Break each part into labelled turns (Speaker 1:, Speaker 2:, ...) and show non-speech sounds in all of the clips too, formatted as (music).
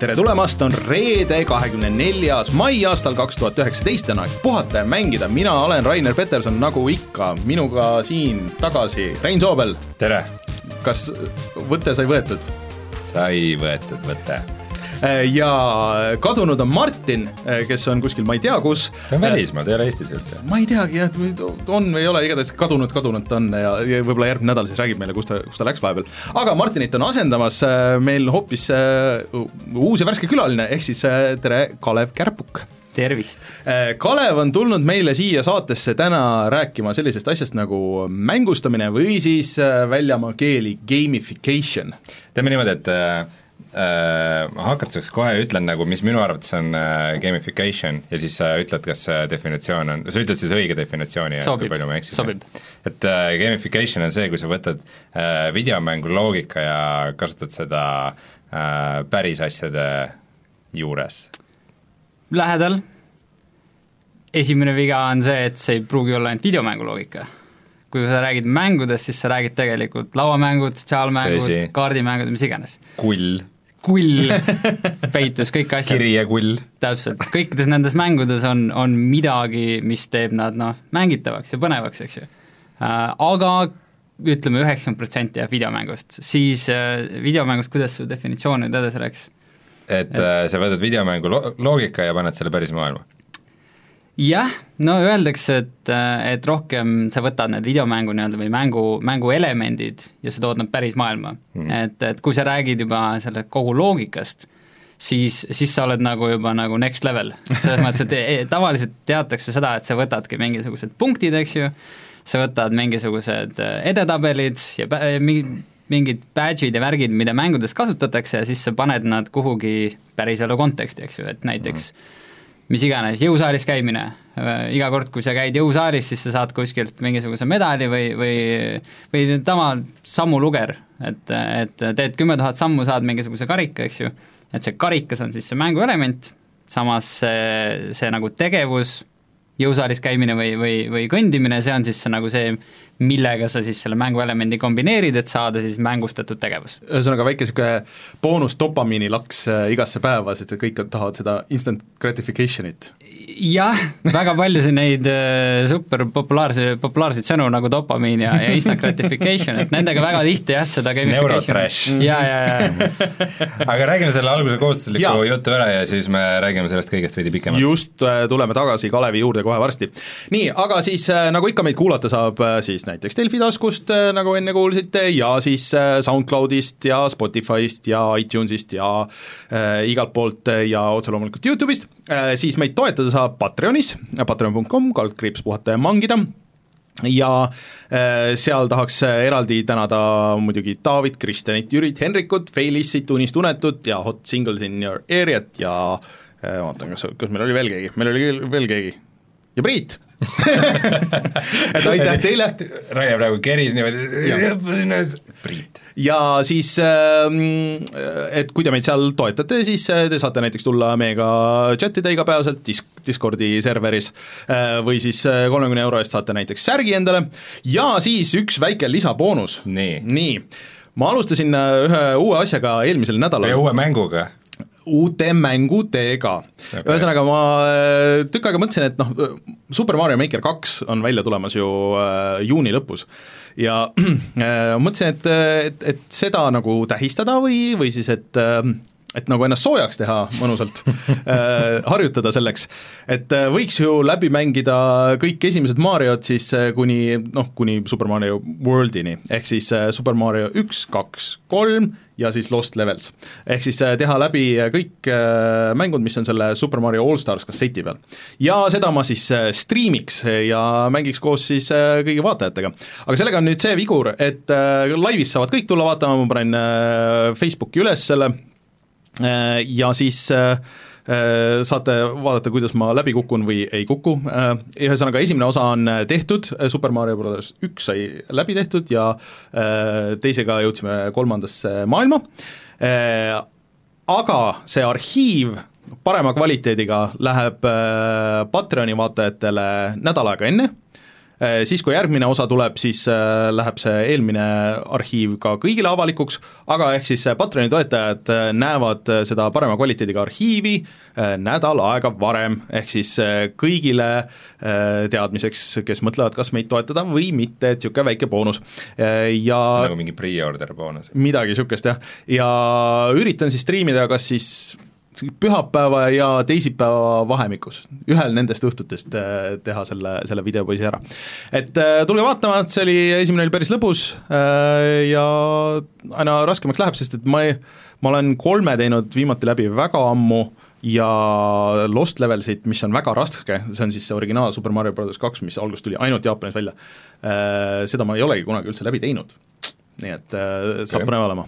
Speaker 1: tere tulemast, on reede, kahekümne neljas mai aastal kaks tuhat üheksateist on aeg puhata ja mängida, mina olen Rainer Peterson, nagu ikka, minuga siin tagasi Rein Soobel,
Speaker 2: tere,
Speaker 1: kas võte sai võetud?
Speaker 2: sai võetud võte.
Speaker 1: Ja kadunud on Martin, kes on kuskil ma ei tea kus,
Speaker 2: ta on välismaal, ta ei ole Eestis üldse.
Speaker 1: ma ei teagi jah, on või ei ole, igatahes kadunud, kadunud ta on ja, ja võib-olla järgmine nädal siis räägib meile, kus ta, kus ta läks vahepeal. aga Martinit on asendamas äh, meil hoopis uus ja värske külaline, ehk siis tere, Kalev Kärpuk
Speaker 3: tervist!
Speaker 1: Kalev on tulnud meile siia saatesse täna rääkima sellisest asjast nagu mängustamine või siis väljamaa keeli gamification.
Speaker 2: teeme niimoodi, et ma hakatuseks kohe ütlen nagu, mis minu arvates on äh, gamification ja siis sa ütled, kas see definitsioon on, sa ütled siis õige definitsiooni ja kui palju ma eksin.
Speaker 3: sobib.
Speaker 2: et äh, gamification on see, kui sa võtad äh, videomängu loogika ja kasutad seda äh, päris asjade juures.
Speaker 3: Lähedal. esimene viga on see, et see ei pruugi olla ainult videomängu loogika. kui sa räägid mängudest, siis sa räägid tegelikult lauamängud, sotsiaalmängud kaardimängud, mis iganes.
Speaker 2: kull,
Speaker 3: kull, peitus, kõik asjad,
Speaker 2: kirjekull,
Speaker 3: täpselt, kõikides nendes mängudes on, on midagi, mis teeb nad noh, mängitavaks ja põnevaks, eks ju. Aga ütleme üheksakümmend protsenti jääb videomängust, siis äh, videomängust, kuidas su definitsioon nüüd edasi läks?
Speaker 2: et äh, sa võtad videomängu lo- loogika ja paned selle päris maailma.
Speaker 3: jah, no öeldakse, et, et rohkem sa võtad need videomängu nii-öelda või mängu, mänguelemendid ja sa tood nad päris maailma mm.. et, et kui sa räägid juba selle kogu loogikast, siis, siis sa oled nagu juba nagu next level. selles (laughs) mõttes, et e- tavaliselt teatakse seda, et sa võtadki mingisugused punktid, eks ju, sa võtad mingisugused äh, edetabelid ja mingi mingid badge'id ja värgid, mida mängudes kasutatakse ja siis sa paned nad kuhugi päriselu konteksti, eks ju, et näiteks mm. Mis iganes, jõusaalis käimine, iga kord, kui sa käid jõusaalis, siis sa saad kuskilt mingisuguse medali või, või või tava sammuluger, et, et teed kümme tuhat sammu, saad mingisuguse karika, eks ju, et see karikas on siis see mänguelement, samas see, see nagu tegevus, jõusaalis käimine või, või, või kõndimine, see on siis nagu see, millega sa siis selle mänguelemendi kombineerid, et saada siis mängustatud tegevus.
Speaker 1: ühesõnaga väike niisugune boonus dopamiinilaks äh, igasse päeva, sest et kõik tahavad seda instant gratification'it.
Speaker 3: jah, väga paljusid neid äh, super populaarse, populaarseid sõnu nagu dopamiin ja, ja instant gratification, et nendega väga tihti jah, seda
Speaker 2: Neurotrash.
Speaker 3: ja, ja, ja
Speaker 2: aga räägime selle alguse kohustusliku
Speaker 1: Jaa.
Speaker 2: jutu ära ja siis me räägime sellest kõigest veidi pikemalt.
Speaker 1: just äh, tuleme tagasi Kalevi juurde kohe varsti. nii, aga siis nagu ikka meid kuulata saab siis näiteks Delfi taskust, nagu enne kuulsite, ja siis äh, SoundCloudist ja Spotify'st ja iTunes'ist ja äh, igalt poolt äh, ja otse loomulikult Youtube'ist. Äh,, siis meid toetada saab Patreonis, patreon.com, kaldkriips puhata ja mangida. Ja äh, seal tahaks äh, eraldi tänada muidugi David, Kristjanit, Jürit, Henrikut, Feilissit, Unistunetut ja Hot Singles in your area't ja äh, vaatan, kas, kas meil oli veel keegi, meil oli veel keegi ja Priit (laughs) et aitäh teile
Speaker 2: Raine praegu keris niimoodi, Priit.
Speaker 1: ja siis, et kui te meid seal toetate, siis äh, te saate näiteks tulla meiega chat ida igapäevaselt dis-, Discordi serveris äh, või siis äh, kolmekümne euro eest saate näiteks särgi endale ja siis üks väike lisaboonus.
Speaker 2: Nii.
Speaker 1: nii, ma alustasin ühe uue asjaga eelmisel nädalal
Speaker 2: uue mänguga.
Speaker 1: Uute mängudega okay.. ühesõnaga ma äh, tükk aega mõtlesin, et noh, Super Mario Maker kaks on välja tulemas ju äh, juuni lõpus ja äh, mõtlesin, et, et, et seda nagu tähistada või, või siis, et äh, et nagu ennast soojaks teha mõnusalt (laughs) äh,, harjutada selleks, et äh, võiks ju läbi mängida kõik esimesed Mariod siis äh, kuni noh, kuni Super Mario Worldini, ehk siis äh, Super Mario üks, kaks, kolm ja siis Lost Levels. ehk siis äh, teha läbi äh, kõik äh, mängud, mis on selle Super Mario All Stars kasseti peal. ja seda ma siis striimiks ja mängiks koos siis kõigi vaatajatega. aga sellega on nüüd see vigur, et laivis saavad kõik tulla vaatama, ma panen Facebooki üles selle ja siis Äh, saate vaadata, kuidas ma läbi kukun või ei kuku, äh, ühesõnaga esimene osa on tehtud, Super Mario Brothers üks sai läbi tehtud ja teisega jõudsime kolmandasse maailma, aga see arhiiv parema kvaliteediga läheb Patreoni vaatajatele nädal aega enne. Äh, siis, kui järgmine osa tuleb, siis äh, läheb see eelmine arhiiv ka kõigile avalikuks, aga ehk siis äh, Patreoni toetajad näevad seda parema kvaliteediga arhiivi nädal aega varem, ehk siis kõigile teadmiseks, kes mõtlevad, kas meid toetada või mitte, et niisugune väike boonus. Ja
Speaker 2: see on nagu mingi pre-order boonus?
Speaker 1: midagi niisugust jah, ja üritan siis striimida kas siis pühapäeva ja teisipäeva vahemikus, ühel nendest õhtutest äh, teha selle, selle videopoisi ära. et äh, tulge vaatama, see oli, esimene oli päris lõbus äh, ja aina raskemaks läheb, sest et ma ei, ma olen kolme teinud viimati läbi väga ammu ja Lost Levelsit, mis on väga raske, see on siis see originaal Super Mario Brothers kaks, mis alguses tuli ainult Jaapanis välja, seda ma ei olegi kunagi üldse läbi teinud. nii et saab põnev olema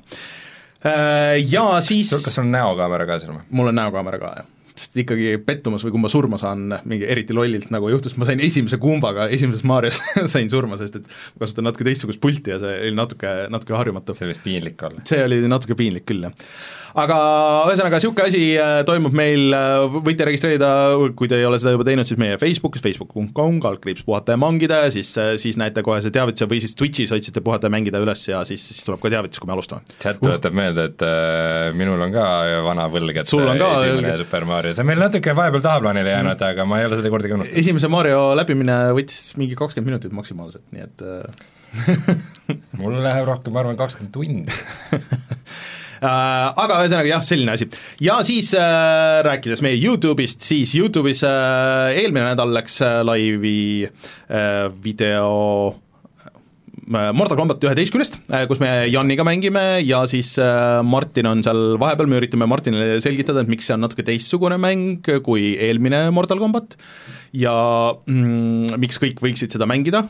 Speaker 1: ja siis
Speaker 2: kas sul on näokaamera ka seal või?
Speaker 1: mul on näokaamera ka, jah. sest ikkagi pettumus või kui ma surma saan mingi eriti lollilt, nagu juhtus, ma sain esimese kumbaga esimeses Marios (laughs) sain surma, sest et ma kasutan natuke teistsugust pulti ja see oli natuke, natuke harjumatu.
Speaker 2: see võis piinlik olla.
Speaker 1: see oli natuke piinlik küll, jah aga ühesõnaga, niisugune asi äh, toimub meil, äh, võite registreerida, kui te ei ole seda juba teinud, siis meie Facebookis, facebook.com, kaldkriips puhata ja mangida ja siis, äh, siis näete kohe see teavituse või siis Twitch'is otsite puhata ja mängida üles ja siis, siis tuleb ka teavitus, kui me alustame.
Speaker 2: chat tuletab uh. meelde, et äh, minul on ka vana võlg, et sul on ka esimene õlg. Super Mario, see on meil natuke vahepeal tahaplaanile jäänud mm., aga ma ei ole seda kordagi unustanud.
Speaker 1: esimese Mario läbimine võttis mingi kakskümmend minutit maksimaalselt, nii et (laughs)
Speaker 2: mul läheb rohkem, ma arvan, kakskümmend tundi
Speaker 1: Äh, (laughs) aga ühesõnaga jah, selline asi. ja siis äh, rääkides meie Youtube'ist, siis Youtube'is äh, eelmine nädal läks äh, laivi äh, video äh, Mortal Combat üheteistkümnest, äh, kus me Janiga mängime ja siis Martin on seal vahepeal, me üritame Martinile selgitada, et miks see on natuke teistsugune mäng kui eelmine Mortal Combat ja mm, miks kõik võiksid seda mängida,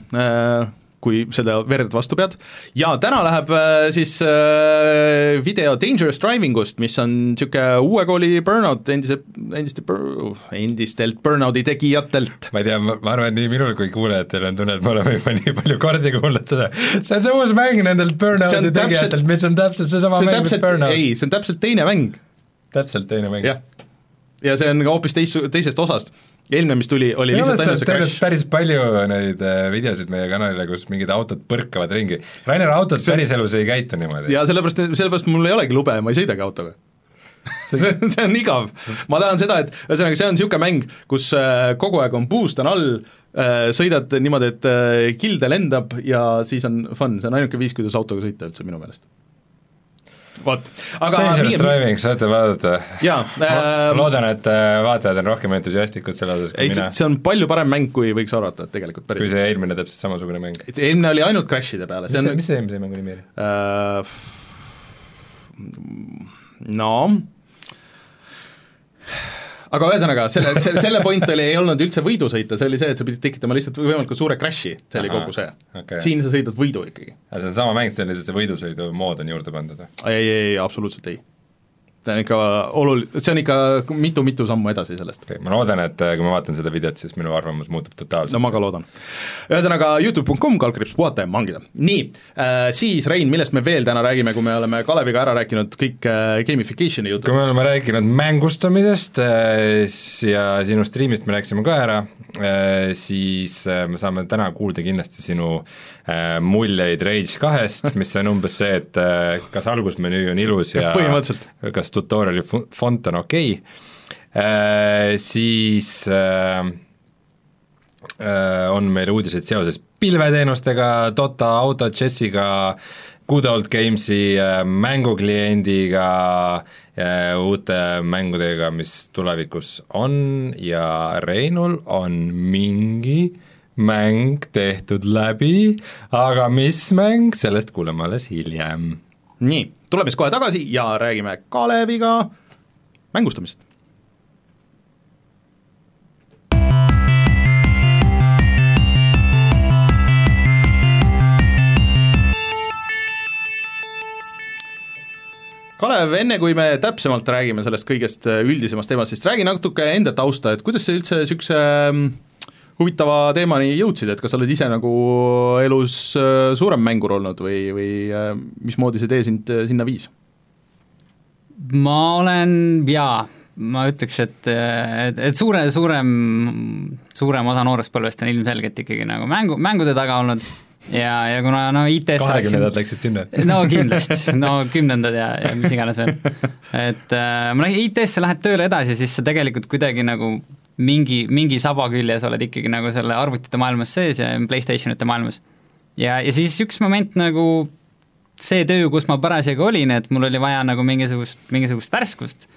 Speaker 1: kui seda verd vastu pead, ja täna läheb äh, siis äh, video Dangerous Driving ust, mis on niisugune uue kooli burnout endise, endiste, endistelt burnouti tegijatelt.
Speaker 2: ma ei tea, ma arvan, et nii minul kui kuulajatel on tunne, et me oleme juba nii palju kordi kuulnud seda, see on see uus mäng nendelt burnouti tegijatelt, mis on täpselt seesama mäng, mis burnout.
Speaker 1: ei, see on täpselt teine mäng.
Speaker 2: täpselt teine mäng.
Speaker 1: jah, ja see on ka hoopis teis-, teisest osast eelmine, mis tuli, oli Minu lihtsalt ainult see crash.
Speaker 2: päris palju neid äh, videosid meie kanalile, kus mingid autod põrkavad ringi. Rainer, autod see... päriselus ei käitu niimoodi.
Speaker 1: jaa, sellepärast, sellepärast mul ei olegi lube ma ei sõidagi autoga see, (laughs) see on igav. ma tahan seda, et ühesõnaga, see on niisugune mäng, kus äh, kogu aeg on boost on all, äh, sõidad niimoodi, et kilde lendab ja siis on fun, see on ainuke viis, kuidas autoga sõita üldse minu meelest vot,
Speaker 2: aga Dangerous Driving saate vaadata.
Speaker 1: jaa
Speaker 2: äh,. ma loodan, et äh, vaatajad on rohkem entusiastlikud selle osas kui ei, mina.
Speaker 1: see on palju parem mäng, kui võiks arvata, et tegelikult
Speaker 2: päris kui see eelmine täpselt samasugune mäng.
Speaker 1: eelmine oli ainult Crashide peale,
Speaker 2: see on mis see eelmise mängu nimi oli uh,?
Speaker 1: No aga ühesõnaga, selle, selle, selle point oli, ei olnud üldse võidu sõita, see oli see, et sa pidid tekitama lihtsalt võimalikult suure crash'i, see oli kogu see okay.. siin sa sõidad võidu ikkagi.
Speaker 2: see on sama mäng, see on lihtsalt see võidusõidu mood on juurde pandud või?
Speaker 1: ei, ei, ei, absoluutselt ei see on ikka olul-, see on ikka mitu-mitu sammu edasi sellest
Speaker 2: ma loodan, et äh, kui ma vaatan seda videot, siis minu arvamus muutub totaalselt.
Speaker 1: no ma ka loodan. ühesõnaga, Youtube.com, kaldkriips puhata ja mangida. nii äh,, siis Rein, millest me veel täna räägime, kui me oleme Kaleviga ära rääkinud kõik äh, gamification'i jutud?
Speaker 2: kui me oleme rääkinud mängustamisest äh, ja sinu striimist me rääkisime ka ära äh,, siis äh, me saame täna kuulda kindlasti sinu äh, muljeid Rage kahest, mis on umbes see, et äh, kas algusmenüü on ilus ja, ja kas tutorial'i font on okei okay., äh, siis äh, äh, on meil uudiseid seoses pilveteenustega, Dota, AutoChessiga, Good Old Gamesi mängukliendiga, uute mängudega, mis tulevikus on ja Reinul on mingi mäng tehtud läbi, aga mis mäng, sellest kuuleme alles hiljem.
Speaker 1: nii tuleme siis kohe tagasi ja räägime Kaleviga mängustamisest. Kalev, enne kui me täpsemalt räägime sellest kõigest üldisemast teemast, siis räägi natuke enda tausta, et kuidas sa üldse niisuguse mm, huvitava teemani jõudsid, et kas sa oled ise nagu elus äh, suurem mängur olnud või, või äh, mismoodi see tee sind sinna viis?
Speaker 3: ma olen jaa, ma ütleks, et, et, et suure, suurem, suurem osa noorest põlvest on ilmselgelt ikkagi nagu mängu, mängude taga olnud ja, ja kuna no IT-s
Speaker 2: kahekümnendad läksid sinna?
Speaker 3: no kindlasti, no kümnendad ja, ja mis iganes veel. et äh, IT-sse, lähed tööle edasi, siis sa tegelikult kuidagi nagu mingi, mingi saba küljes oled ikkagi nagu selle arvutite maailmas sees ja Playstationite maailmas. ja, ja siis üks moment nagu see töö, kus ma parasjagu olin, et mul oli vaja nagu mingisugust, mingisugust värskust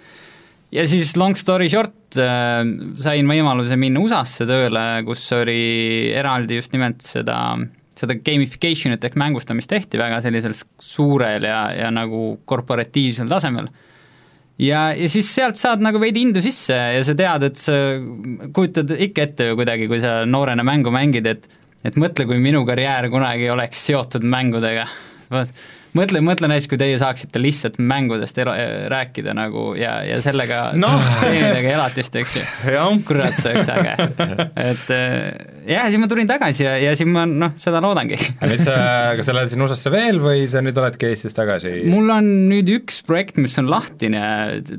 Speaker 3: ja siis long story short äh, sain võimaluse minna USA-sse tööle, kus oli eraldi just nimelt seda, seda gamification'it ehk mängistamist tehti väga sellisel suurel ja, ja nagu korporatiivsel tasemel. Ja, ja siis sealt saad nagu veidi indu sisse ja sa tead, et sa kujutad ikka ette ju kuidagi, kui sa noorena mängu mängid, et et mõtle, kui minu karjäär kunagi oleks seotud mängudega. mõtle, mõtle näiteks, kui teie saaksite lihtsalt mängudest ela-, rääkida nagu ja, ja sellega no. teenidagi elatist, eks ju. kurat, see oleks äge. et jah, siis ma tulin tagasi ja, ja siis ma noh, seda loodangi. (laughs)
Speaker 2: nüüd sa, kas sa lähed siin USA-sse veel või sa nüüd oledki Eestis tagasi?
Speaker 3: mul on nüüd üks projekt, mis on lahtine,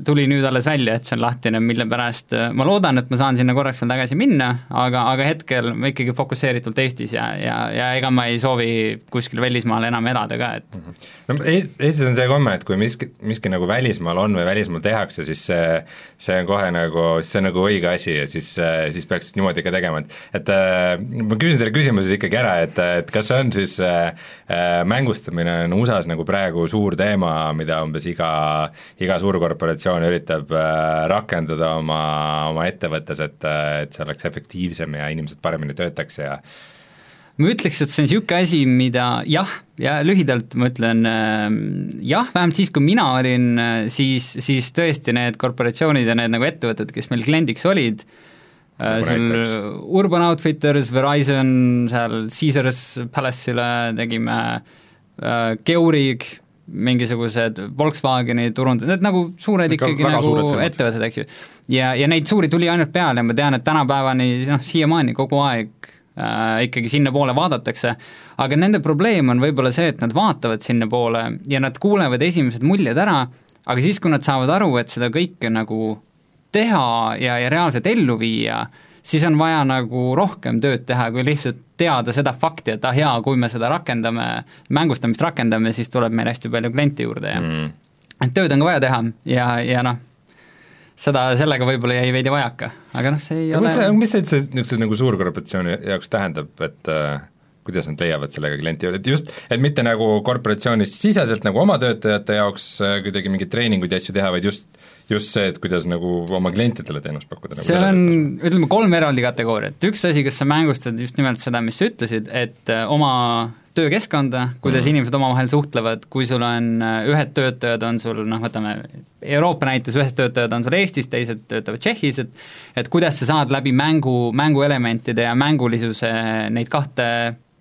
Speaker 3: tuli nüüd alles välja, et see on lahtine, mille pärast eh, ma loodan, et ma saan sinna korraks veel tagasi minna, aga, aga hetkel ma ikkagi fokusseeritult Eestis ja, ja, ja ega ma ei soovi kuskil välismaal enam elada ka, et -hmm
Speaker 2: no Eestis on see komme, et kui miski, miski nagu välismaal on või välismaal tehakse, siis see, see on kohe nagu, see on nagu õige asi ja siis, siis peaks niimoodi ka tegema, et et äh, ma küsin selle küsimuse siis ikkagi ära, et, et kas on siis äh, äh, mängustamine on USA-s nagu praegu suur teema, mida umbes iga, iga suurkorporatsioon üritab äh, rakendada oma, oma ettevõttes, et, et see oleks efektiivsem ja inimesed paremini töötaks ja
Speaker 3: ma ütleks, et see on niisugune asi, mida jah, ja lühidalt ma ütlen äh, jah, vähemalt siis, kui mina olin, äh, siis, siis tõesti need korporatsioonid ja need nagu ettevõtted, kes meil kliendiks olid, äh, sul Urban Outfitters, Verizon, seal Caesars Palace'ile tegime, Keurig, mingisugused Volkswageni turund-, need nagu suured Ikka ikkagi nagu ettevõtted, eks ju. ja, ja neid suuri tuli ainult peale ja ma tean, et tänapäevani noh, siiamaani kogu aeg äh, ikkagi sinnapoole vaadatakse, aga nende probleem on võib-olla see, et nad vaatavad sinnapoole ja nad kuulevad esimesed muljed ära, aga siis, kui nad saavad aru, et seda kõike nagu teha ja, ja reaalselt ellu viia, siis on vaja nagu rohkem tööd teha, kui lihtsalt teada seda fakti, et ah jaa, kui me seda rakendame, mängustamist rakendame, siis tuleb meil hästi palju kliente juurde ja mm. et tööd on ka vaja teha ja, ja noh, seda, sellega võib-olla jäi veidi vajaka, aga noh, see ei
Speaker 2: ja
Speaker 3: ole
Speaker 2: mis see, mis see üldse niisuguse nagu suurkorporatsiooni jaoks tähendab, et äh, kuidas nad leiavad sellega klienti juurde, et just, et mitte nagu korporatsioonist siseselt nagu oma töötajate jaoks äh, kuidagi mingeid treeninguid ja asju teha, vaid just just see, et kuidas nagu oma klientidele teenust pakkuda nagu.
Speaker 3: seal on, ütleme, kolm eraldi kategooriat, üks asi, kas sa mängustad just nimelt seda, mis sa ütlesid, et äh, oma töökeskkonda, kuidas mm. inimesed omavahel suhtlevad, kui sul on äh, ühed töötajad, on sul noh, võtame Euroopa näites, ühed töötajad on sul Eestis, teised töötavad Tšehhis, et et kuidas sa saad läbi mängu, mänguelementide ja mängulisuse neid kahte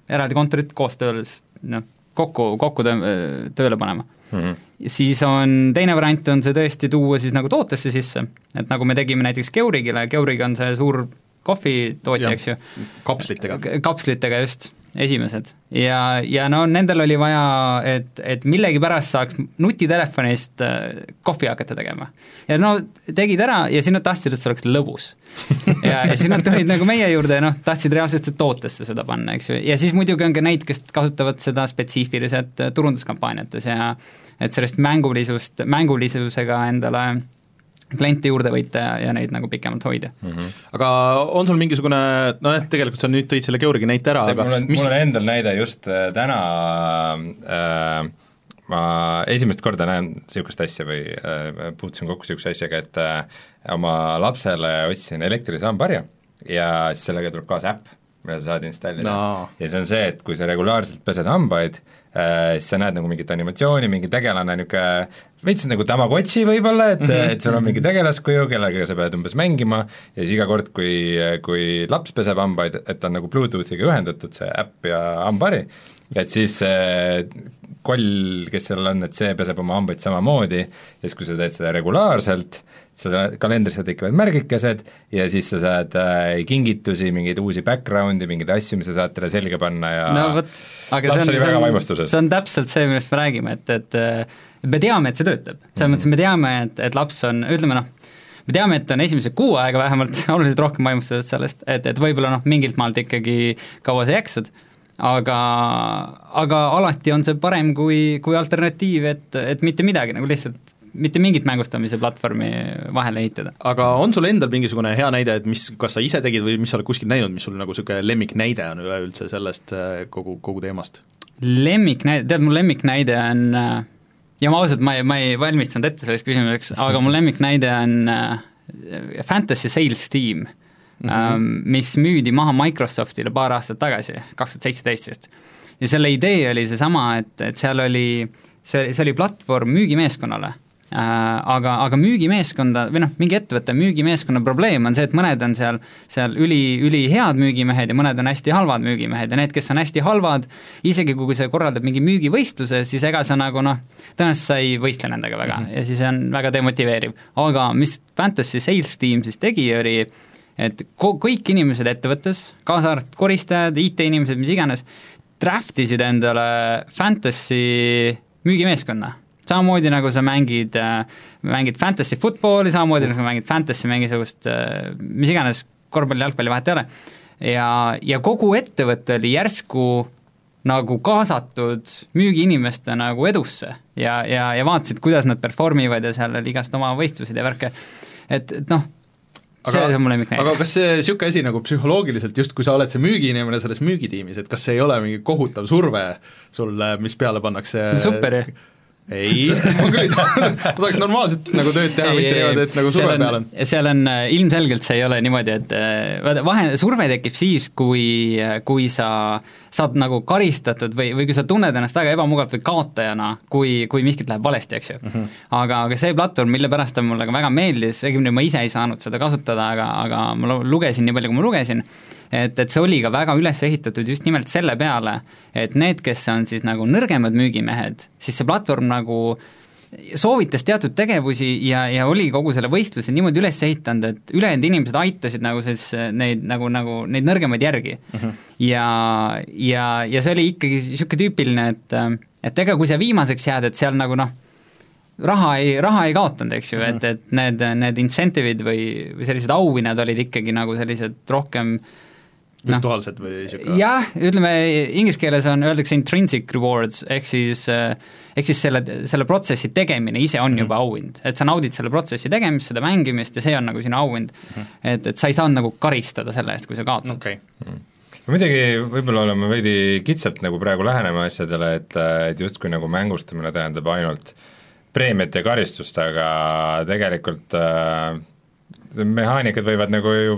Speaker 3: eraldi kontorit koostöös noh, kokku, kokku töö, tööle panema mm. -hmm. siis on, teine variant on see tõesti tuua siis nagu tootesse sisse, et nagu me tegime näiteks Keurigile, Keurig on see suur kohvitootja, eks ju.
Speaker 1: kapslitega.
Speaker 3: kapslitega just esimesed. ja, ja no nendel oli vaja, et, et millegipärast saaks nutitelefonist äh, kohvi hakata tegema. ja no tegid ära ja siis nad tahtsid, et see oleks lõbus. (laughs) ja, ja siis nad tulid nagu meie juurde ja noh, tahtsid reaalselt tootesse seda panna, eks ju, ja siis muidugi on ka neid, kes kasutavad seda spetsiifiliselt äh, turunduskampaaniates ja et sellest mängulisust, mängulisusega endale kliente juurde võita ja, ja neid nagu pikemalt hoida mm.
Speaker 1: -hmm. aga on sul mingisugune, nojah, tegelikult sa nüüd tõid selle Georgi näite ära, aga
Speaker 2: mul on mis..., mul on endal näide just äh, täna äh, ma esimest korda näen niisugust asja või äh, puutusin kokku niisuguse asjaga, et äh, oma lapsele ostsin elektrisambarja ja siis sellega tuleb kaasa äpp, mille sa saad installida no.. ja see on see, et kui sa regulaarselt pesed hambaid siis sa näed nagu mingit animatsiooni, mingi tegelane niisugune veits nagu Tamagotši võib-olla, et mm, -hmm. et sul on mingi tegelaskuju, kellega sa pead umbes mängima ja siis iga kord, kui, kui laps peseb hambaid, et on nagu Bluetoothiga ühendatud see äpp ja hambari, et siis koll, kes seal on, et see peseb oma hambaid samamoodi ja siis, kui sa teed seda regulaarselt, sa kalendrisse tekivad märgikesed ja siis sa saad äh, kingitusi, mingeid uusi background'i, mingeid asju, mis sa saad talle selga panna ja
Speaker 3: no vot, aga see on, see
Speaker 2: väga
Speaker 3: on, see on täpselt see, millest me räägime, et, et et me teame, et see töötab, selles
Speaker 2: Mhm.
Speaker 3: mõttes me teame, et, et laps on, ütleme noh, me teame, et on esimese kuu aega vähemalt (laughs) oluliselt rohkem vaimustuses sellest, et, et võib-olla noh, mingilt maalt ikkagi kaua sa jaksad, aga, aga alati on see parem kui, kui alternatiiv, et, et mitte midagi, nagu lihtsalt mitte mingit mängustamise platvormi vahele ehitada.
Speaker 1: aga on sul endal mingisugune hea näide, et mis, kas sa ise tegid või mis sa oled kuskil näinud, mis sul nagu niisugune lemmiknäide on üleüldse sellest äh, kogu, kogu teemast?
Speaker 3: lemmiknäide, tead, mu lemmiknäide on äh, ja ma ausalt, ma ei, ma ei valmistanud ette selleks küsimuseks, aga mu lemmiknäide on äh, Fantasy Sales Team mm, -hmm. mis müüdi maha Microsoftile paar aastat tagasi, kaks tuhat seitseteist vist. ja selle idee oli seesama, et, et seal oli, see, see oli platvorm müügimeeskonnale aga, aga müügimeeskonda või noh, mingi ettevõtte müügimeeskonna probleem on see, et mõned on seal, seal üli, ülihead müügimehed ja mõned on hästi halvad müügimehed ja need, kes on hästi halvad, isegi kui sa korraldad mingi müügivõistluse, siis ega sa nagu noh, tõenäoliselt sa ei võistle nendega väga mm -hmm. ja siis on väga demotiveeriv. aga mis Fantasy Sales Team siis tegi, oli et ko-, kõik inimesed ettevõttes, kaasa arvatud koristajad, IT-inimesed, mis iganes, draft isid endale Fantasy müügimeeskonna samamoodi nagu sa mängid, mängid fantasy football'i, samamoodi nagu sa mängid fantasy mingisugust mis iganes korvpalli, jalgpalli, vahet ei ole, ja, ja kogu ettevõte oli järsku nagu kaasatud müügiinimeste nagu edusse ja, ja, ja vaatasid, kuidas nad perform ivad ja seal oli igast oma võistlused ja värke, et, et noh, see
Speaker 1: aga,
Speaker 3: on mu lemmiknäide.
Speaker 1: aga kas see niisugune asi nagu psühholoogiliselt, just kui sa oled see müügiinimene selles müügitiimis, et kas see ei ole mingi kohutav surve sulle, mis peale pannakse
Speaker 3: super ju
Speaker 1: ei, (laughs) ma küll ei taha, ma tahaks normaalset nagu tööd teha, mitte niimoodi, et nagu surve peal on.
Speaker 3: seal on, ilmselgelt see ei ole niimoodi, et äh, vaata, vahe, surve tekib siis, kui, kui sa saad nagu karistatud või, või kui sa tunned ennast väga ebamugavalt või kaotajana, kui, kui miskit läheb valesti, eks ju mm. -hmm. aga, aga see platvorm, mille pärast ta mulle ka väga meeldis, õigemini ma ise ei saanud seda kasutada, aga, aga ma lugesin nii palju, kui ma lugesin, et, et see oli ka väga üles ehitatud just nimelt selle peale, et need, kes on siis nagu nõrgemad müügimehed, siis see platvorm nagu soovitas teatud tegevusi ja, ja oli kogu selle võistluse niimoodi üles ehitanud, et ülejäänud inimesed aitasid nagu siis neid nagu, nagu neid nõrgemaid järgi uh. -huh. ja, ja, ja see oli ikkagi niisugune tüüpiline, et et ega kui sa viimaseks jääd, et seal nagu noh, raha ei, raha ei kaotanud, eks ju, et, et need, need incentive'id või, või sellised auhinnad olid ikkagi nagu sellised rohkem
Speaker 1: virtuaalsed või niisugune
Speaker 3: jah, ütleme inglise keeles on, öeldakse intrinsic rewards, ehk siis ehk siis selle, selle protsessi tegemine ise on mm -hmm. juba auhind, et sa naudid selle protsessi tegemist, seda mängimist ja see on nagu sinu auhind mm. -hmm. et, et sa ei saanud nagu karistada selle eest, kui sa kaotad
Speaker 1: okay.
Speaker 2: mm. -hmm muidugi võib-olla oleme veidi kitsalt nagu praegu lähenema asjadele, et, et justkui nagu mängustamine tähendab ainult preemiat ja karistust, aga tegelikult äh, mehaanikad võivad nagu ju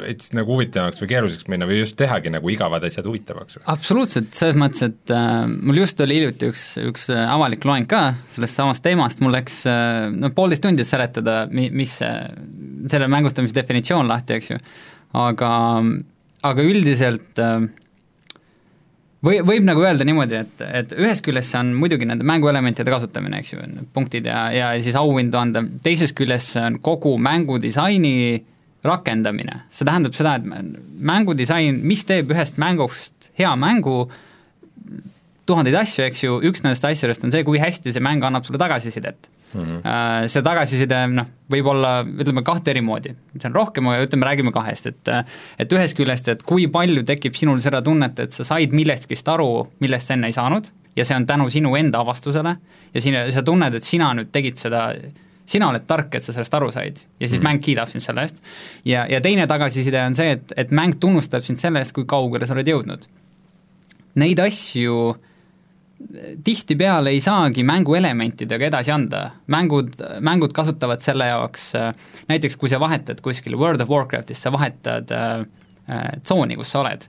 Speaker 2: veits nagu huvitavamaks või keeruliseks minna või just tehagi nagu igavad asjad huvitavaks.
Speaker 3: absoluutselt, selles mõttes, et äh, mul just oli hiljuti üks, üks avalik loeng ka sellest samast teemast, mul läks äh, no poolteist tundi, et seletada, mi-, mis see, selle mängustamise definitsioon lahti, eks ju, aga, aga üldiselt äh, või, võib nagu öelda niimoodi, et, et ühest küljest see on muidugi nende mänguelementide kasutamine, eks ju, punktid ja, ja siis auhindu anda, teisest küljest see on kogu mängudisaini rakendamine, see tähendab seda, et mängudisain, mis teeb ühest mängust hea mängu, tuhandeid asju, eks ju, üks nendest asjadest on see, kui hästi see mäng annab sulle tagasisidet mm. -hmm. See tagasiside noh, võib olla ütleme kahte eri moodi, see on rohkem, aga ütleme, räägime kahest, et et ühest küljest, et kui palju tekib sinul seda tunnet, et sa said millestki aru, millest sa enne ei saanud, ja see on tänu sinu enda avastusele ja sina, sa tunned, et sina nüüd tegid seda sina oled tark, et sa sellest aru said ja siis mm. mäng kiidab sind selle eest. ja, ja teine tagasiside on see, et, et mäng tunnustab sind selle eest, kui kaugele sa oled jõudnud. Neid asju tihtipeale ei saagi mänguelementidega edasi anda, mängud, mängud kasutavad selle jaoks, näiteks kui sa vahetad kuskil World of Warcraftis, sa vahetad äh, tsooni, kus sa oled,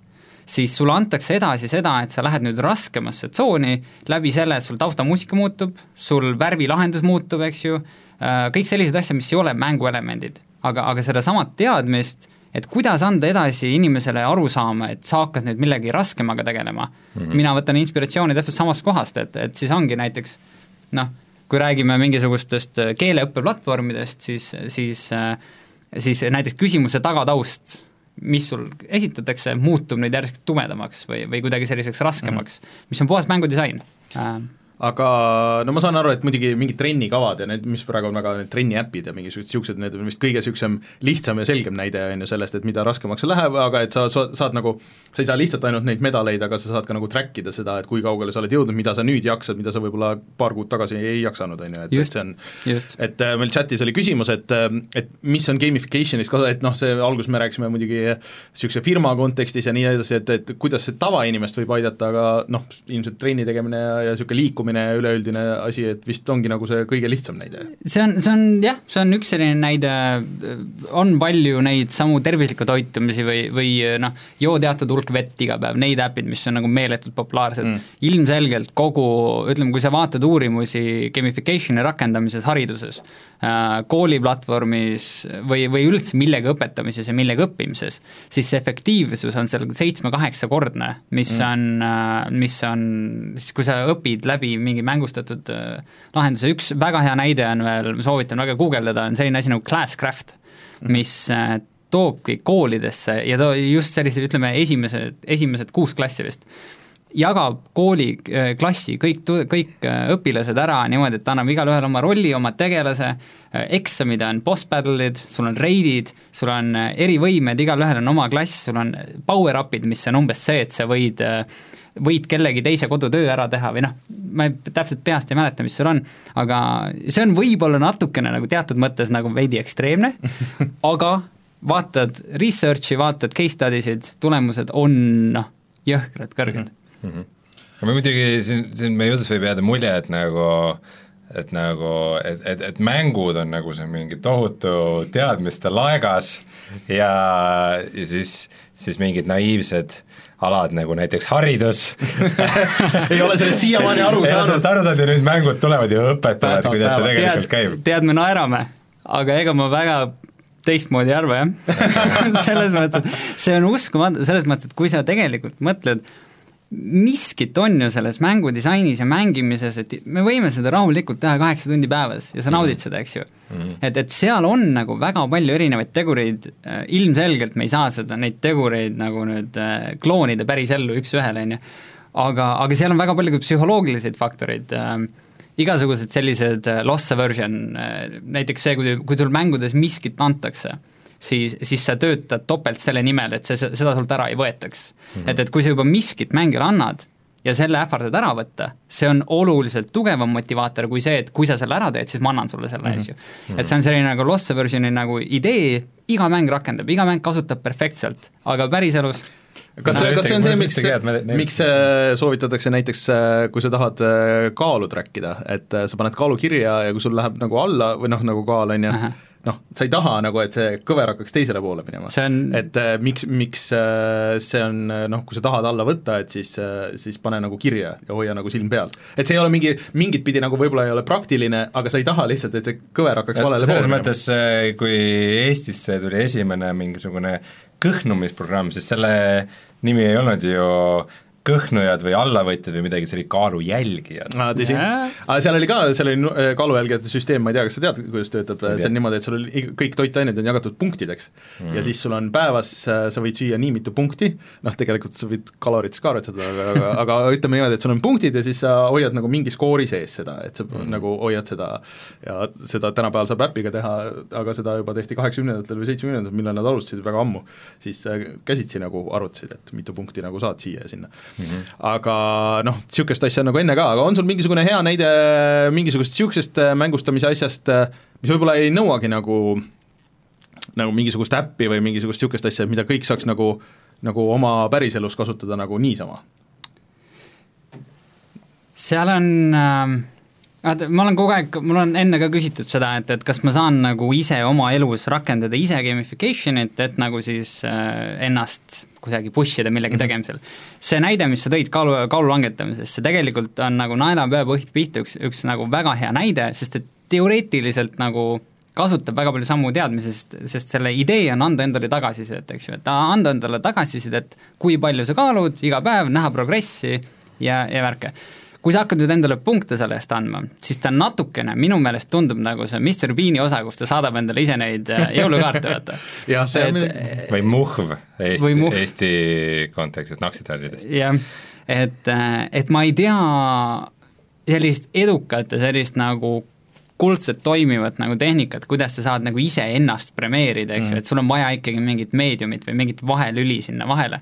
Speaker 3: siis sulle antakse edasi seda, et sa lähed nüüd raskemasse tsooni läbi selle, sul taustamuusika muutub, sul värvilahendus muutub, eks ju, kõik sellised asjad, mis ei ole mänguelemendid. aga, aga sedasama teadmist, et kuidas anda edasi inimesele arusaama, et sa hakkad nüüd millegi raskemaga tegelema mm. -hmm. mina võtan inspiratsiooni täpselt samast kohast, et, et siis ongi näiteks noh, kui räägime mingisugustest keeleõppeplatvormidest, siis, siis siis näiteks küsimuse tagataust mis sul esitatakse, muutub nüüd järsku tumedamaks või, või kuidagi selliseks raskemaks mm, -hmm. mis on puhas mängudisain
Speaker 1: aga no ma saan aru, et muidugi mingid trennikavad ja need, mis praegu on väga, need trenniäpid ja mingisugused niisugused, need on vist kõige niisugusem lihtsam ja selgem näide, on ju, sellest, et mida raskemaks see läheb, aga et sa, sa saad nagu, sa ei saa lihtsalt ainult neid medaleid, aga sa saad ka nagu track ida seda, et kui kaugele sa oled jõudnud, mida sa nüüd jaksad, mida sa võib-olla paar kuud tagasi ei jaksanud, on ju, et, et see on
Speaker 3: just.
Speaker 1: et äh, meil chatis oli küsimus, et äh, et mis on gamification'is ka, et noh, see alguses me rääkisime muidugi niisuguse firma kontekstis ja nii edasi, et, et kuidas see tavainimest võib aidata, aga noh, ilmselt trenni tegemine ja, ja niisugune liikumine liikumine üleüldine asi, et vist ongi nagu see kõige lihtsam näide?
Speaker 3: see on, see on jah, see on üks selline näide, on palju neid samu tervislikke toitumisi või, või noh, joo teatud hulk vett iga päev, neid äpid, mis on nagu meeletult populaarsed mm., ilmselgelt kogu, ütleme, kui sa vaatad uurimusi gamification'i rakendamises hariduses, äh, kooliplatvormis või, või üldse millegi õpetamises ja millegi õppimises, siis see efektiivsus on seal seitsme-kaheksakordne, mis mm. on, äh, mis on siis, kui sa õpid läbi mingi mängustatud äh, lahenduse, üks väga hea näide on veel, ma soovitan väga guugeldada, on selline asi nagu Classcraft, mhm. mis äh, toobki koolidesse ja too just sellise, ütleme, esimesed, esimesed kuus klassi vist, jagab kooli äh, klassi kõik, kõik õpilased ära niimoodi, et ta annab igale ühele oma rolli, oma tegelase, eksamid on boss battle'id, sul on raidid, sul on erivõimed, igalühel on oma klass, sul on power-up'id, mis on umbes see, et sa võid äh, võid kellegi teise kodutöö ära teha või noh, ma ei, täpselt peast ei mäleta, mis seal on, aga see on võib-olla natukene nagu teatud mõttes nagu veidi ekstreemne, (laughs) aga vaatad research'i, vaatad case study sid, tulemused on noh, jõhkrad, kõrged mm.
Speaker 2: -hmm. aga muidugi siin, siin meie jutust võib jääda mulje, et nagu et nagu, et, et, et mängud on nagu see mingi tohutu teadmiste laegas ja, ja siis, siis mingid naiivsed alad nagu näiteks haridus (laughs)
Speaker 1: ei ole sellest siiamaani aru saanud.
Speaker 2: aru saanud ja nüüd mängud tulevad ja õpetavad, kuidas see tegelikult tead, käib.
Speaker 3: tead, me naerame, aga ega ma väga teistmoodi ei arva, jah (laughs) selles mõttes, et see on uskumatu, selles mõttes, et kui sa tegelikult mõtled, miskit on ju selles mängudisainis ja mängimises, et me võime seda rahulikult teha kaheksa tundi päevas ja sa naudid mm. seda, eks ju mm. -hmm. et, et seal on nagu väga palju erinevaid tegureid, äh, ilmselgelt me ei saa seda, neid tegureid nagu nüüd äh, kloonida päris ellu üks-ühele, on ju, aga, aga seal on väga palju ka psühholoogilised faktorid äh,, igasugused sellised äh, loss aversion näiteks see, kui, kui sul mängudes miskit antakse siis, siis sa töötad topelt selle nimel, et see, seda sult ära ei võetaks mm. -hmm. et, et kui sa juba miskit mängijale annad ja selle ähvardad ära võtta, see on oluliselt tugevam motivaator kui see, et kui sa selle ära teed, siis ma annan sulle selle mm, -hmm. eks ju. Mhm. et see on selline nagu loss aversion'i nagu idee, iga mäng rakendab, iga mäng kasutab perfektselt, aga päriselus
Speaker 1: kas see, kas see on see, miks, miks äh, soovitatakse näiteks, äh, kui sa tahad äh, kaalu track ida, et sa paned kaalu kirja ja kui sul läheb nagu alla või noh, nagu kaal on ju, noh, sa ei taha nagu, et see kõver hakkaks teisele poole minema
Speaker 3: on....
Speaker 1: et äh, miks, miks äh, see on äh, noh, kui sa tahad alla võtta, et siis äh,, siis pane nagu kirja ja hoia nagu silm peal. et see ei ole mingi, mingit pidi nagu võib-olla ei ole praktiline, aga sa ei taha lihtsalt, et see kõver hakkaks valele
Speaker 2: poole minema. selles mõttes, äh, kui Eestisse tuli esimene mingisugune kõhnumisprogramm, siis selle nimi ei olnud ju kõhnujad või allavõtjad või midagi, see oli kaalujälgijad.
Speaker 1: aa, tõsi. aga seal oli ka, seal oli äh, kaalujälgijate süsteem, ma ei tea, kas sa tead, kuidas töötab, see on niimoodi, et sul oli kõik toitained on jagatud punktideks mm. ja siis sul on päevas, äh, sa võid süüa nii mitu punkti, noh tegelikult sa võid kalorites ka arvestada, aga, aga, (laughs) aga ütleme niimoodi, et sul on punktid ja siis sa hoiad nagu mingi skoori sees seda, et sa mm. nagu hoiad seda ja seda tänapäeval saab äpiga teha, aga seda juba tehti kaheksakümnendatel või seitsmekümnendatel, millal nad alustasid, väga ammu, siis äh, käsitsi nagu arvutasid, et mitu punkti nagu saad siia ja sinna mm. -hmm. aga noh, niisugust asja on nagu enne ka, aga on sul mingisugune hea näide mingisugusest niisugusest äh, mängustamise asjast, äh, mis võib-olla ei nõuagi nagu nagu mingisugust äppi või mingisugust niisugust asja, mida kõik saaks nagu, nagu oma päriselus kasutada nagu niisama?
Speaker 3: seal on äh vaata, ma olen kogu aeg, mul on enne ka küsitud seda, et, et kas ma saan nagu ise oma elus rakendada ise gamification'it, et nagu siis äh, ennast kuidagi push ida millegi mm -hmm. tegemisel. see näide, mis sa tõid kaalu, kaalu langetamisest, see tegelikult on nagu naelapea põhjast pihta üks, üks nagu väga hea näide, sest et teoreetiliselt nagu kasutab väga palju samu teadmisi, sest, sest selle idee on anda endale tagasisidet, eks ju, et anda endale tagasisidet, kui palju sa kaalud iga päev, näha progressi ja, ja värke kui sa hakkad nüüd endale punkte selle eest andma, siis ta natukene minu meelest tundub nagu see Mr Bean'i osa, kus ta saadab endale ise neid äh, (laughs) jõulukaarte, vaata.
Speaker 1: jah, see on
Speaker 2: või Muhv Eesti, Eesti kontekstis, naksitardidest.
Speaker 3: jah, et, äh, et ma ei tea sellist edukat ja sellist nagu kuldselt toimivat nagu tehnikat, kuidas sa saad nagu iseennast premeerida, eks ju mm., et sul on vaja ikkagi mingit meediumit või mingit vahelüli sinna vahele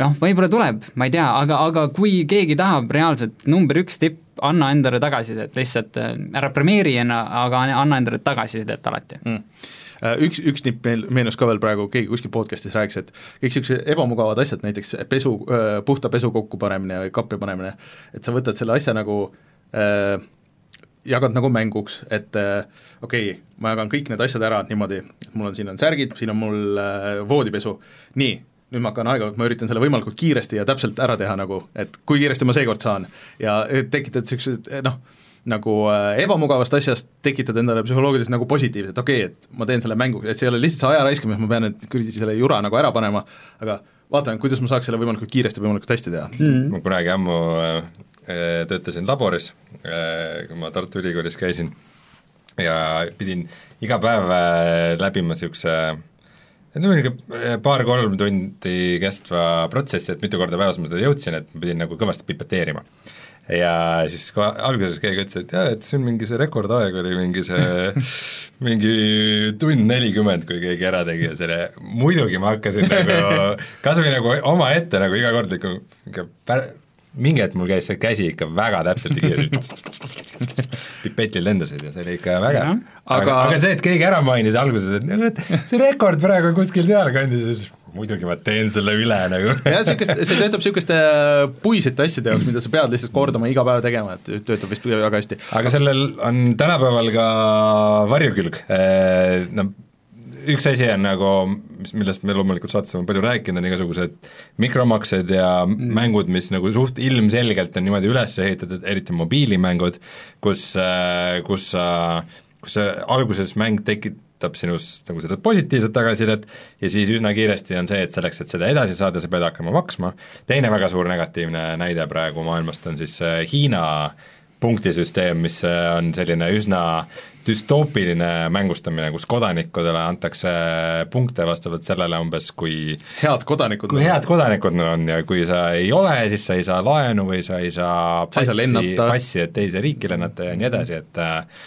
Speaker 3: noh, võib-olla tuleb, ma ei tea, aga, aga kui keegi tahab reaalselt number üks tipp, anna endale tagasisidet, lihtsalt äh, ära premeeri enna, aga anna endale tagasisidet alati. Mm.
Speaker 1: Äh, üks, üks nipp meil meenus ka veel praegu, keegi kuskil podcast'is rääkis, et kõik niisugused ebamugavad asjad, näiteks pesu, äh, puhta pesu kokkupanemine või kappi panemine, et sa võtad selle asja nagu äh, jagad nagu mänguks, et äh, okei okay,, ma jagan kõik need asjad ära niimoodi, et mul on, siin on särgid, siin on mul äh, voodipesu, nii nüüd ma hakkan aega võtma, üritan selle võimalikult kiiresti ja täpselt ära teha nagu, et kui kiiresti ma seekord saan. Ja tekitad niisugused noh, nagu äh, ebamugavast asjast tekitad endale psühholoogiliselt nagu positiivset, okei okay,, et ma teen selle mängu, et see ei ole lihtsalt see aja raiskamine, ma pean nüüd kuradi selle jura nagu ära panema, aga vaatame, kuidas ma saaks selle võimalikult kiiresti, võimalikult hästi teha.
Speaker 2: Mm.. ma kunagi ammu äh, töötasin laboris, äh, kui ma Tartu Ülikoolis käisin ja pidin iga päev läbima niisuguse see oli niisugune eh, paar-kolm tundi kestva protsess, et mitu korda päevas ma seda jõudsin, et ma pidin nagu kõvasti pipeteerima. ja siis kui alguses keegi ütles, et jaa, et see on mingi see rekordaeg oli mingi see (laughs) mingi tund nelikümmend, kui keegi ära tegi ja selle, muidugi ma hakkasin nagu (laughs) kas või nagu omaette nagu iga kord ikka pär-, mingi hetk mul käis see käsi ikka väga täpselt pipetid (laughs) lendasid ja see oli ikka vägev. aga, aga, see, et keegi ära mainis alguses, et see rekord praegu on kuskil sealkandis, muidugi ma teen selle üle nagu
Speaker 1: jah, niisugust, see töötab niisuguste puisete asjade jaoks, mida sa pead lihtsalt kordama iga päev tegema, et töötab vist väga hästi.
Speaker 2: aga sellel on tänapäeval ka varjukülg, no üks asi on nagu, mis, millest me loomulikult saates oleme palju rääkinud, on igasugused mikromaksed ja mm. mängud, mis nagu suht ilmselgelt on niimoodi üles ehitatud, eriti mobiilimängud, kus, äh, kus sa, kus sa alguses mäng tekitab sinus nagu seda positiivset tagasisidet ja siis üsna kiiresti on see, et selleks, et seda edasi saada, sa pead hakkama maksma, teine väga suur negatiivne näide praegu maailmast on siis äh, Hiina punktisüsteem, mis äh, on selline üsna düstoopiline mängustamine, kus kodanikudele antakse punkte vastavalt sellele umbes, kui
Speaker 1: head kodanikud
Speaker 2: kui head kodanikud nad on ja kui sa ei ole, siis sa ei saa laenu või sa ei saa passi, passi, et teise riiki lennata ja nii edasi, et äh,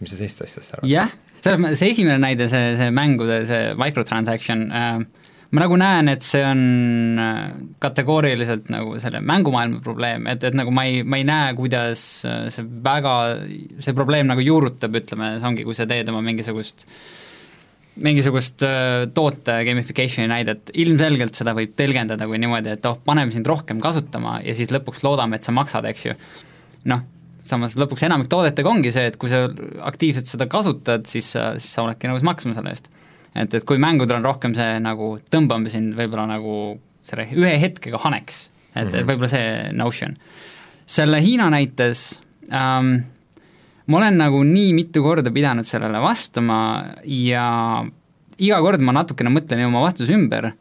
Speaker 2: mis sa teistest asjadest arvad?
Speaker 3: jah, selles mõttes see esimene näide, see, see mängude, see microtransaction äh,, ma nagu näen, et see on äh, kategooriliselt nagu selle mängumaailma probleem, et, et nagu ma ei, ma ei näe, kuidas äh, see väga, see probleem nagu juurutab, ütleme, see ongi, kui sa teed oma mingisugust mingisugust äh, toote gamification'i näidet, ilmselgelt seda võib tõlgendada kui niimoodi, et oh, paneme sind rohkem kasutama ja siis lõpuks loodame, et sa maksad, eks ju. noh, samas lõpuks enamik toodetega ongi see, et kui sa aktiivselt seda kasutad, siis sa, siis sa oledki nõus maksma selle eest et, et kui mängudel on rohkem see nagu tõmbame sind võib-olla nagu selle ühe hetkega haneks, et mm, -hmm. et võib-olla see notion. selle Hiina näites ähm, ma olen nagu nii mitu korda pidanud sellele vastama ja iga kord ma natukene mõtlen oma vastuse ümber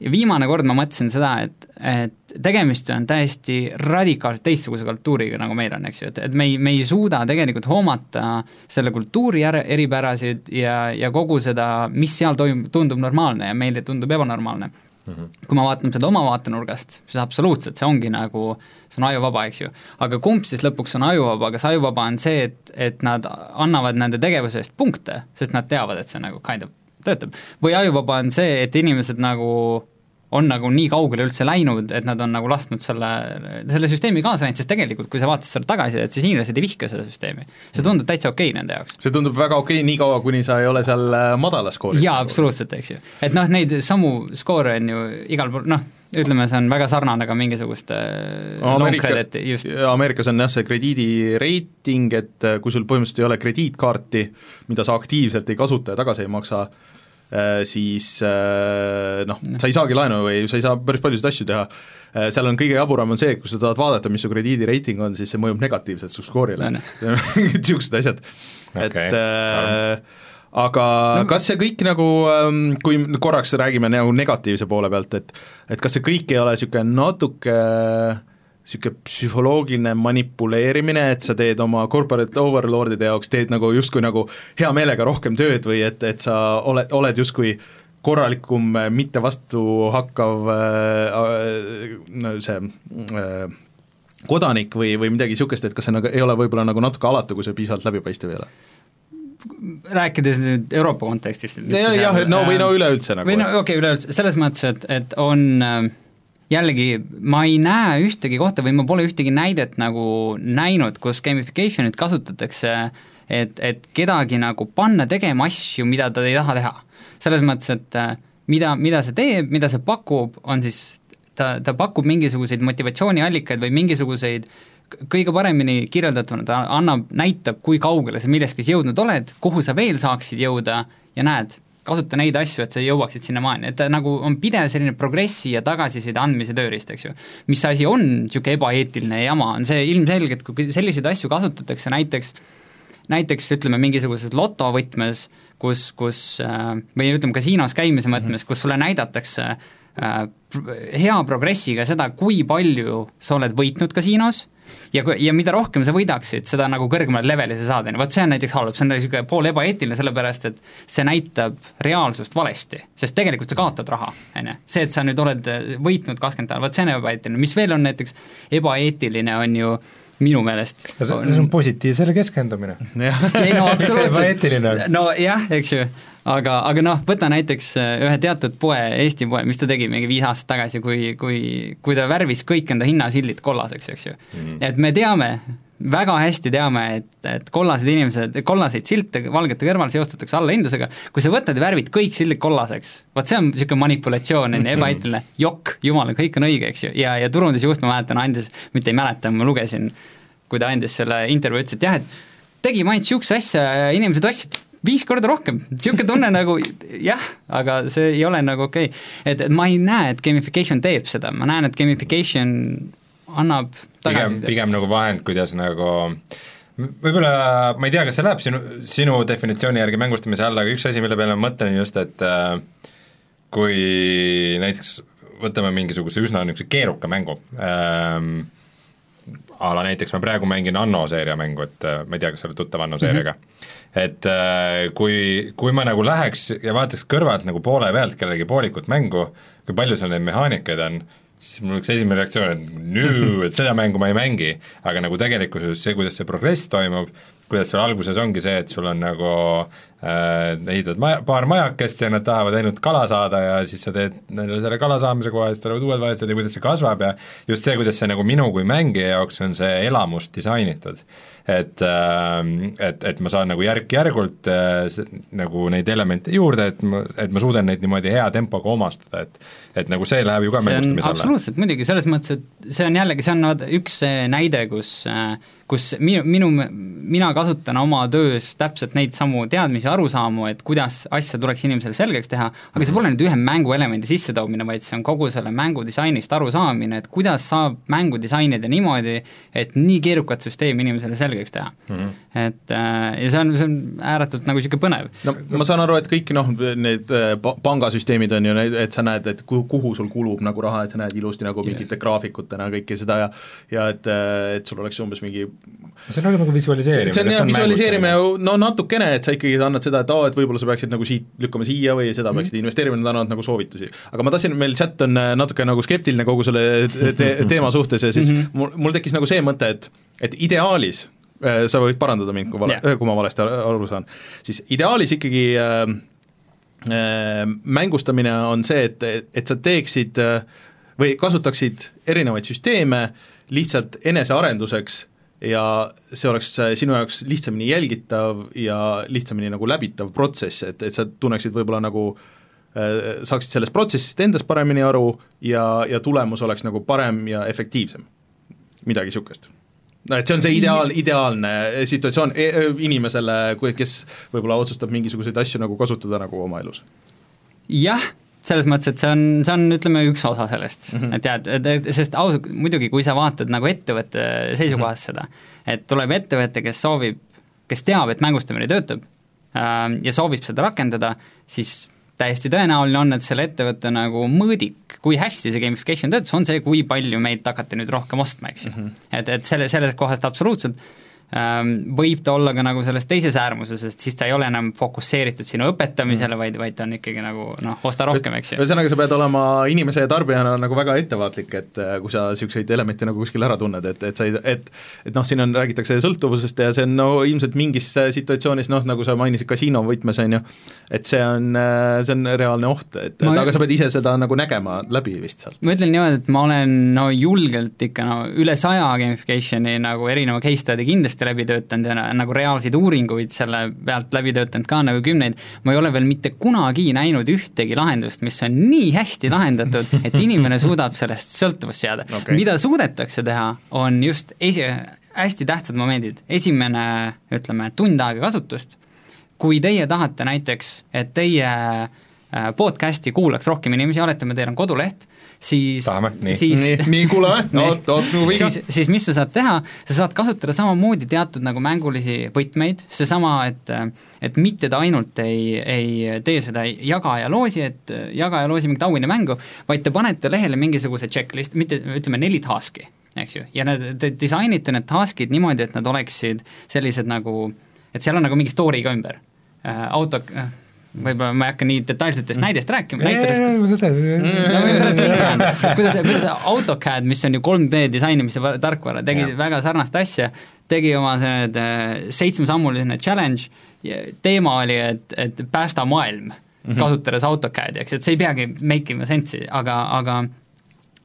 Speaker 3: ja viimane kord ma mõtlesin seda, et, et tegemist on täiesti radikaalselt teistsuguse kultuuriga, nagu meil on, eks ju, et, et me ei, me ei suuda tegelikult hoomata selle kultuuri eripärasid ja, ja kogu seda, mis seal toimub, tundub normaalne ja meile tundub ebanormaalne mm. -hmm. kui ma vaatan seda oma vaatenurgast, siis absoluutselt, see ongi nagu, see on ajuvaba, eks ju. aga kumb siis lõpuks on ajuvaba, kas ajuvaba on see, et, et nad annavad nende tegevuse eest punkte, sest nad teavad, et see nagu kind of töötab, või ajuvaba on see, et inimesed nagu on nagu nii kaugele üldse läinud, et nad on nagu lasknud selle, selle süsteemi kaasa läinud, sest tegelikult kui sa vaatad selle tagasi, et siis hiinlased ei vihka seda süsteemi. see tundub täitsa okei okay nende jaoks.
Speaker 1: see tundub väga okei okay, nii kaua, kuni sa ei ole seal äh, madalas skooris.
Speaker 3: jaa, absoluutselt, eks ju. et noh, neid samu skoore on ju igal pool, noh, ütleme, see on väga sarnane ka mingisuguste
Speaker 1: Ameerika, Ameerikas on jah, see krediidireiting, et äh, kui sul põhimõtteliselt ei ole krediitkaarti, mida sa aktiivselt ei kasuta ja tagasi ei maksa, siis noh, sa ei saagi laenu või sa ei saa päris paljusid asju teha, seal on kõige jaburam on see, et kui sa tahad vaadata, mis su krediidireiting on, siis see mõjub negatiivselt su skoorile. Niisugused (laughs) asjad. Okay., et äh, aga no, kas see kõik nagu, ähm, kui korraks räägime nagu negatiivse poole pealt, et et kas see kõik ei ole niisugune natuke niisugune psühholoogiline manipuleerimine, et sa teed oma corporate overlord'ide jaoks, teed nagu justkui nagu hea meelega rohkem tööd või et, et sa oled, oled justkui korralikum, mitte vastuhakkav äh, see äh, kodanik või, või midagi niisugust, et kas see nagu ei ole võib-olla nagu natuke alatu, kui see piisavalt läbipaistev ei ole?
Speaker 3: rääkides nüüd Euroopa kontekstist.
Speaker 1: jah, jah, no või no äh, üleüldse nagu.
Speaker 3: või no okei okay,, üleüldse, selles mõttes, et, et on äh, jällegi, ma ei näe ühtegi kohta või ma pole ühtegi näidet nagu näinud, kus gamification'it kasutatakse et, et kedagi nagu panna tegema asju, mida ta ei taha teha. selles mõttes, et äh, mida, mida see teeb, mida see pakub, on siis ta, ta pakub mingisuguseid motivatsiooniallikaid või mingisuguseid kõige paremini kirjeldatuna ta annab, näitab, kui kaugele sa milleski jõudnud oled, kuhu sa veel saaksid jõuda ja näed, kasuta neid asju, et sa jõuaksid sinnamaani, et ta nagu on pidev selline progressi ja tagasiside andmise tööriist, eks ju. mis asi on niisugune ebaeetiline jama, on see ilmselgelt, kui selliseid asju kasutatakse näiteks näiteks ütleme, mingisuguses lotovõtmes, kus, kus äh, või ütleme, kasiinos käimise mõttes, kus sulle näidatakse äh, hea progressiga seda, kui palju sa oled võitnud kasiinos, ja, ja mida rohkem sa võidaksid, seda nagu kõrgemale leveli sa saad, on ju, vot see on näiteks halb, see on niisugune pool ebaeetiline, sellepärast et see näitab reaalsust valesti, sest tegelikult sa kaotad raha, on ju. see, et sa nüüd oled võitnud kakskümmend päeva, vot see on ebaeetiline, mis veel on näiteks ebaeetiline, on ju minu meelest
Speaker 4: see on positiivsele keskendumine. (laughs)
Speaker 3: ei no absoluutselt, nojah, eks ju aga, aga noh, võta näiteks äh, ühe teatud poe, Eesti poe, mis ta tegi mingi viis aastat tagasi, kui, kui, kui ta värvis kõik enda hinnasildid kollaseks, eks ju mm. -hmm. et me teame, väga hästi teame, et, et kollased inimesed, kollaseid silte valgete kõrval seostatakse allahindlusega, kui sa võtad ja värvid kõik sildid kollaseks, vot see on niisugune manipulatsioon, on ju, ebaeetiline, (laughs) jokk, jumala, kõik on õige, eks ju, ja, ja turundusjuht, ma mäletan, andis, mitte ei mäleta, ma lugesin, kui ta andis selle intervjuu, ütles, et jah, et tegime ainult niisuguse asja ja inimesed ostsid viis korda rohkem, niisugune tunne nagu jah, aga see ei ole nagu okei. Okay.. et, et ma ei näe, et gamification teeb seda, ma näen, et gamification annab
Speaker 2: pigem, pigem nagu vahend, kuidas nagu võib-olla, ma ei tea, kas see läheb sinu, sinu definitsiooni järgi mängustamise alla, aga üks asi, mille peale ma mõtlen just, et äh, kui näiteks võtame mingisuguse üsna niisuguse keeruka mängu ähm,, a la näiteks ma praegu mängin Anno seeria mängu, et äh, ma ei tea, kas sa oled tuttav Anno seeriaga. mm, -hmm. Et äh, kui, kui ma nagu läheks ja vaataks kõrvalt nagu poole pealt kellegi poolikut mängu, kui palju seal neid mehaanikaid on, siis mul oleks esimene reaktsioon, et nüü, et seda mängu ma ei mängi, aga nagu tegelikkuses see, kuidas see progress toimub, kuidas seal alguses ongi see, et sul on nagu äh, ehitad maja, paar majakest ja nad tahavad ainult kala saada ja siis sa teed neile selle kala saamise koha ja siis tulevad uued valitsejad ja kuidas see kasvab ja just see, kuidas see nagu minu kui mängija jaoks on see elamus disainitud. et äh,, et, et ma saan nagu järk-järgult äh, nagu neid elemente juurde, et ma, et ma suudan neid niimoodi hea tempoga omastada, et et nagu see läheb ju ka mängustamise alla.
Speaker 3: absoluutselt, muidugi, selles mõttes, et see on jällegi, see on vaata üks näide, kus äh, kus minu, minu, mina kasutan oma töös täpselt neid samu teadmisi, arusaamu, et kuidas asja tuleks inimesele selgeks teha, aga see pole nüüd ühe mänguelemendi sissetoomine, vaid see on kogu selle mängu disainist arusaamine, et kuidas saab mängu disainida niimoodi, et nii keerukat süsteemi inimesele selgeks teha mm. -hmm. Et äh, ja see on, see on ääretult nagu niisugune põnev.
Speaker 1: no ma saan aru, et kõik noh, need äh, pangasüsteemid on ju, et sa näed, et kuhu, kuhu sul kulub nagu raha, et sa näed ilusti nagu mingite yeah. graafikutena kõike seda ja ja et, äh, et sul oleks umbes mingi
Speaker 4: see on nagu visualiseerimine.
Speaker 1: see on jah, visualiseerimine, no natukene, et sa ikkagi annad seda, et aa, et võib-olla sa peaksid nagu siit lükkama siia või seda mm -hmm. peaksid investeerima, nad annavad nagu soovitusi. aga ma tahtsin, meil chat on natuke nagu skeptiline kogu selle te (laughs) teema suhtes ja siis mm -hmm. mul, mul tekkis nagu see mõte, et et ideaalis sa võid parandada mind, kui vale yeah., kui ma valesti aru saan, siis ideaalis ikkagi äh, äh, mängustamine on see, et, et sa teeksid äh, või kasutaksid erinevaid süsteeme lihtsalt enesearenduseks ja see oleks sinu jaoks lihtsamini jälgitav ja lihtsamini nagu läbitav protsess, et, et sa tunneksid võib-olla nagu äh, saaksid sellest protsessist endast paremini aru ja, ja tulemus oleks nagu parem ja efektiivsem. midagi niisugust. No et see on see ideaal, ideaalne situatsioon e, e inimesele, kes võib-olla otsustab mingisuguseid asju nagu kasutada nagu oma elus
Speaker 3: jah, selles mõttes, et see on, see on, ütleme, üks osa sellest mm, -hmm. et tead, et sest ausalt, muidugi kui sa vaatad nagu ettevõtte seisukohast mm -hmm. seda, et tuleb ettevõte, kes soovib, kes teab, et mängustamine töötab äh, ja soovib seda rakendada, siis täiesti tõenäoline on, et selle ettevõtte nagu mõõdik, kui hästi see gamification töötas, on see, kui palju meid hakati nüüd rohkem ostma, eks ju mm. -hmm. et, et selle, sellest kohast absoluutselt võib ta olla ka nagu selles teises äärmuses, sest siis ta ei ole enam fokusseeritud sinu õpetamisele, vaid, vaid ta on ikkagi nagu noh, osta rohkem, eks ju.
Speaker 1: ühesõnaga, sa pead olema inimese ja tarbijana nagu väga ettevaatlik, et äh, kui sa niisuguseid elemente nagu kuskil ära tunned, et, et sa ei, et et noh, siin on, räägitakse sõltuvusest ja see on no ilmselt mingis situatsioonis noh, nagu sa mainisid kasiino võtmes, on ju, et see on, äh, see on reaalne oht, et, et aga sa pead ise seda nagu nägema läbi vist sealt.
Speaker 3: ma ütlen niimoodi, et ma olen no julgelt ikka no üle saja gamification'i nagu erineva case study kindlasti hästi läbi töötanud ja nagu reaalseid uuringuid selle pealt läbi töötanud ka nagu kümneid, ma ei ole veel mitte kunagi näinud ühtegi lahendust, mis on nii hästi lahendatud, et (laughs) inimene suudab sellest sõltuvust seada. Okay.. mida suudetakse teha, on just esi-, hästi tähtsad momendid, esimene ütleme, tund aega kasutust, kui teie tahate näiteks, et teie äh, podcast'i kuulaks rohkem inimesi, oletame, teil on koduleht, siis
Speaker 2: tahame, nii.
Speaker 3: siis
Speaker 1: nii, nii kuulame, (laughs) oot, oot, no võiga.
Speaker 3: siis, siis mis sa saad teha, sa saad kasutada samamoodi teatud nagu mängulisi võtmeid, seesama, et et mitte ta ainult ei, ei tee seda jaga ja loosi, et jaga ja loosi mingit auhinna mängu, vaid te panete lehele mingisuguse checklist, mitte ütleme neli task'i, eks ju, ja need, te disainite need task'id niimoodi, et nad oleksid sellised nagu, et seal on nagu mingi story ka ümber. auto, võib-olla ma ei hakka nii detailsetest mm. näidest rääkima, näiteks kuidas, (laughs) kuidas AutoCAD, mis on ju 3D disainimise tarkvara, tegi ja. väga sarnast asja, tegi oma need seitsmesammuline challenge, teema oli, et, et päästa maailm mm, -hmm. kasutades AutoCAD-i, eks, et see ei peagi make ima sense'i, aga, aga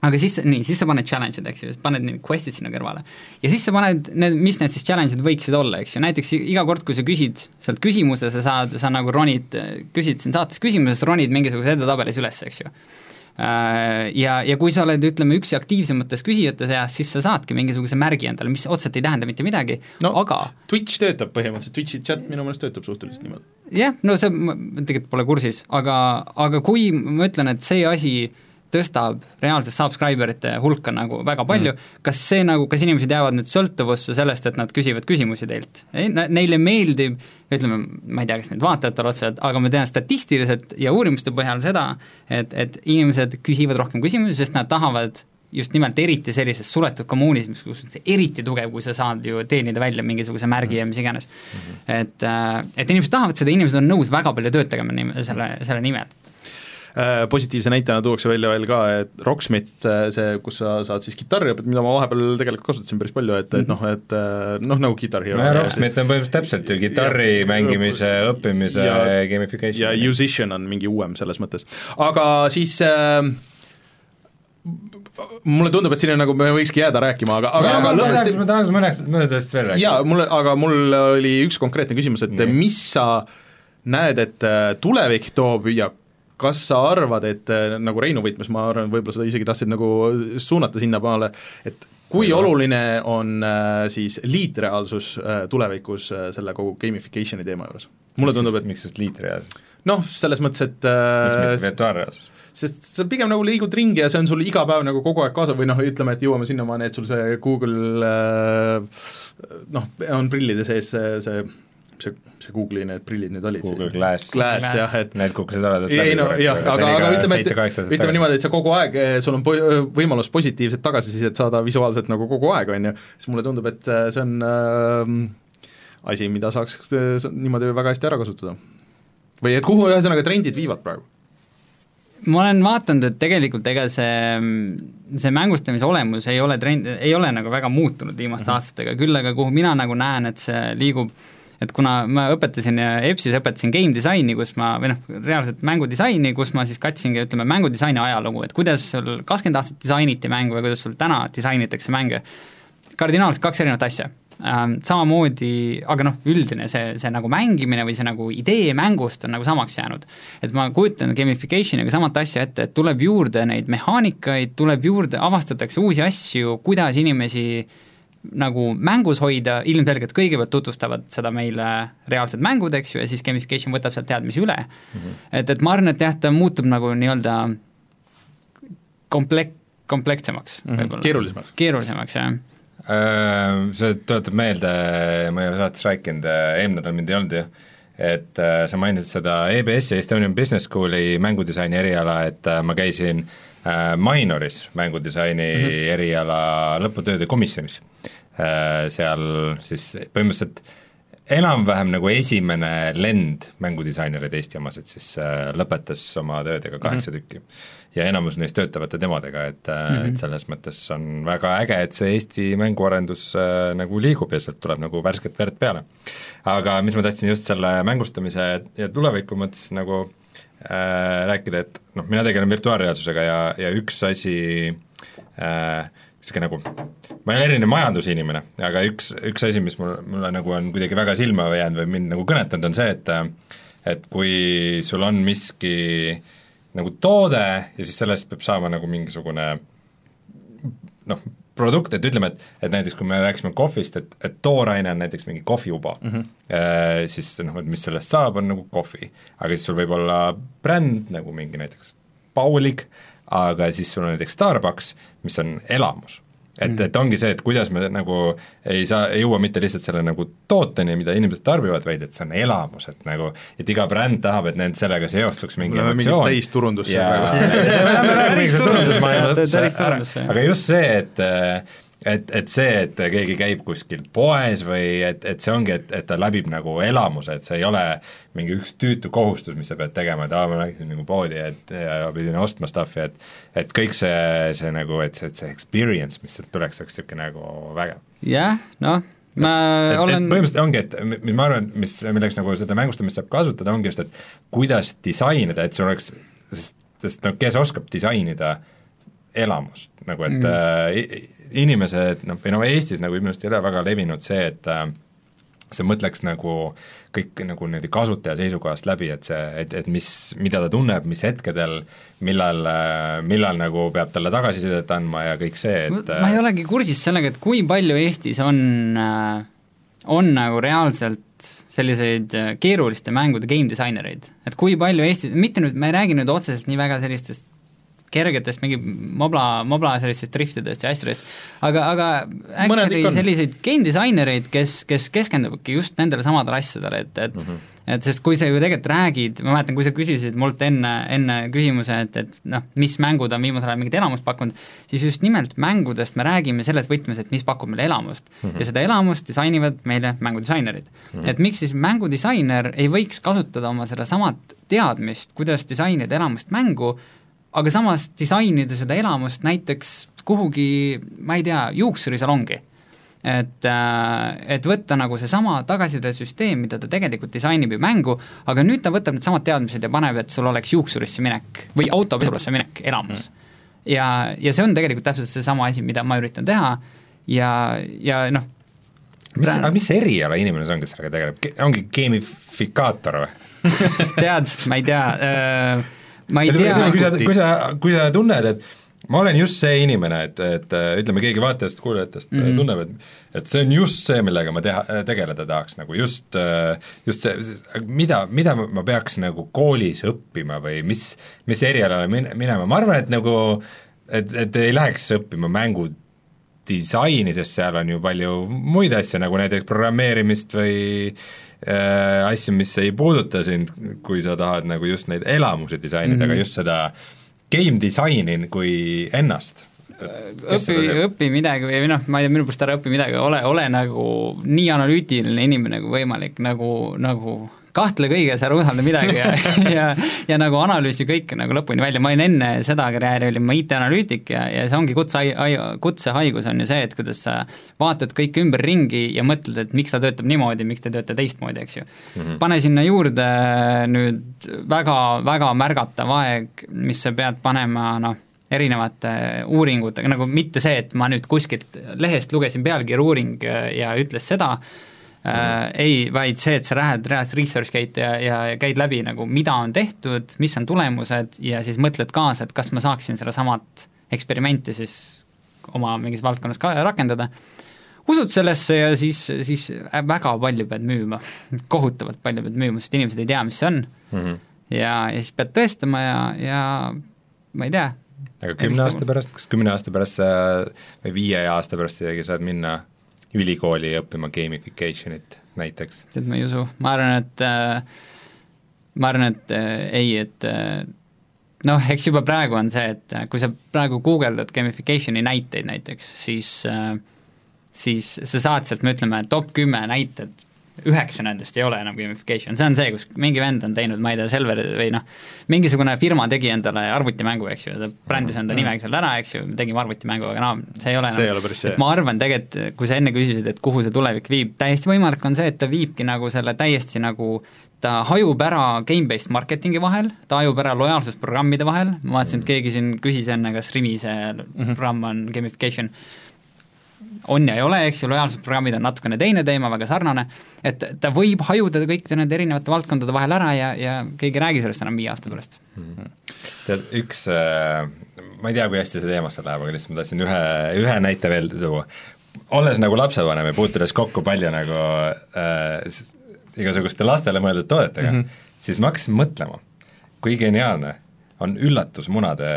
Speaker 3: aga siis, nii, siis sa paned challenge'id, eks ju, paned need quest'id sinna kõrvale. ja siis sa paned need, mis need siis challenge'id võiksid olla, eks ju, näiteks iga kord, kui sa küsid sealt küsimuse, sa saad, sa nagu ronid, küsid siin saates küsimuses, ronid mingisuguse edetabelis üles, eks ju äh, ja, ja kui sa oled, ütleme, üks aktiivsemates küsijate seas, siis sa saadki mingisuguse märgi endale, mis otseselt ei tähenda mitte midagi no,, aga
Speaker 1: Twitch töötab põhimõtteliselt, Twitchi chat minu meelest töötab suhteliselt niimoodi.
Speaker 3: jah, no see, ma tegelikult pole kursis, aga, aga kui ma ütlen, et see asi tõstab reaalselt subscriberite hulka nagu väga palju mm., kas see nagu, kas inimesed jäävad nüüd sõltuvusse sellest, et nad küsivad küsimusi teilt? ei, neile meeldib, ütleme, ma ei tea, kas need vaatajatele otseselt, aga ma tean statistiliselt ja uurimuste põhjal seda, et, et inimesed küsivad rohkem küsimusi, sest nad tahavad just nimelt eriti sellises suletud kommuunis, mis, kus on see eriti tugev, kui sa saad ju teenida välja mingisuguse märgi ja mis iganes mm. -hmm. et, äh, et inimesed tahavad seda, inimesed on nõus väga palju tööd tegema selle, selle nimel
Speaker 1: positiivse näitena tuuakse välja veel ka, et Rocksmith, äh, see, kus sa saad siis kitarri õppida, mida ma vahepeal tegelikult kasutasin päris palju, et, et noh, et äh, noh, nagu Guitar Hero.
Speaker 2: Rocksmith on põhimõtteliselt täpselt ju kitarri ja, mängimise, õppimise ja, gamification.
Speaker 1: ja Musician on mingi uuem selles mõttes, aga siis äh, mulle tundub, et siin on nagu, me võikski jääda rääkima, aga, aga, aga
Speaker 2: ma tahaks, ma tahaks mõnest, mõnest asjast veel rääkida.
Speaker 1: jaa, mul, aga mul oli üks konkreetne küsimus, et Nii. mis sa näed, et tulevik toob ja kas sa arvad, et äh, nagu Reinu võtmes, ma arvan, võib-olla sa isegi tahtsid nagu suunata sinnapoole, et kui ja. oluline on äh, siis liitreaalsus äh, tulevikus selle kogu gamification'i teema juures? mulle tundub, et
Speaker 2: miks just liitreaalsus?
Speaker 1: noh, selles mõttes, et
Speaker 2: miks mitte virtuaalreaalsus?
Speaker 1: sest sa pigem nagu liigud ringi ja see on sul iga päev nagu kogu aeg kaasa või noh, ütleme, et jõuame sinnamaani, et sul see Google noh, on prillide sees see, see see, see Google'i need prillid nüüd olid
Speaker 2: Google siis? Glass.
Speaker 1: Glass jah, et
Speaker 2: Need kukkusid
Speaker 1: läbi. ei no jah, aga, aga ütleme, et ütleme niimoodi, et sa kogu aeg, eh, sul on po-, võimalus positiivset tagasisidet saada visuaalselt nagu kogu aeg, on ju, siis mulle tundub, et eh, see on äh, asi, mida saaks äh, niimoodi väga hästi ära kasutada. või et kuhu ühesõnaga trendid viivad praegu?
Speaker 3: ma olen vaadanud, et tegelikult ega see, see mängustamise olemus ei ole trend, ei ole nagu väga muutunud viimaste mm -hmm. aastatega, küll aga kuhu mina nagu näen, et see liigub äh, et kuna ma õpetasin EBS-is, õpetasin game disaini, kus ma, või noh, reaalselt mängudisaini, kus ma siis katsingi, ütleme, mängudisaini ajalugu, et kuidas sul kakskümmend aastat disainiti mängu ja kuidas sul täna disainitakse mänge, kardinaalselt kaks erinevat asja ähm, samamoodi, aga noh, üldine see, see nagu mängimine või see nagu idee mängust on nagu samaks jäänud. et ma kujutan gamification'iga samat asja ette, et tuleb juurde neid mehaanikaid, tuleb juurde, avastatakse uusi asju, kuidas inimesi nagu mängus hoida, ilmselgelt kõigepealt tutvustavad seda meile reaalsed mängud, eks ju, ja siis gamification võtab sealt teadmisi üle mm. -hmm. et, et ma arvan, et jah, ta muutub nagu nii-öelda komplekt, komplektsemaks
Speaker 1: mm -hmm. keerulisemaks.
Speaker 3: keerulisemaks, jah
Speaker 2: Äh, see tuletab meelde, ma ei ole saates rääkinud, äh, eelmine nädal mind ei olnud ju, et äh, sa mainisid seda EBS-i, Estonian Business School'i mängudisaini eriala, et ma käisin Minoris mängudisaini mm -hmm. eriala lõputööde komisjonis. Seal siis põhimõtteliselt enam-vähem nagu esimene lend mängudisainereid Eesti omasid siis lõpetas oma töödega kaheksa mm -hmm. tükki ja enamus neist töötavate demodega, et mm, -hmm. et selles mõttes on väga äge, et see Eesti mänguarendus äh, nagu liigub ja sealt tuleb nagu värsket verd peale. aga mis ma tahtsin just selle mängustamise ja tuleviku mõttes nagu äh, rääkida, et noh, mina tegelen virtuaalreaalsusega ja, ja üks asi äh, niisugune nagu, ma ei ole erinev majandusinimene, aga üks, üks asi, mis mul, mulle nagu on kuidagi väga silma jäänud või mind nagu kõnetanud, on see, et et kui sul on miski äh, nagu toode ja siis sellest peab saama nagu mingisugune noh, produkt, et ütleme, et, et näiteks kui me rääkisime kohvist, et, et tooraine on näiteks mingi kohviuba mm, -hmm. äh, siis noh, et mis sellest saab, on nagu kohvi. aga siis sul võib olla bränd nagu mingi näiteks Paulig, aga siis sul on näiteks Starbucks, mis on elamus et, mm. et ongi see, et kuidas me nagu ei saa, ei jõua mitte lihtsalt selle nagu tooteni, mida inimesed tarbivad, vaid et see on elamus, et nagu et iga bränd tahab, et nend sellega seostuks mingi emotsioon.
Speaker 1: täisturundusse
Speaker 2: praegu. (laughs) (laughs) aga just see, et et, et see, et keegi käib kuskil poes või et, et see ongi, et, et ta läbib nagu elamuse, et see ei ole mingi üks tüütu kohustus, mis sa pead tegema, et aa, ma läksin nagu poodi, et ja pidin ostma stuff'i, et et kõik see, see nagu, et see, et see experience, mis sealt tuleks, oleks niisugune nagu vägev.
Speaker 3: jah, noh, ma
Speaker 2: et,
Speaker 3: olen
Speaker 2: et põhimõtteliselt ongi, et ma arvan, mis, milleks nagu seda mängustamist saab kasutada, ongi just, et kuidas disainida, et sul oleks, sest, sest no kes oskab disainida elamust, nagu et mm. äh, inimesed noh, või noh, Eestis nagu minu arust ei ole väga levinud see, et äh, sa mõtleks nagu kõik nagu niimoodi kasutaja seisukohast läbi, et see, et, et mis, mida ta tunneb, mis hetkedel, millal, äh, millal nagu peab talle tagasisidet andma ja kõik see, et
Speaker 3: ma ei olegi kursis sellega, et kui palju Eestis on, äh, on nagu reaalselt selliseid keeruliste mängude game disainereid, et kui palju Eestis, mitte nüüd, ma ei räägi nüüd otseselt nii väga sellistest kergetest mingi mobla, mobla sellistest driftidest ja asjadest, aga, aga actually selliseid game disainereid, kes, kes keskenduvadki just nendele samadele asjadele, et, et mm -hmm. et sest kui sa ju tegelikult räägid, ma mäletan, kui sa küsisid mult enne, enne küsimuse, et, et noh, mis mängud on viimasel ajal mingit elamust pakkunud, siis just nimelt mängudest me räägime selles võtmes, et mis pakub meile elamust mm. -hmm. ja seda elamust disainivad meile mängudisainerid mm. -hmm. et miks siis mängudisainer ei võiks kasutada oma sedasamat teadmist, kuidas disainida elamust mängu, aga samas disainida seda elamust näiteks kuhugi, ma ei tea, juuksurisalongi. et, äh, et võtta nagu seesama tagasisidesüsteem, mida ta tegelikult disainib ju mängu, aga nüüd ta võtab needsamad teadmised ja paneb, et sul oleks juuksurisse minek või autopesurusse minek elamus. Mm.. ja, ja see on tegelikult täpselt seesama asi, mida ma üritan teha ja, ja noh,
Speaker 2: mis, aga mis eriala inimene see on, kes sellega tegeleb, ongi geemifikaator või? (laughs)
Speaker 3: Tead, ma ei tea äh,, ma ei tea.
Speaker 2: kui sa, kui sa, kui sa tunned, et ma olen just see inimene, et, et ütleme, keegi vaatajast, kuulajatest mm -hmm. tunneb, et et see on just see, millega ma teha, tegeleda tahaks, nagu just, just see, mida, mida ma peaks nagu koolis õppima või mis, mis erialale min-, minema, ma arvan, et nagu et, et ei läheks õppima mängu disaini, sest seal on ju palju muid asju, nagu näiteks programmeerimist või äh, asju, mis ei puuduta sind, kui sa tahad nagu just neid elamusi disainida mm, -hmm. aga just seda game disaini kui ennast
Speaker 3: õpi, õpi midagi või noh, ma ei tea, minu pärast ära õpi midagi, ole, ole nagu nii analüütiline inimene kui võimalik, nagu, nagu kahtle kõiges, ära usalda midagi ja (laughs) ja, ja nagu analüüsi kõike nagu lõpuni välja, ma olin enne seda karjääri, olin ma IT-analüütik ja, ja see ongi kutse, kutsehaigus on ju see, et kuidas sa vaatad kõike ümberringi ja mõtled, et miks ta töötab niimoodi, miks ta ei tööta teistmoodi, eks ju mm. -hmm. pane sinna juurde nüüd väga, väga märgatav aeg, mis sa pead panema noh, erinevate uuringutega, nagu mitte see, et ma nüüd kuskilt lehest lugesin pealkirja uuring ja ütles seda, äh, ei, vaid see, et sa lähed reaalselt research gate'i ja, ja, ja käid läbi nagu, mida on tehtud, mis on tulemused ja siis mõtled kaasa, et kas ma saaksin sedasamat eksperimenti siis oma mingis valdkonnas ka rakendada, usud sellesse ja siis, siis väga palju pead müüma, (laughs) kohutavalt palju pead müüma, sest inimesed ei tea, mis see on
Speaker 2: mm. -hmm.
Speaker 3: ja, ja siis pead tõestama ja, ja ma ei tea.
Speaker 2: aga kümne aasta pärast, kas kümne aasta pärast sa või viie aasta pärast isegi saad minna ülikooli õppima gamification'it näiteks?
Speaker 3: tead, ma ei usu, ma arvan, et äh, ma arvan, et äh, ei, et äh, noh, eks juba praegu on see, et äh, kui sa praegu guugeldad gamification'i näiteid näiteks, siis äh, siis sa saad sealt, me ütleme, top kümme näited, üheksa nendest ei ole enam gamification, see on see, kus mingi vend on teinud, ma ei tea, Selver või noh, mingisugune firma tegi endale arvutimängu, eks ju, ta brändis enda nimega seal ära, eks ju, tegime arvutimängu, aga no see ei ole
Speaker 1: see see.
Speaker 3: et ma arvan tegelikult, kui sa enne küsisid, et kuhu see tulevik viib, täiesti võimalik on see, et ta viibki nagu selle täiesti nagu ta hajub ära game-based marketingi vahel, ta hajub ära lojaalsusprogrammide vahel, ma vaatasin, et keegi siin küsis enne, kas Rimi see programm on gamification, on ja ei ole, eks ju, lojaalsusprogrammid on natukene teine teema, väga sarnane, et ta võib hajuda kõikide nende erinevate valdkondade vahel ära ja, ja keegi ei räägi sellest enam viie aasta pärast
Speaker 2: mm.. tead, üks äh, ma ei tea, kui hästi see teemasse läheb, aga lihtsalt ma tahtsin ühe, ühe näite veel tuua. olles nagu lapsevanem ja puutudes kokku palju nagu äh, igasuguste lastele mõeldud toodetega mm, -hmm. siis ma hakkasin mõtlema, kui geniaalne on üllatusmunade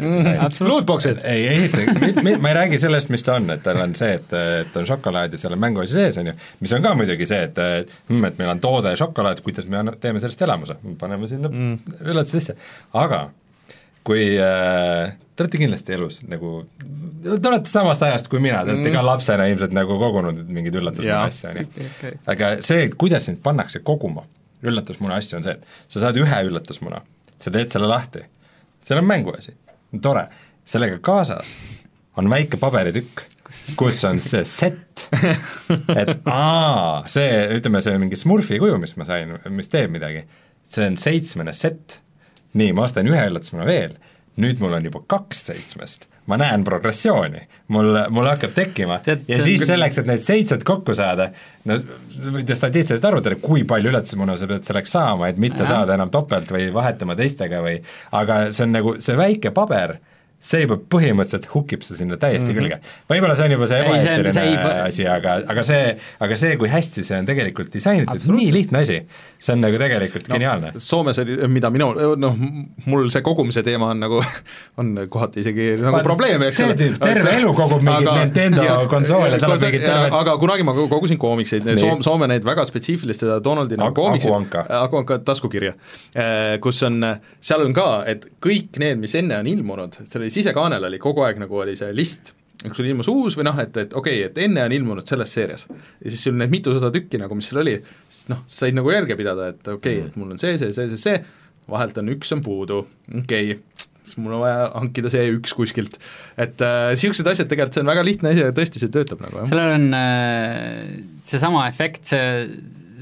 Speaker 1: mm, lootbox'id?
Speaker 2: ei, esiteks, ma ei räägi sellest, mis ta on, et tal on see, et, et on šokolaad ja seal on mänguasi sees, on ju, mis on ka muidugi see, et mm, et meil on toode šokolaad, kuidas me anna, teeme sellest elamuse, paneme sinna mm. üllatuse sisse, aga kui äh, te olete kindlasti elus nagu, te olete samast ajast kui mina, te olete mm. ka lapsena ilmselt nagu kogunud mingeid üllatusmuna asju, on ju. aga see, kuidas sind pannakse koguma üllatusmuna asju, on see, et sa saad ühe üllatusmuna sa teed selle lahti, seal on mänguasi, tore, sellega kaasas on väike paberitükk, kus on see set, et aa, see, ütleme, see mingi Smurfi kuju, mis ma sain, mis teeb midagi, see on seitsmene set, nii, ma ostan ühe üllatusmuna veel, nüüd mul on juba kaks seitsmest. Ma näen progressiooni, mul, mul hakkab tekkima. Tead, ja siis selleks, et neid seitset kokku saada, no võite statistiliselt arvutada, kui palju üllatusmuna sa pead selleks saama, et mitte ja. saada enam topelt või vahetama teistega või aga see on nagu see väike paber see juba põhimõtteliselt hukib see sinna täiesti mm -hmm. külge. võib-olla see on juba see ebaeetiline asi, aga, aga see, aga see, kui hästi see on tegelikult disainitud, nii lihtne asi, see on nagu tegelikult no, geniaalne.
Speaker 1: Soomes oli, mida minu, noh, mul see kogumise teema on nagu, on kohati isegi nagu Ma, probleem, eks
Speaker 2: ole. terve elu kogub mingeid Nintendo konsoole, tal on mingid terved
Speaker 1: aga kunagi ma kogusin koomikseid, Soom-, Soome neid väga spetsiifilist seda Donaldi nagu koomikseid, Aku Anka taskukirja, eh, kus on, seal on ka, et kõik need, mis enne on ilmunud, see oli sisekaanel oli kogu aeg nagu oli see list, üks oli ilmus uus või noh, et, et okei okay,, et enne on ilmunud selles seerias. ja siis sul need mitusada tükki nagu, mis seal oli, siis noh, said nagu järge pidada, et okei okay, mm., et mul on see, see, see, see, see, vahelt on üks on puudu, okei okay., siis mul on vaja hankida see üks kuskilt. et niisugused äh, asjad tegelikult, see on väga lihtne asi ja tõesti, see töötab nagu, jah.
Speaker 3: sellel on äh, seesama efekt, see,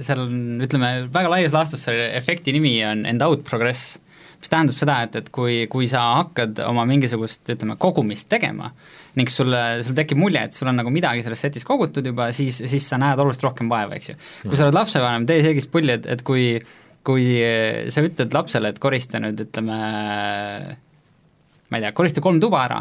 Speaker 3: seal on, ütleme, väga laias laastus selle efekti nimi on end out progress mis tähendab seda, et, et kui, kui sa hakkad oma mingisugust, ütleme, kogumist tegema ning sulle, sul tekib mulje, et sul on nagu midagi selles setis kogutud juba, siis, siis sa näed oluliselt rohkem vaeva, eks ju. kui sa oled lapsevanem, tee sellist pulli, et, et kui kui sa ütled lapsele, et korista nüüd ütleme, ma ei tea, korista kolm tuba ära,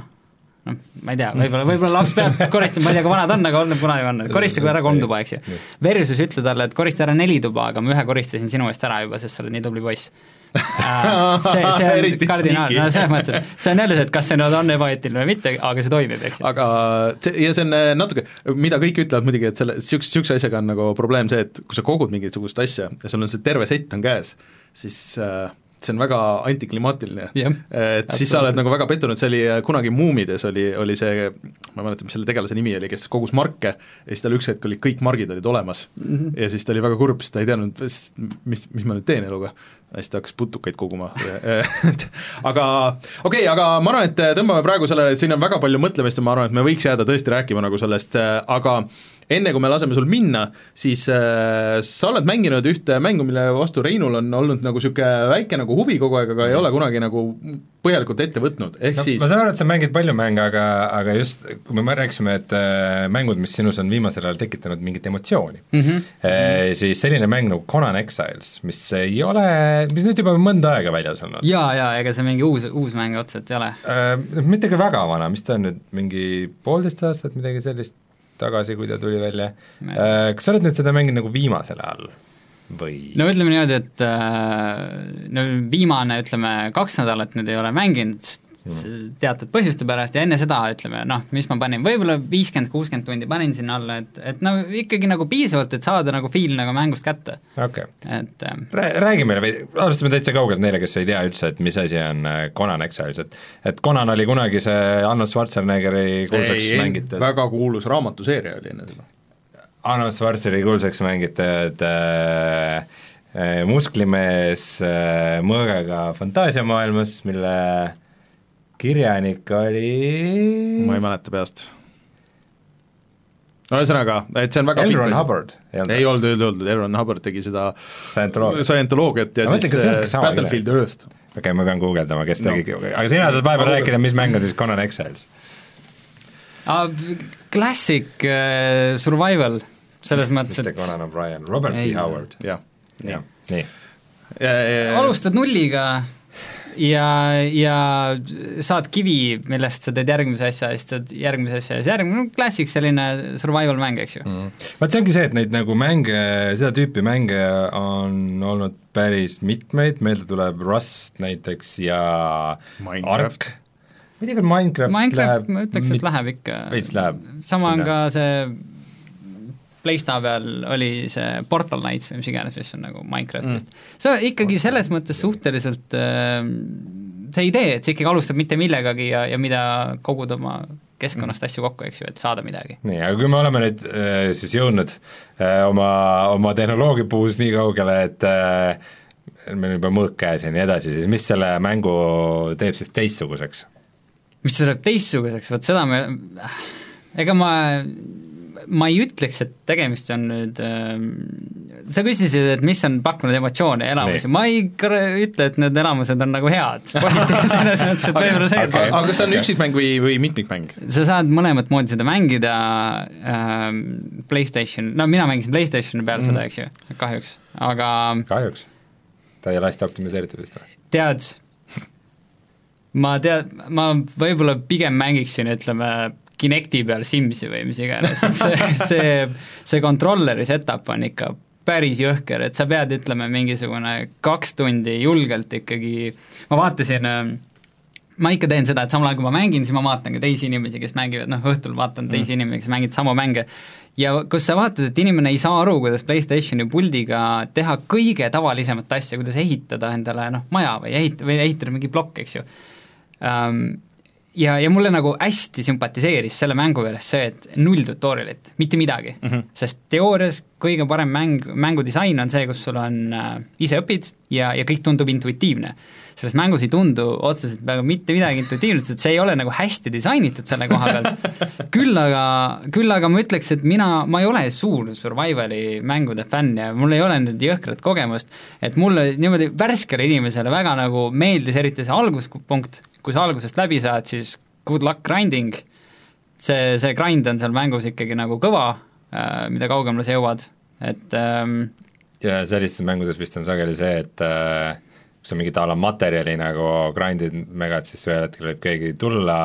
Speaker 3: noh, ma ei tea, võib-olla, võib-olla laps peab koristama, ma ei tea, kui vana ta on, aga olnud kunagi on, koristage ära kolm tuba, eks ju. Versus ütle talle, et korista ära neli tuba, aga ma ühe koristasin sinu eest ära juba, sest sa oled nii tubli poiss see, see on kardinaalne, no selles mõttes, et see on jälle see, et kas see nüüd on ebaeetiline või mitte, aga see toimib, eks ju.
Speaker 1: aga see, ja see on äh, natuke, mida kõik ütlevad muidugi, et selle, niisuguse, niisuguse asjaga on nagu probleem see, et kui sa kogud mingisugust asja ja sul on see terve sett on käes, siis äh, see on väga antiklimaatiline yeah,. et siis sa oled nagu väga pettunud, see oli äh, kunagi Muumides oli, oli see, ma ei mäleta, mis selle tegelase nimi oli, kes kogus marke ja siis tal üks hetk olid kõik margid olid olemas mm. -hmm. ja siis ta oli väga kurb, sest ta ei teadnud, mis, mis ma nüüd teen eluga. ja siis ta hakkas putukaid koguma aga okei okay,, aga ma arvan, et tõmbame praegu sellele, siin on väga palju mõtlemist ja ma arvan, et me võiks jääda tõesti rääkima nagu sellest, aga enne kui me laseme sul minna, siis äh, sa oled mänginud ühte mängu, mille vastu Reinul on olnud nagu niisugune väike nagu huvi kogu aeg, aga ei ole kunagi nagu põhjalikult ette võtnud, ehk no, siis
Speaker 2: ma saan aru, et sa mängid palju mänge, aga, aga just kui me rääkisime, et äh, mängud, mis sinus on viimasel ajal tekitanud mingit emotsiooni mm, -hmm. äh, siis selline mäng nagu Conan Exiles, mis ei ole, mis nüüd juba mõnda aega väljas olnud.
Speaker 3: jaa, jaa, ega see mingi uus, uus mäng otseselt ei ole
Speaker 2: äh,. Mitte ka väga vana, mis ta on nüüd, mingi poolteist aastat, midagi sellist tagasi, kui ta tuli välja. kas sa oled nüüd seda mänginud nagu viimasel ajal või?
Speaker 3: no ütleme niimoodi, et äh, no viimane, ütleme, kaks nädalat nüüd ei ole mänginud teatud põhjuste pärast ja enne seda ütleme noh, mis ma panin, võib-olla viiskümmend, kuuskümmend tundi panin sinna alla, et, et no ikkagi nagu piisavalt, et saada nagu feel nagu mängust kätte,
Speaker 2: okei okay..
Speaker 3: et äh,
Speaker 2: Räägi meile veidi, alustame täitsa kaugelt neile, kes ei tea üldse, et mis asi on äh, Conan Exiles, et et Conan oli kunagi see Arnold Schwarzeneggeri kuulsaks mängitud,
Speaker 1: väga kuulus raamatuseeria oli enne seda.
Speaker 2: Arnold Schwarzeneggeri kuulsaks mängitud äh, äh, musklimees äh, mõõgaga fantaasiamaailmas, mille kirjanik oli
Speaker 1: ma ei mäleta peast. no ühesõnaga, et see on väga
Speaker 2: L.
Speaker 1: pikk
Speaker 2: Ron
Speaker 1: asi.
Speaker 2: Hubbard, ei olnud
Speaker 1: ei olnud, ei olnud, L. Ron Hubbard tegi seda
Speaker 2: Scientoloogia.
Speaker 1: Scientoloogiat ja
Speaker 2: Ma mõtlen,
Speaker 1: siis äh,
Speaker 2: sama
Speaker 1: Battlefield Earth.
Speaker 2: okei okay,, ma pean guugeldama, kes
Speaker 1: No.
Speaker 2: tegi, aga sina saad vahepeal rääkida, mis mäng on siis Conan Exiles.
Speaker 3: ah, classic äh, survival, selles mõttes,
Speaker 2: mitte
Speaker 3: et
Speaker 2: Conan O'Brien, Robert
Speaker 3: Ei.
Speaker 2: T. Howard.
Speaker 1: jah,
Speaker 2: jah, nii.
Speaker 3: alustad nulliga ja, ja saad kivi, millest sa teed järgmise asja ja siis teed järgmise asja ja siis järgmine, no klassik selline survival mäng, eks ju mm..
Speaker 2: vaat see ongi see, et neid nagu mänge, seda tüüpi mänge on olnud päris mitmeid, meelde tuleb Rust näiteks ja
Speaker 1: Minecraft.
Speaker 2: Ark. ma ei tea, kas Minecraft,
Speaker 3: Minecraft, ma ütleks, et läheb ikka,
Speaker 2: veits läheb
Speaker 3: sama on ka see Playsta peal oli see Portal Knights või mis iganes, mis on nagu Minecraftist mm.. see on ikkagi selles mõttes suhteliselt äh, see idee, et see ikkagi alustab mitte millegagi ja, ja mida kogud oma keskkonnast asju kokku, eks ju, et saada midagi.
Speaker 2: nii, aga kui me oleme nüüd äh, siis jõudnud äh, oma, oma tehnoloogia puhus nii kaugele, et äh, meil on juba mõõk käes ja nii edasi, siis mis selle mängu teeb siis teistsuguseks?
Speaker 3: mis see läheb teistsuguseks, vot seda me, ega ma, ma ei ütleks, et tegemist on nüüd äh, sa küsisid, et mis on pakkunud emotsioone ja elamusi, ma ei ütle, et need elamused on nagu head, positiivses (laughs) selles mõttes, et võib-olla see,
Speaker 1: aga aga kas ta on üksikmäng või, või mitmikmäng?
Speaker 3: sa saad mõlemat moodi seda mängida ähm, PlayStation, no mina mängisin PlayStationi peal mm. seda, eks ju, kahjuks, aga
Speaker 2: kahjuks. ta ei ole hästi optimiseeritud vist või?
Speaker 3: tead, ma tead, ma võib-olla pigem mängiksin, ütleme, Kinecti peal Simsi või mis iganes, et see, see, see controller'i setup on ikka päris jõhker, et sa pead, ütleme, mingisugune kaks tundi julgelt ikkagi, ma vaatasin äh, ma ikka teen seda, et samal ajal kui ma mängin, siis ma vaatan ka teisi inimesi, kes mängivad, noh õhtul vaatan teisi mm. inimesi, kes mängivad samu mänge ja kus sa vaatad, et inimene ei saa aru, kuidas PlayStationi puldiga teha kõige tavalisemat asja, kuidas ehitada endale noh, maja või ehit-, või ehitada mingi plokk, eks ju um,. ja, ja mulle nagu hästi sümpatiseeris selle mängu juures see, et null tutorial'it, mitte midagi mm. -hmm. sest teoorias kõige parem mäng, mängudisain on see, kus sul on äh,, ise õpid ja, ja kõik tundub intuitiivne selles mängus ei tundu otseselt peaaegu mitte midagi intuitiivset, et see ei ole nagu hästi disainitud selle koha pealt. (laughs) küll aga, küll aga ma ütleks, et mina, ma ei ole suur survival'i mängude fänn ja mul ei ole nüüd jõhkrat kogemust, et mulle niimoodi värskele inimesele väga nagu meeldis eriti see alguspunkt, kui sa algusest läbi saad, siis good luck grinding, see, see grind on seal mängus ikkagi nagu kõva, mida kaugemale sa jõuad, et ähm,
Speaker 2: ja sellistes mängudes vist on sageli see, et äh, sa mingit a la materjali nagu grind'id megad, siis ühel hetkel võib keegi tulla,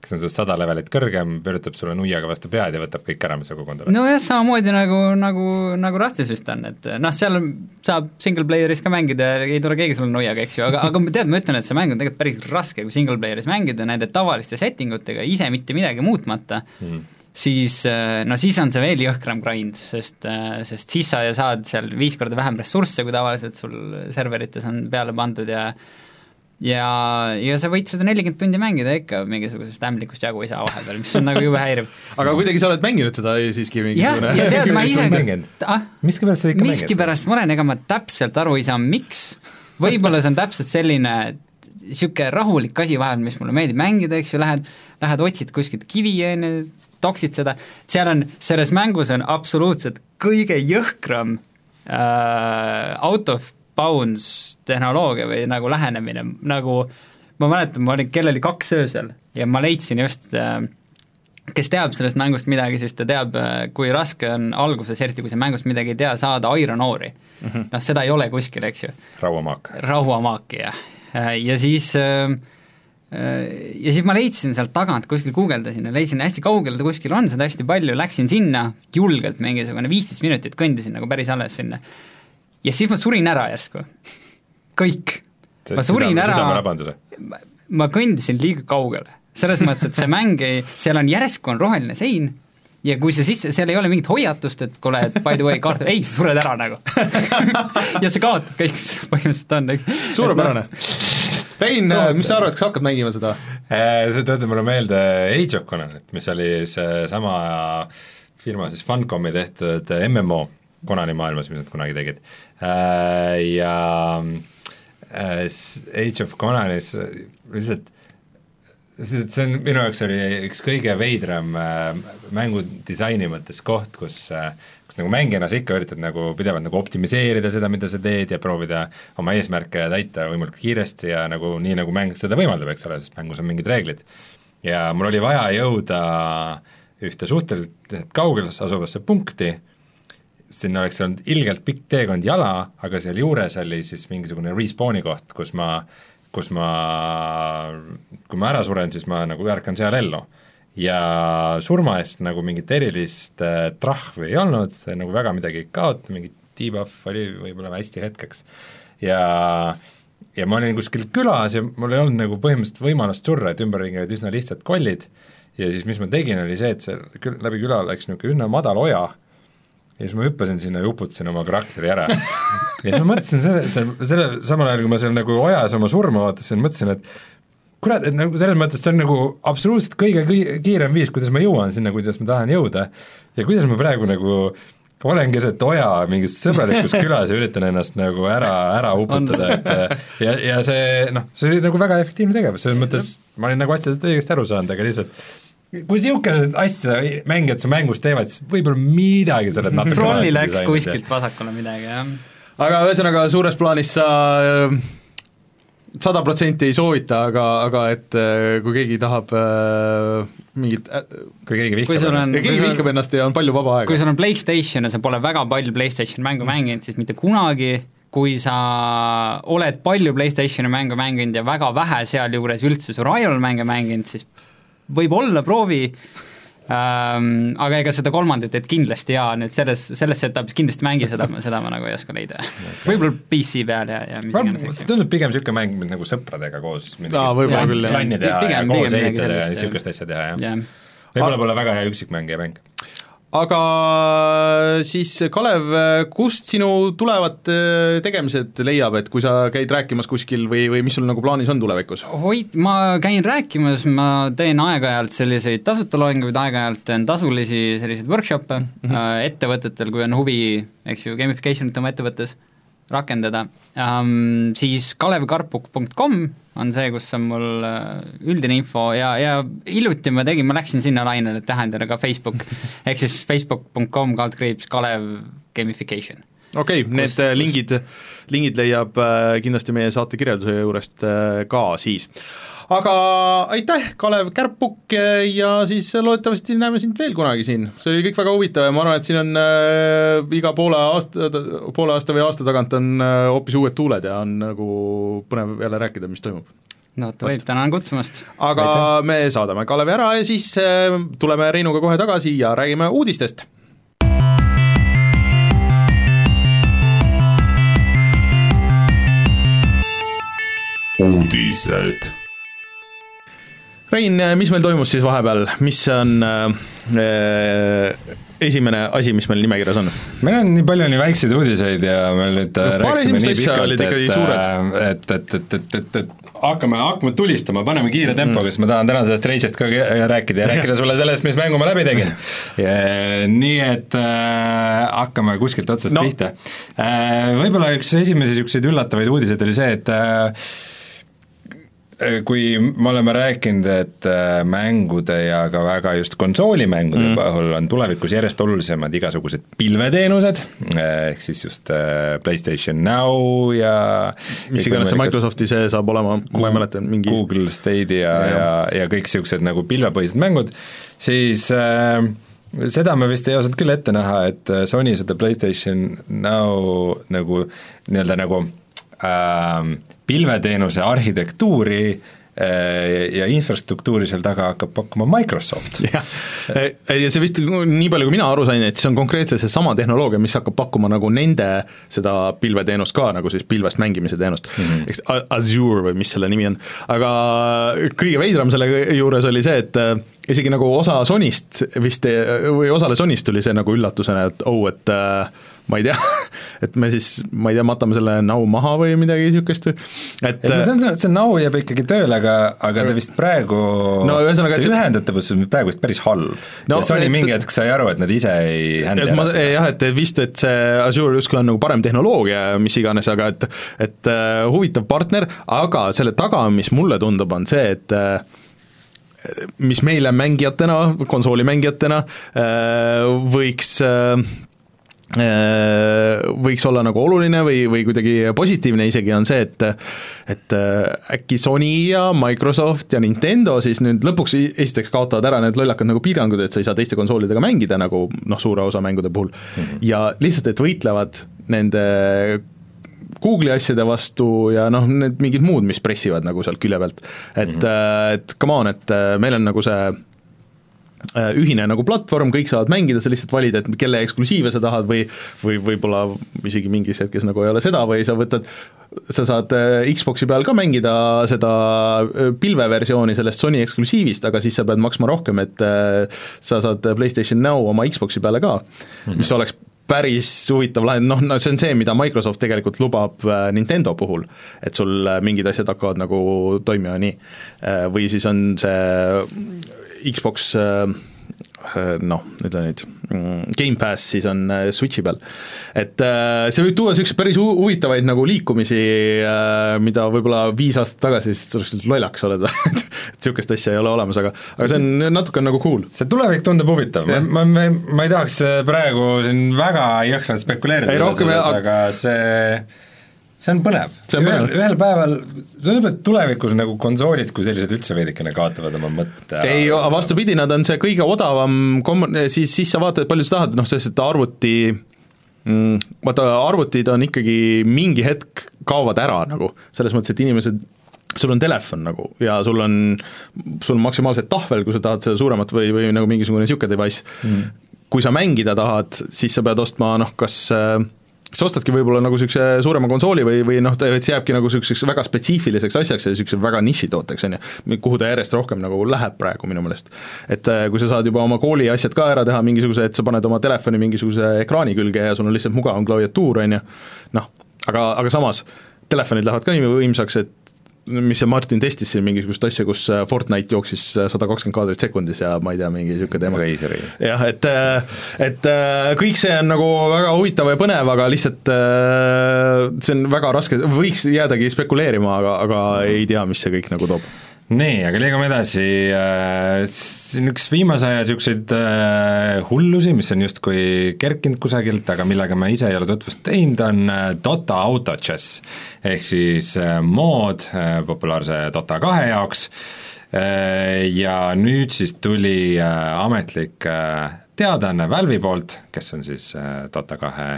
Speaker 2: kes on sinust sada levelit kõrgem, pööritab sulle nuiaga vastu pead ja võtab kõik ära, mis sa kogunud oled.
Speaker 3: nojah, samamoodi nagu, nagu, nagu Rustis vist on, et noh, seal saab single player'is ka mängida ja ei tule keegi sulle nuiaga, eks ju, aga, aga tead, ma ütlen, et see mäng on tegelikult päris raske, kui single player'is mängida nende tavaliste setting utega ise mitte midagi muutmata mm., siis no siis on see veel jõhkram grind, sest, sest siis sa saad seal viis korda vähem ressursse, kui tavaliselt sul serverites on peale pandud ja ja, ja sa võid seda nelikümmend tundi mängida ikka mingisugusest ämblikust jagu ei saa vahepeal, mis on nagu jube häiriv (laughs)
Speaker 1: aga kuidagi sa oled mänginud seda siiski
Speaker 3: jah,
Speaker 1: mingisugune
Speaker 3: ja tead, ma (laughs) ise ah,
Speaker 2: miskipärast sa ikka mängid?
Speaker 3: miskipärast ma olen, ega ma täpselt aru ei saa, miks, võib-olla see on täpselt selline niisugune rahulik asi vahel, mis mulle meeldib mängida, eks ju, lähed, lähed otsid kuskilt kivi, on ju, toksid seda, seal on, selles mängus on absoluutselt kõige jõhkram äh, out of bounds tehnoloogia või nagu lähenemine, nagu ma mäletan, ma olin, kell oli kaks öösel ja ma leidsin just äh, kes teab sellest mängust midagi, siis ta teab, kui raske on alguses, eriti kui sa mängust midagi ei tea, saada iron ore'i mm -hmm.. noh, seda ei ole kuskil, eks ju,
Speaker 2: rauamaak.
Speaker 3: rauamaaki ja, ja siis äh, ja siis ma leidsin sealt tagant, kuskil guugeldasin ja leidsin hästi kaugel ta kuskil on, seda hästi palju, läksin sinna julgelt mingisugune viisteist minutit kõndisin nagu päris alles sinna. ja siis ma surin ära järsku. kõik. ma surin ära, ma, kõndisin liiga kaugele, selles mõttes, et see mäng ei, seal on järsku on roheline sein ja kui sa sisse, seal ei ole mingit hoiatust, et kuule, et by the way, kaart, ei, sa sured ära nagu (laughs) ja sa kaotad kõik, põhimõtteliselt on, eks.
Speaker 1: suurepärane. Rein, mis sa arvad, kas sa hakkad mängima seda?
Speaker 2: Äh, see tuletab mulle meelde Age of Conanit, mis oli seesama firma siis Funcomi tehtud MMO Conani maailmas, mis nad kunagi tegid. Äh, ja äh, Age of Conanis lihtsalt sest see on, minu jaoks oli üks kõige veidram äh, mängu disaini mõttes koht, kus äh, kus nagu mängijana sa ikka üritad nagu pidevalt nagu optimiseerida seda, mida sa teed ja proovida oma eesmärke täita võimalikult kiiresti ja nagu nii, nagu mäng seda võimaldab, eks ole, sest mängus on mingid reeglid. ja mul oli vaja jõuda ühte suhteliselt kaugel asuvasse punkti, sinna oleks olnud ilgelt pikk teekond jala, aga sealjuures oli siis mingisugune respawn'i koht, kus ma kus ma, kui ma ära suren, siis ma nagu ärkan seal ellu. Ja surma eest nagu mingit erilist äh, trahvi ei olnud, see nagu väga midagi ei kaota, mingi debuff oli võib-olla hästi hetkeks. ja, ja ma olin kuskil külas ja mul ei olnud nagu põhimõtteliselt võimalust surra, et ümberringi olid üsna lihtsad kollid ja siis mis ma tegin, oli see, et see kül-, läbi küla läks niisugune üsna madal oja ja siis ma hüppasin sinna ja uputasin oma karakteri ära. (laughs) ja siis ma mõtlesin selle, selle, selle, samal ajal kui ma seal nagu ojas oma surma vaatasin, mõtlesin, et kurat, et nagu selles mõttes see on nagu absoluutselt kõige kiirem viis, kuidas ma jõuan sinna, kuidas ma tahan jõuda. Ja kuidas ma praegu nagu olen keset oja mingis sõbralikus (laughs) külas ja üritan ennast nagu ära, ära uputada, et ja, ja see noh, see oli nagu väga efektiivne tegevus, selles mõttes ma olin nagu asjadest õigesti aru saanud, aga lihtsalt kui niisugused asja mängijad su mängus teevad, siis võib-olla midagi sa oled natuke
Speaker 3: trolli läks kuskilt vasakule midagi, jah.
Speaker 1: aga ühesõnaga, suures plaanis sa äh, sada protsenti ei soovita, aga, aga et äh, kui keegi tahab äh, mingit äh,
Speaker 2: kui keegi vihkab kui
Speaker 1: ennast. keegi vihkab ennast ja on palju vaba aega.
Speaker 3: kui sul on PlayStation ja sa pole väga palju PlayStation mängu mänginud, siis mitte kunagi kui sa oled palju PlayStationi mängu mänginud ja väga vähe sealjuures üldse survival mänge mänginud, siis võib-olla proovi ähm,, aga ega seda kolmandat, et kindlasti jaa, nüüd selles, selles setup'is kindlasti mängi seda, seda ma nagu ei oska leida okay.. võib-olla PC peal ja, ja mis iganes,
Speaker 2: eks ju. tundub pigem niisugune mäng nagu sõpradega koos jah. plannida ja, ja koos ehitada ja niisugust asja teha, jah. võib-olla pole väga hea üksikmängija mäng
Speaker 1: aga siis Kalev, kust sinu tulevad äh, tegemised leiab, et kui sa käid rääkimas kuskil või, või mis sul nagu plaanis on tulevikus?
Speaker 3: hoid-, ma käin rääkimas, ma teen aeg-ajalt selliseid tasuta loenguid, aeg-ajalt teen tasulisi selliseid workshop'e mm -hmm. ettevõtetel, kui on huvi, eks ju, gamification'it oma ettevõttes rakendada siis kalevkarpuk.com on see, kus on mul äh, üldine info ja, ja hiljuti ma tegin, ma läksin sinna lainele, et teha endale ka Facebook, (laughs) ehk siis facebook.com kaldkriips Kalev gamification.
Speaker 1: okei okay,, need kus, lingid, lingid leiab äh, kindlasti meie saate kirjelduse juurest ka siis aga aitäh, Kalev Kärpuk ja siis loodetavasti näeme sind veel kunagi siin, see oli kõik väga huvitav ja ma arvan, et siin on äh, iga poole aasta, poole aasta või aasta tagant on äh, hoopis uued tuuled ja on nagu põnev jälle rääkida, mis toimub
Speaker 3: no võib, tänan kutsumast!
Speaker 1: aga Aitäh. me saadame Kalevi ära ja siis äh, tuleme Reinuga kohe tagasi ja räägime uudistest. uudised Rein, mis meil toimus siis vahepeal, mis on äh, esimene asi, mis meil nimekirjas on?
Speaker 2: meil on nii palju nii väikseid uudiseid ja me nüüd no, rääkisime nii pikalt, et, et, et, et, et, et, et hakkame, hakkame tulistama, paneme kiire tempoga mm., sest ma tahan tänasest reisist ka rääkida ja (laughs) rääkida sulle sellest, mis mängu ma läbi tegin. nii et äh, hakkame kuskilt otsast no. pihta äh,. Võib-olla üks esimesi niisuguseid üllatavaid uudiseid oli see, et äh, Äh, kui me oleme rääkinud, et äh, mängude ja ka väga just konsoolimängude mm. puhul on tulevikus järjest olulisemad igasugused pilveteenused, äh, ehk siis just PlayStation Now ja
Speaker 1: mis iganes see Microsofti see saab olema, kui ma ei mäleta, mingi
Speaker 2: Google Stadia ja, ja, ja, ja kõik niisugused nagu pilvepõhised mängud, siis äh, seda me vist ei osanud küll ette näha, et Sony seda PlayStation Now nagu nii-öelda nagu äh, pilveteenuse arhitektuuri ja infrastruktuuri seal taga hakkab pakkuma Microsoft. (laughs)
Speaker 1: jah, ja see vist, nii palju kui mina aru sain, et see on konkreetselt seesama tehnoloogia, mis hakkab pakkuma nagu nende seda pilveteenust ka, nagu siis pilvest mängimise teenust mm, -hmm. eks Azure või mis selle nimi on, aga kõige veidram selle juures oli see, et isegi nagu osa Sonyst vist, või osale Sonyst tuli see nagu üllatusena, et oh, et äh, ma ei tea (laughs) et me siis, ma ei tea, matame selle nau maha või midagi niisugust et
Speaker 2: ei no see on, see nau jääb ikkagi tööle, aga, aga ta vist praegu
Speaker 1: no ühesõnaga
Speaker 2: see ühendatavus on praegu vist päris halb no,. ja Sony et, mingi hetk sai aru, et nad ise ei
Speaker 1: händi ära seda. jah, et vist, et see Azure justkui on nagu parem tehnoloogia, mis iganes, aga et et uh, huvitav partner, aga selle taga, mis mulle tundub, on see, et uh, mis meile mängijatena, konsoolimängijatena võiks Äh, võiks olla nagu oluline või, või kuidagi positiivne isegi, on see, et et äh, äkki Sony ja Microsoft ja Nintendo siis nüüd lõpuks esiteks kaotavad ära need lollakad nagu piirangud, et sa ei saa teiste konsoolidega mängida, nagu noh, suure osa mängude puhul mm, -hmm. ja lihtsalt, et võitlevad nende Google'i asjade vastu ja noh, need mingid muud, mis pressivad nagu sealt külje pealt. et mm, -hmm. et come on, et meil on nagu see Äh, ühine nagu platvorm, kõik saavad mängida, sa lihtsalt valid, et kelle eksklusiive sa tahad või või võib-olla isegi mingis hetkes nagu ei ole seda või sa võtad, sa saad äh, Xbox'i peal ka mängida seda äh, pilveversiooni sellest Sony eksklusiivist, aga siis sa pead maksma rohkem, et sa saad PlayStation Now oma Xbox'i peale ka mm, -hmm. mis oleks päris huvitav lahend, noh, no see on see, mida Microsoft tegelikult lubab Nintendo puhul, et sul mingid asjad hakkavad nagu toimima nii. või siis on see Xbox äh, äh, noh, ütle nüüd, mm, Gamepass siis on äh, Switchi peal. et see võib tuua niisuguseid päris hu huvitavaid nagu liikumisi, mida võib-olla viis aastat tagasi siis oleks lollakas oleda (laughs) et niisugust asja ei ole olemas, aga aga see on natuke nagu cool.
Speaker 2: see tulevik tundub huvitav, ma, ma, ma, ei tahaks praegu siin väga jõhkralt spekuleerida,
Speaker 1: ei, rohkem,
Speaker 2: aga see see on põnev. ühel, ühel päeval, tundub, et tulevikus nagu konsoolid kui sellised üldse veidikene kaotavad oma mõtte
Speaker 1: ei, vastupidi, nad on see kõige odavam kom-, siis, siis sa vaatad, palju sa tahad, noh, sest et arvuti mm, vaata, arvutid on ikkagi mingi hetk kaovad ära nagu, selles mõttes, et inimesed sul on telefon nagu ja sul on, sul on maksimaalselt tahvel, kui sa tahad seda suuremat või, või nagu mingisugune niisugune device mm., kui sa mängida tahad, siis sa pead ostma noh, kas äh, sa ostadki võib-olla nagu niisuguse suurema konsooli või, või noh, ta jääbki nagu niisuguseks väga spetsiifiliseks asjaks ja niisuguse väga nišitooteks, on ju, kuhu ta järjest rohkem nagu läheb praegu minu meelest. et äh, kui sa saad juba oma kooli asjad ka ära teha, mingisuguse, et sa paned oma telefoni mingisuguse ekraani külge ja sul on lihtsalt mugavam klaviatuur, on ju, noh, aga, aga samas, telefonid lähevad ka nii võimsaks, et mis see Martin testis siin mingisugust asja, kus äh, Fortnite jooksis äh, sada kakskümmend kaadrit sekundis ja ma ei tea, mingi niisugune teema. jah, et, äh, et kõik see on nagu väga huvitav ja põnev, aga lihtsalt see on väga raske, võiks jäädagi spekuleerima, aga, aga ei tea, mis see kõik nagu toob
Speaker 2: nii, aga liigume edasi, äh, üks viimase aja niisuguseid äh, hullusi, mis on justkui kerkinud kusagilt, aga millega ma ise ei ole tutvust teinud, on äh, Dota Auto Chess. ehk siis mood populaarse Dota kahe jaoks ja nüüd siis tuli ametlik teadaanne Valve'i poolt, kes on siis Dota kahe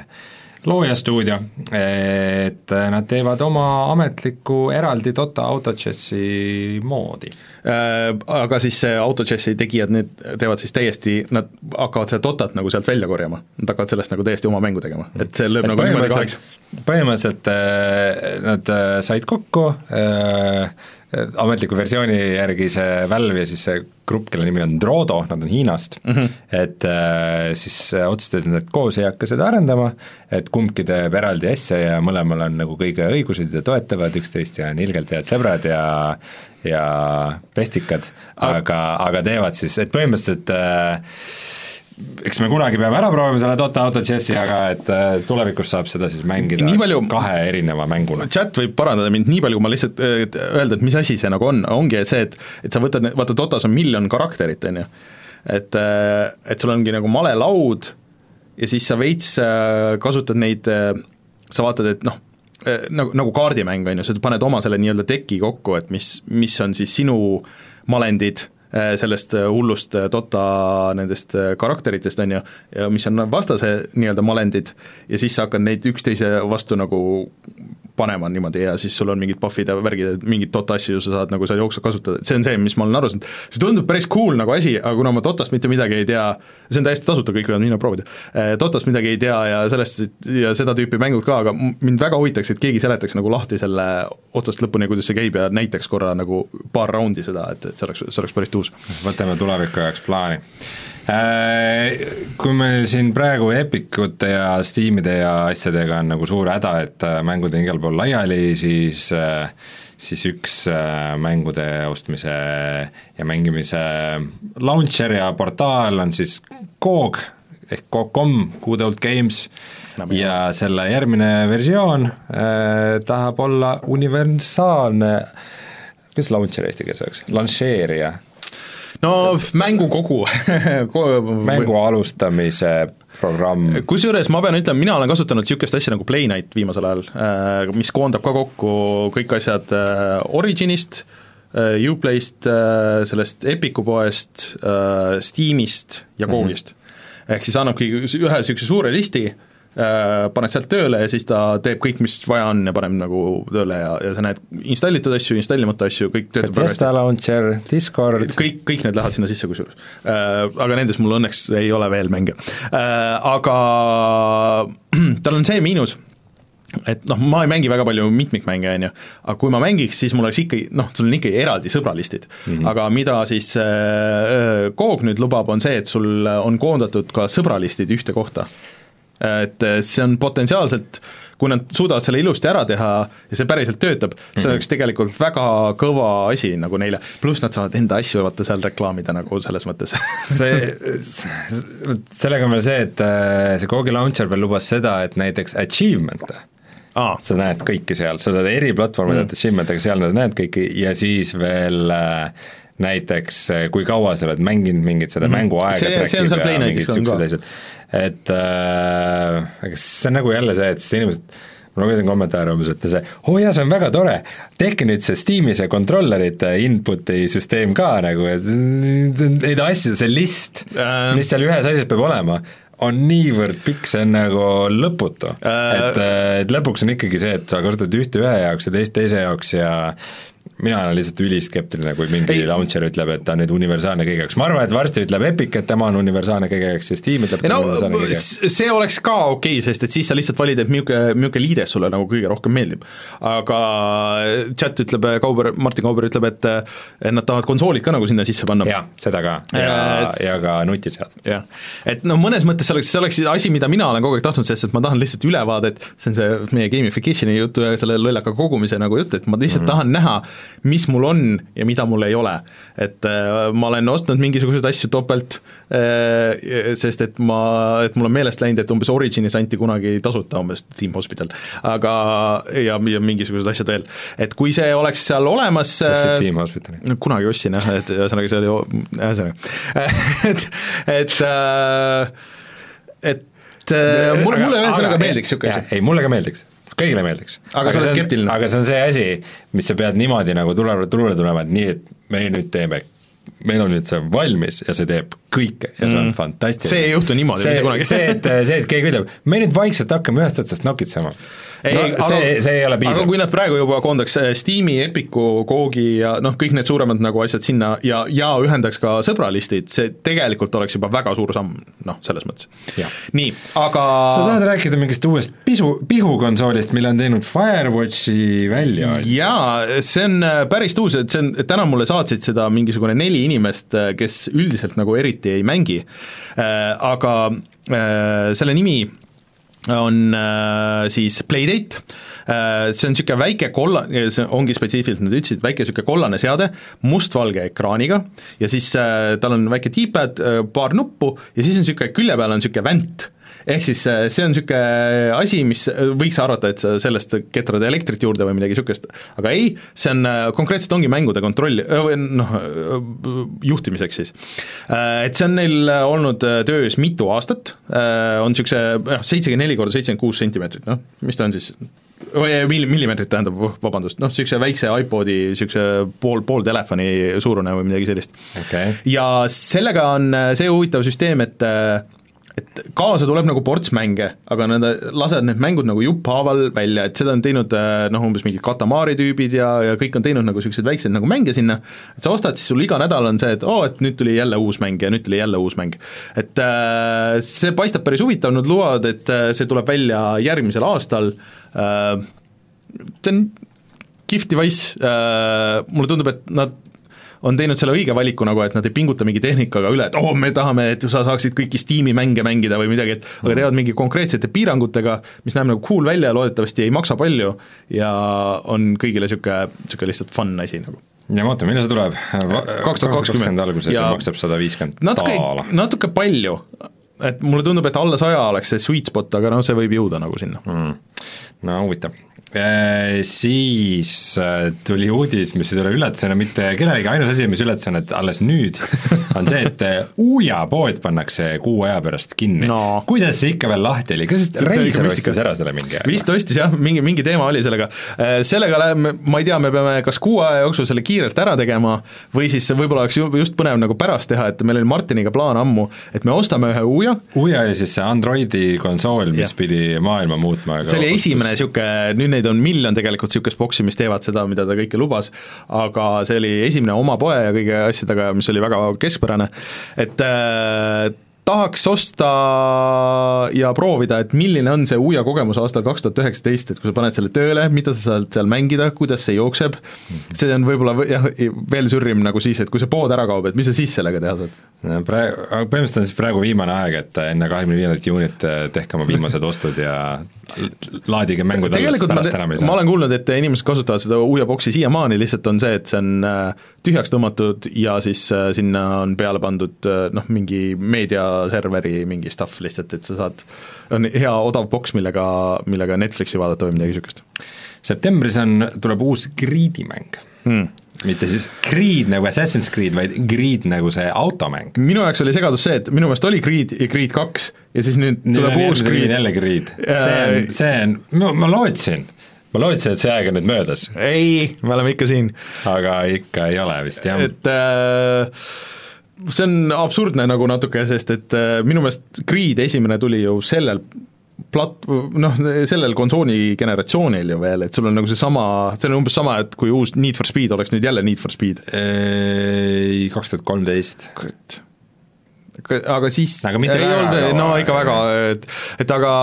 Speaker 2: loojastuudio, et nad teevad oma ametliku eraldi Dota AutoChessi moodi.
Speaker 1: Äh, aga siis see AutoChessi tegijad, need teevad siis täiesti, nad hakkavad seda Dotat nagu sealt välja korjama, nad hakkavad sellest nagu täiesti oma mängu tegema, et see lööb et nagu niimoodi kaheks.
Speaker 2: põhimõtteliselt äh, nad äh, said kokku ametliku versiooni järgi see Valve ja siis see grupp, kelle nimi on Drodo, nad on Hiinast mm, -hmm. et äh, siis otsustati, et nad koos ei hakka seda arendama, et kumbki teeb eraldi asja ja mõlemal on nagu kõige õigused ja toetavad üksteist ja on ilgelt head sõbrad ja ja pestikad, aga, aga teevad siis, et põhimõtteliselt äh, eks me kunagi peame ära proovima selle Dota Auto Chessi, aga et äh, tulevikus saab seda siis mängida nii palju, kahe erineva mänguna.
Speaker 1: chat võib parandada mind, nii palju kui ma lihtsalt öelda, et mis asi see nagu on, ongi see, et et sa võtad, vaata Dotas on miljon karakterit, on ju, et, äh, et sul ongi nagu malelaud ja siis sa veits äh, kasutad neid, sa vaatad, et noh, nagu, nagu kaardimäng, on ju, sa paned oma selle nii-öelda teki kokku, et mis, mis on siis sinu malendid Äh, sellest äh, hullust äh, Dota nendest karakteritest, on ju, ja mis on vastase nii-öelda malendid, ja siis sa hakkad neid üksteise vastu nagu panema niimoodi ja siis sul on mingid buff'id ja värgid, et mingit Dota asju sa saad nagu seal jooksvalt kasutada, et see on see, mis ma olen aru saanud. see tundub päris cool nagu asi, aga kuna ma Dotast mitte midagi ei tea, see on täiesti tasuta, kõik võivad minna proovida, Dotast midagi ei tea ja sellest ja seda tüüpi mängud ka, aga mind väga huvitaks, et keegi seletaks nagu lahti selle otsast lõpuni, kuidas see käib ja näitaks korra nagu paar raundi seda, et, et see oleks, see oleks päris tuus.
Speaker 2: Võtame tuleviku jaoks plaani. Äh, kui meil siin praegu Epicute ja Steamide ja asjadega on nagu suur häda, et äh, mängud on igal pool laiali, siis äh, siis üks mängude ostmise ja mängimise launcher ja portaal on siis GOG ehk GOG.com, Good Old Games, ja selle järgmine versioon äh, tahab olla universaalne, kuidas launcher eesti keeles oleks, lansseerija
Speaker 1: no mängukogu
Speaker 2: mängu alustamise programm.
Speaker 1: kusjuures ma pean ütlema, mina olen kasutanud niisugust asja nagu Playnight viimasel ajal, äh, mis koondab ka kokku kõik asjad äh, Originist, äh, Uplayst, sellest Epicu poest, Steamist ja Googist mm. -hmm. ehk siis annabki ühe niisuguse suure listi paned sealt tööle ja siis ta teeb kõik, mis vaja on ja paneb nagu tööle ja, ja sa näed installitud asju, installimata asju, kõik töötab
Speaker 2: Bethesda launcher, Discord
Speaker 1: kõik, kõik need lähevad sinna sisse kusjuures. Äh, aga nendes mul õnneks ei ole veel mänge. Äh, aga (clears throat) tal on see miinus, et noh, ma ei mängi väga palju mitmikmänge, on ju, aga kui ma mängiks, siis mul oleks ikkagi noh, sul on ikkagi eraldi sõbralistid mm, -hmm. aga mida siis äh, Coop nüüd lubab, on see, et sul on koondatud ka sõbralistid ühte kohta et eh, see on potentsiaalselt kui nad suudavad selle ilusti ära teha ja see päriselt töötab, see mhm. oleks tegelikult väga kõva asi nagu neile, pluss nad saavad enda asju vaata seal reklaamida nagu selles mõttes (laughs)
Speaker 2: see, sellega on veel see, et eh, see Gogi Launcher veel lubas seda, et näiteks achievement'e
Speaker 1: Aa.
Speaker 2: sa näed kõiki seal, sa saad eri platvormidelt mm. achievement'ega, seal sa näed kõiki ja siis veel äh, näiteks kui kaua sa oled mänginud mingit seda mm -hmm. mänguaega
Speaker 1: see, see on seal Playnightis on ka
Speaker 2: et äh, see on nagu jälle see, et siis inimesed ma lugesin kommentaare umbes, et see, oo oh jaa, see on väga tore, tehke nüüd see Steam'i see controllerite input'i süsteem ka nagu, et neid asju, see list äh., mis seal ühes asjas peab olema, on niivõrd pikk, see on nagu lõputu äh,. et, et lõpuks on ikkagi see, et sa kasutad ühte ühe jaoks ja teist teise jaoks ja mina olen lihtsalt üliskeptiline, kui mingi ei. launcher ütleb, et ta on nüüd universaalne kõige jaoks, ma arvan, et varsti ütleb Epic, et tema on universaalne kõige jaoks ja Steam ütleb, et ta
Speaker 1: no,
Speaker 2: on universaalne kõige jaoks.
Speaker 1: see oleks ka okei okay,, sest et siis sa lihtsalt valid, et milline, milline liides sulle nagu kõige rohkem meeldib. aga chat ütleb, Kauber, Martin Kauber ütleb, et et nad tahavad konsoolid ka nagu sinna sisse panna.
Speaker 2: jah, seda ka ja et..., ja ka nutisead.
Speaker 1: jah, et noh, mõnes mõttes see oleks, see oleks asi, mida mina olen kogu aeg tahtnud, sest et ma tahan lihtsalt ülevaadet, see on see meie gamification'i jutu ja selle lollaka kogumise nagu jutt, et ma lihtsalt mm -hmm. tahan näha, mis mul on ja mida mul ei ole. et äh, ma olen ostnud mingisuguseid asju topelt äh,, sest et ma, et mul on meelest läinud, et umbes Originis anti kunagi tasuta umbes Team Hospital, aga ja, ja mingisugused asjad veel. et kui see oleks seal olemas
Speaker 2: äh, Team Hospitali?
Speaker 1: kunagi ostsin jah, et ühesõnaga see oli, ühesõnaga (laughs) et, et et mulle, mulle ühesõnaga meeldiks niisugune asi.
Speaker 2: ei, mulle ka meeldiks kõigile meeldiks.
Speaker 1: aga sa oled skeptiline?
Speaker 2: aga see on see asi, mis sa pead niimoodi nagu tulele, tulele tulema, et nii, et me nüüd teeme meil on nüüd see valmis ja see teeb kõike ja see on mm. fantastiline.
Speaker 1: see ei juhtu niimoodi
Speaker 2: see,
Speaker 1: mitte kunagi.
Speaker 2: see, et, see, et keegi ütleb, me nüüd vaikselt hakkame ühest otsast nokitsema
Speaker 1: ei no,,
Speaker 2: see, see ei ole piisav.
Speaker 1: aga kui nad praegu juba koondaks äh, Steam'i, Epicu, Gogi ja noh, kõik need suuremad nagu asjad sinna ja, ja ühendaks ka sõbralistid, see tegelikult oleks juba väga suur samm, noh, selles mõttes. nii, aga
Speaker 2: sa tahad rääkida mingist uuest pisu, pihukonsoolist, mille on teinud Firewatchi välja?
Speaker 1: jaa, see on äh, päris uus, et see on, täna mulle saatsid seda mingisugune neli inimest, äh, kes üldiselt nagu eriti ei mängi, aga selle nimi on äh, siis Playdate. Äh,, see on niisugune väike kolla-, see ongi spetsiifiliselt, nad ütlesid, väike niisugune kollane seade mustvalge ekraaniga ja siis äh, tal on väike D-pad äh,, paar nuppu ja siis on niisugune külje peal on niisugune vänt ehk siis äh, see on niisugune asi, mis äh, võiks arvata, et sellest ketrad elektrit juurde või midagi niisugust, aga ei, see on, äh, konkreetselt ongi mängude kontrolli, noh, juhtimiseks siis. Et see on neil olnud töös mitu aastat, on niisuguse noh, seitsekümmend neli korda seitsekümmend kuus sentimeetrit, noh, mis ta on siis, mill-, millimeetrit tähendab, vabandust, noh, niisuguse väikse iPodi, niisuguse pool, pool telefoni suurune või midagi sellist.
Speaker 2: Okay..
Speaker 1: ja sellega on see huvitav süsteem, et et kaasa tuleb nagu ports mänge, aga nad lasevad need mängud nagu jupphaaval välja, et seda on teinud äh, noh, umbes mingid Katamari tüübid ja, ja kõik on teinud nagu niisuguseid väikseid nagu mänge sinna, et sa ostad, siis sul iga nädal on see, et oo oh,, et nüüd tuli jälle uus mäng ja nüüd tuli jälle uus mäng. et äh, see paistab päris huvitav, nad lubavad, et äh, see tuleb välja järgmisel aastal. Äh,, see on kihvt device. Äh,, mulle tundub, et nad on teinud selle õige valiku nagu, et nad ei pinguta mingi tehnikaga üle, et oo oh,, me tahame, et sa saaksid kõiki Steam'i mänge mängida või midagi, et aga teevad mingi konkreetsete piirangutega, mis näeb nagu cool välja, loodetavasti ei maksa palju ja on kõigile niisugune, niisugune lihtsalt fun asi nagu.
Speaker 2: Ja ootan, millal see tuleb?
Speaker 1: kaks tuhat kakskümmend
Speaker 2: alguses ja maksab sada viiskümmend
Speaker 1: natuke, natuke palju, et mulle tundub, et alla saja oleks see sweet spot, aga noh, see võib jõuda nagu sinna.
Speaker 2: Mm.. no huvitav. Äh, siis äh, tuli uudis, mis ei tule üllatusena mitte kellelegi, ainus asi, mis üllatas, on, et alles nüüd on see, et äh, Uuja pood pannakse kuu aja pärast kinni no.. kuidas see ikka veel lahti oli, kas Reiser ostis ära selle mingi aja?
Speaker 1: vist ostis jah, mingi, mingi teema oli sellega. sellega läheb, ma ei tea, me peame kas kuu aja jooksul selle kiirelt ära tegema või siis võib-olla oleks just põnev nagu pärast teha, et meil oli Martiniga plaan ammu, et me ostame ühe Uuja.
Speaker 2: Uuja oli siis see Androidi konsool, mis ja. pidi maailma muutma.
Speaker 1: see oli esimene niisugune, nüüd neid on miljon tegelikult niisugust boksi, mis teevad seda, mida ta kõike lubas, aga see oli esimene oma poe ja kõige asjadega, mis oli väga keskpärane, et äh, tahaks osta ja proovida, et milline on see Uia kogemus aastal kaks tuhat üheksateist, et kui sa paned selle tööle, mida sa saad seal mängida, kuidas see jookseb, see on võib-olla jah, veel sürrim nagu siis, et kui see pood ära kaob, et mis sa siis sellega teha saad?
Speaker 2: praegu, põhimõtteliselt on siis praegu viimane aeg, et enne kahekümne viiendat juunit eh, tehke oma viimased ostud ja laadige mängud alles, pärast enam ei saa.
Speaker 1: ma olen kuulnud, et inimesed kasutavad seda Uia boksi siiamaani, lihtsalt on see, et see on äh, tühjaks tõmmatud ja siis äh, sinna on peale pandud äh, noh, mingi meediaserveri mingi stuff lihtsalt, et sa saad, on hea odav boks, millega, millega Netflixi vaadata või midagi niisugust.
Speaker 2: septembris on, tuleb uus Greedi mäng hmm mitte siis Creed nagu Assassin's Creed, vaid Greed nagu see automäng.
Speaker 1: minu jaoks oli segadus see, et minu meelest oli Creed ja Creed kaks ja siis nüüd tuleb
Speaker 2: nüüd
Speaker 1: uus Creed.
Speaker 2: jälle Creed, see on, see on, ma, ma lootsin, ma lootsin, et see aeg on nüüd möödas.
Speaker 1: ei, me oleme ikka siin.
Speaker 2: aga ikka ei ole vist, jah.
Speaker 1: et äh, see on absurdne nagu natuke, sest et äh, minu meelest Creed esimene tuli ju sellel plat-, noh, sellel konsooli generatsioonil ju veel, et sul on nagu seesama, see on umbes sama, et kui uus Need for Speed oleks nüüd jälle Need for Speed.
Speaker 2: kaks tuhat kolmteist.
Speaker 1: aga siis
Speaker 2: aga ei
Speaker 1: olnud, no ikka väga, et, et aga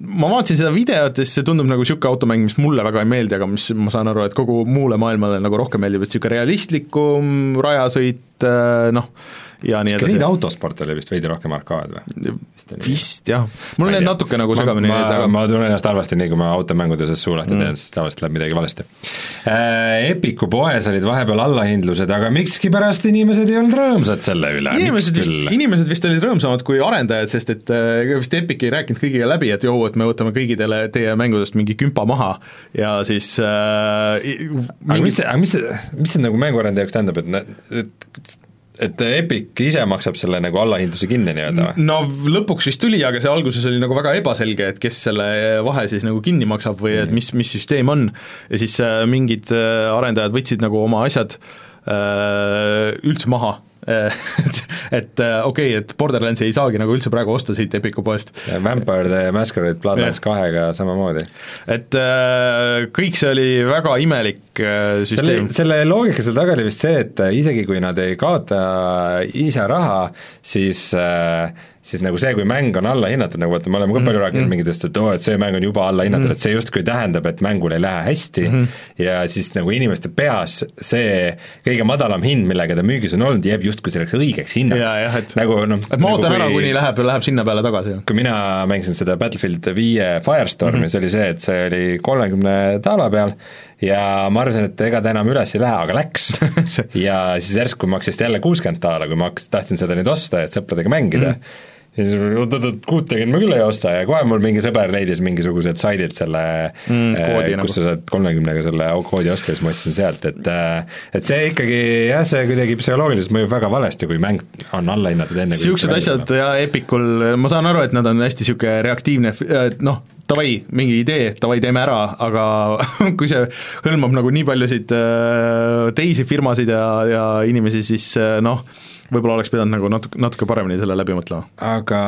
Speaker 1: ma vaatasin seda videot ja siis see tundub nagu niisugune automäng, mis mulle väga ei meeldi, aga mis ma saan aru, et kogu muule maailmale nagu rohkem meeldib, et niisugune realistlikum rajasõit, noh, ja nii
Speaker 2: edasi. Grid autosport oli vist veidi rohkem arkaad või?
Speaker 1: vist jah, mul need natuke nagu segamini
Speaker 2: ma, ma, ma tunnen ennast halvasti, nii kui ma automängudes suu lahti mm. teen, siis tavaliselt läheb midagi valesti äh,. Epiku poes olid vahepeal allahindlused, aga mikskipärast inimesed ei olnud rõõmsad selle üle.
Speaker 1: inimesed vist, inimesed vist olid rõõmsamad kui arendajad, sest et äh, vist Epic ei rääkinud kõigiga läbi, et joo, et me võtame kõigidele teie mängudest mingi kümpa maha ja siis äh,
Speaker 2: mingi... aga mis see, aga mis see, mis see nagu mänguarendaja jaoks tähendab, et, et et Epic ise maksab selle nagu allahindluse kinni nii-öelda
Speaker 1: või? no lõpuks vist tuli, aga see alguses oli nagu väga ebaselge, et kes selle vahe siis nagu kinni maksab või et mis, mis süsteem on. ja siis äh, mingid äh, arendajad võtsid nagu oma asjad äh, üldse maha (laughs) et, et äh, okei okay,, et Borderlandsi ei saagi nagu üldse praegu osta siit Epiku poest.
Speaker 2: Vampire the Masquerade Bloodlines kahega samamoodi.
Speaker 1: et äh, kõik see oli väga imelik äh, süsteem.
Speaker 2: selle loogika seal taga oli vist see, et isegi kui nad ei kaota ise raha, siis äh, siis nagu see, kui mäng on allahinnatud, nagu vaata, me oleme ka palju mm -hmm. rääkinud mm. mingitest, et oo oh,, et see mäng on juba allahinnatud mm, -hmm. et see justkui tähendab, et mängul ei lähe hästi mm, -hmm. ja siis nagu inimeste peas see kõige madalam hind, millega ta müügis on olnud, jääb justkui selleks õigeks hinnaks. nagu noh
Speaker 1: et ma nagu ootan nagu, ära, kuni läheb, läheb sinna peale tagasi.
Speaker 2: kui mina mängisin seda Battlefield viie Firestormi mm, -hmm. see oli see, et see oli kolmekümne daala peal ja ma arvasin, et ega ta enam üles ei lähe, aga läks. (laughs) Ja siis järsku maksis ta jälle kuuskümmend daala, kui ma hakkasin, tahtsin seda nüüd osta, et sõpradega mängida. Mm, ja siis oot-oot-oot, kuutekümmet ma küll ei osta ja kohe mul mingi sõber leidis mingisugused saidid selle mm, koodi, äh, kus nagu. sa saad kolmekümnega selle koodi osta ja siis ma ostsin sealt, et äh, et see ikkagi jah, see kuidagi psühholoogiliselt mõjub väga valesti, kui mäng on allahinnatud enne
Speaker 1: niisugused asjad ja Epicul, ma saan aru, et nad on hästi niisugune reaktiivne, noh, davai, mingi idee, davai, teeme ära, aga (laughs) kui see hõlmab nagu nii paljusid äh, teisi firmasid ja, ja inimesi, siis äh, noh, võib-olla oleks pidanud nagu natuke, natuke paremini selle läbi mõtlema.
Speaker 2: aga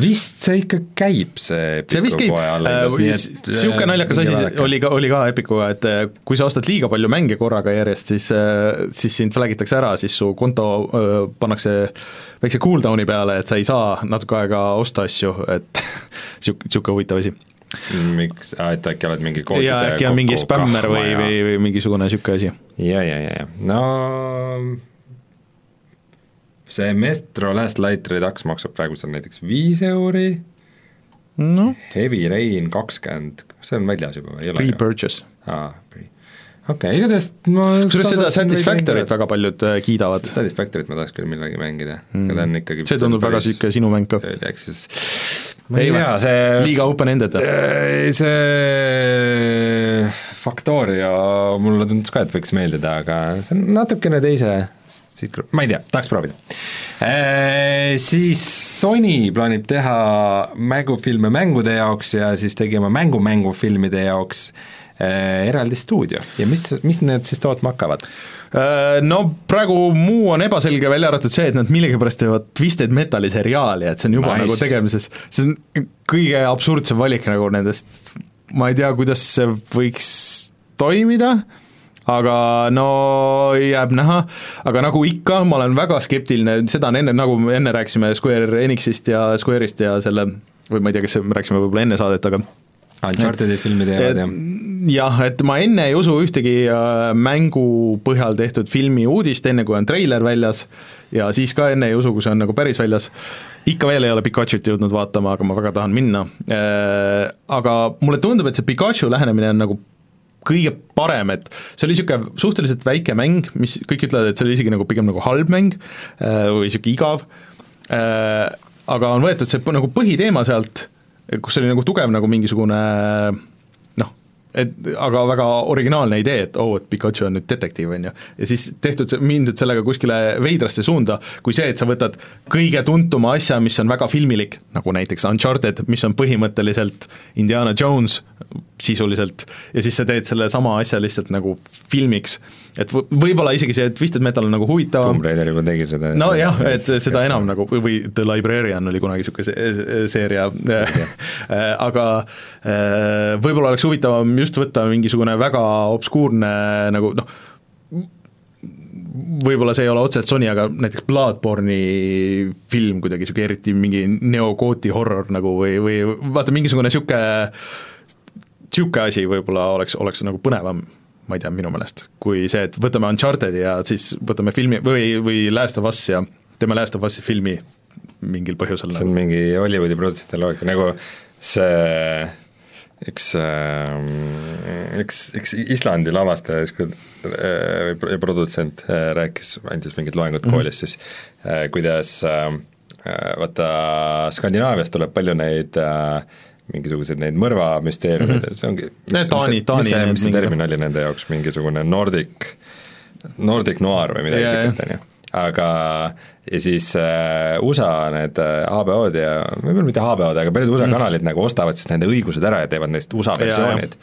Speaker 2: vist see ikka käib, see
Speaker 1: see vist käib, niisugune naljakas asi oli ka, oli ka Epicuga, et äh, kui sa ostad liiga palju mänge korraga järjest, siis, äh, siis sind flag itakse ära, siis su konto öö, pannakse väikse cooldown'i peale, et sa ei saa natuke aega osta asju, et (laughs) niisugune, niisugune huvitav asi.
Speaker 2: Miks, et äkki oled mingi koodide
Speaker 1: jaa, äkki on mingi spämmer või, või, või mingisugune niisugune asi.
Speaker 2: ja, ja, ja, ja. No see Metro Last Light Redux maksab praegu seal näiteks viis euri
Speaker 1: no.
Speaker 2: Heavy Rain kakskümmend, kas see on väljas juba või ei ole?
Speaker 1: Pre-purchase.
Speaker 2: aa, pre-, okei okay,, igatahes ma
Speaker 1: kusjuures seda Satisfactory't väga paljud äh, kiidavad.
Speaker 2: Satisfactory't ma tahaks küll millalgi mängida mm., aga ta on ikkagi
Speaker 1: see tundub väga niisugune sinu mäng ka.
Speaker 2: ehk siis ma ei tea, see
Speaker 1: liiga open-ended
Speaker 2: või? see Factorio mulle tundus ka, et võiks meeldida, aga see on natukene teise siit, ma ei tea, tahaks proovida e,. Siis Sony plaanib teha mängufilme mängude jaoks ja siis tegi oma mängu-mängufilmide jaoks e, eraldi stuudio ja mis, mis need siis tootma hakkavad?
Speaker 1: No praegu muu on ebaselge, välja arvatud see, et nad millegipärast teevad Twisted Metali seriaali, et see on juba nice. nagu tegemises, see on kõige absurdsem valik nagu nendest, ma ei tea, kuidas see võiks toimida, aga no jääb näha, aga nagu ikka, ma olen väga skeptiline, seda on enne, nagu me enne rääkisime Square Enixist ja Square'ist ja selle, või ma ei tea, kas me rääkisime võib-olla enne saadet, aga
Speaker 2: Uncharted'i filmi teevad, jah?
Speaker 1: jah, et ma enne ei usu ühtegi äh, mängu põhjal tehtud filmi uudist, enne kui on treiler väljas, ja siis ka enne ei usu, kui see on nagu päris väljas, ikka veel ei ole Pikachu't jõudnud vaatama, aga ma väga tahan minna, äh, aga mulle tundub, et see Pikachu lähenemine on nagu kõige parem, et see oli niisugune suhteliselt väike mäng, mis kõik ütlevad, et see oli isegi nagu pigem nagu halb mäng äh, või niisugune igav, aga on võetud see nagu põhiteema sealt kus oli nagu tugev nagu mingisugune noh, et aga väga originaalne idee, et oo oh,, et Pikachu on nüüd detektiiv, on ju. ja siis tehtud, mindud sellega kuskile veidrasse suunda, kui see, et sa võtad kõige tuntuma asja, mis on väga filmilik, nagu näiteks Uncharted, mis on põhimõtteliselt Indiana Jones sisuliselt, ja siis sa teed selle sama asja lihtsalt nagu filmiks, et võib-olla isegi see Twisted Metal on nagu huvitavam.
Speaker 2: Tomb Raider juba tegi seda.
Speaker 1: nojah, et seda enam nagu, või The Librarian oli kunagi niisugune seeria. (laughs) Aga äh, võib-olla oleks huvitavam just võtta mingisugune väga obskuurne nagu noh, võib-olla see ei ole otseselt Sony, aga näiteks Bloodborne'i film kuidagi niisugune eriti mingi neogooti horror nagu või, või vaata, mingisugune niisugune niisugune asi võib-olla oleks, oleks nagu põnevam, ma ei tea, minu meelest, kui see, et võtame Uncharted'i ja siis võtame filmi või, või Last of Us ja teeme Last of Us'i filmi mingil põhjusel.
Speaker 2: see on nagu. mingi Hollywoodi produtsenti loogika, nagu see üks, üks, üks Islandi lavastaja ükskord või produtsent äh, rääkis, andis mingit loengut -hmm. koolis siis, äh, kuidas äh, vaata Skandinaavias tuleb palju neid äh, mingisuguseid neid mõrvamüsteeriumeid mm, -hmm. see ongi
Speaker 1: mis, Taani, Taani
Speaker 2: mis see, mis see termin oli nende jaoks, mingisugune Nordic, Nordic noir või midagi niisugust, on ju aga ja siis äh, USA need äh, HBO-d ja võib-olla mitte HBO-d, aga paljud USA mm. kanalid nagu ostavad siis nende õigused ära ja teevad neist USA versioonid.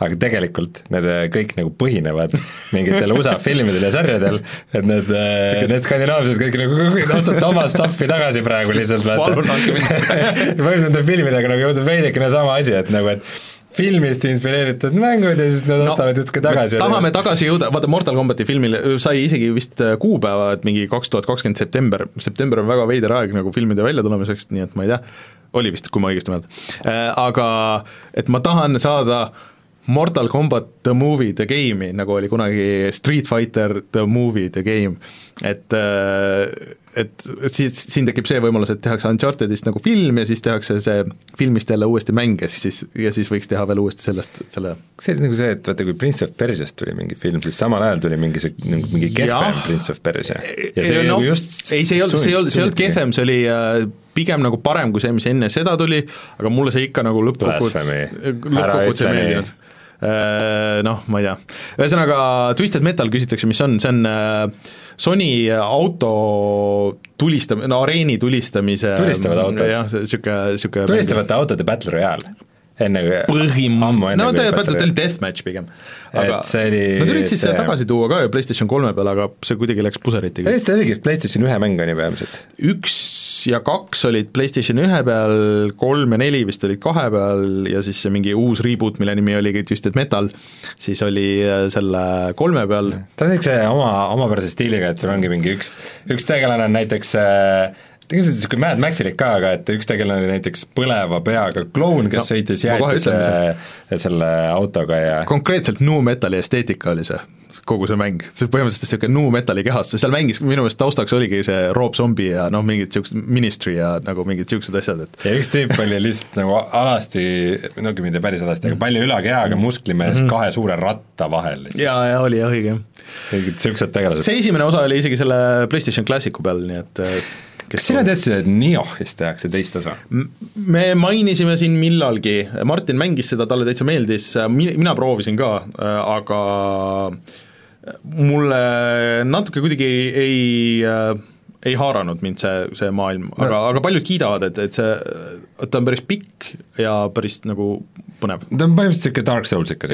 Speaker 2: aga tegelikult need äh, kõik nagu põhinevad (laughs) mingitel USA filmidel ja sarjadel, et need äh,, need skandinaavsed kõik nagu ostavad oma stuff'i tagasi praegu lihtsalt
Speaker 1: palun andke mind (laughs)
Speaker 2: põhimõtteliselt nende filmidega nagu juhtub veidikene sama asi, et nagu, et filmist inspireeritud mängud ja siis nad no, ostavad justkui tagasi.
Speaker 1: tahame tagasi jõuda, vaata Mortal Combati filmil sai isegi vist äh, kuupäeva, et mingi kaks tuhat kakskümmend september, september on väga veider aeg nagu filmide väljatulemiseks, nii et ma ei tea, oli vist, kui ma õigesti mäletan. Äh, aga et ma tahan saada Mortal Combat The Movie The Game'i, nagu oli kunagi Street Fighter The Movie The Game, et äh, et, siis siin tekib see võimalus, et tehakse Unchartedist nagu film ja siis tehakse see filmist jälle uuesti mäng ja siis, ja siis võiks teha veel uuesti sellest, selle
Speaker 2: kas see oli nagu see, et vaata, kui Prince of Persiast tuli mingi film, siis samal ajal tuli mingi see, nagu mingi kehvem Prince of Persia? ja see oli no, nagu just
Speaker 1: ei, see ei olnud, see ei olnud, see ei olnud kehvem, see oli äh, pigem nagu parem kui see, mis enne seda tuli, aga mulle see ikka nagu lõppkokkuvõttes, lõppkokkuvõttes ei meeldinud. äh, noh, ma ei tea, ühesõnaga Twisted Metal küsitakse, mis on, see on äh, Sony auto tulistam-, no areeni tulistamise
Speaker 2: tulistavad autod?
Speaker 1: jah, niisugune, niisugune
Speaker 2: tulistavate autode Battle Royale enne
Speaker 1: põhim-, no ta oli
Speaker 2: Royale.
Speaker 1: deathmatch pigem.
Speaker 2: Et see oli
Speaker 1: Nad üritasid seda
Speaker 2: see-
Speaker 1: tagasi tuua ka ju PlayStation kolme peale, aga see kuidagi läks puseriti.
Speaker 2: Eesti oligi PlayStation ühe mäng on ju peamiselt.
Speaker 1: üks ja kaks olid PlayStation ühe peal, kolm ja neli vist olid kahe peal ja siis see mingi uus reboot, mille nimi oligi Twisted Metal, siis oli äh, selle kolme peal
Speaker 2: ta on niisuguse oma, omapärase stiiliga, et sul ongi mingi üks, üks tegelane on näiteks äh, tegelikult niisugune Mad Maxilik ka, aga et üks tegelane oli näiteks põleva peaga kloun, kes
Speaker 1: No,
Speaker 2: sõitis jäätise selle autoga ja
Speaker 1: konkreetselt nu metali esteetika oli see, kogu see mäng, see põhimõtteliselt niisugune nu metali kehastus, seal mängis, minu meelest taustaks oligi see Rob Zombie ja noh, mingid niisugused Ministry ja nagu mingid niisugused asjad, et
Speaker 2: ja üks tüüp oli lihtsalt nagu alasti, no küll mitte päris alasti, aga palju ülakehaga musklimees mm -hmm. kahe suure ratta vahel lihtsalt.
Speaker 1: ja, ja oli jah, õige.
Speaker 2: mingid niisugused tegelased.
Speaker 1: see esimene osa oli isegi selle PlayStation Classicu peal, nii et äh,
Speaker 2: kas sina teadsid, et Niohist tehakse teist osa?
Speaker 1: me mainisime siin millalgi, Martin mängis seda, talle täitsa meeldis, mi-, mina proovisin ka, aga mulle natuke kuidagi ei, ei haaranud mind see, see maailm, aga, aga paljud kiidavad, et, et see, ta on päris pikk ja päris nagu põnev.
Speaker 2: ta on põhimõtteliselt niisugune Dark Souls ikka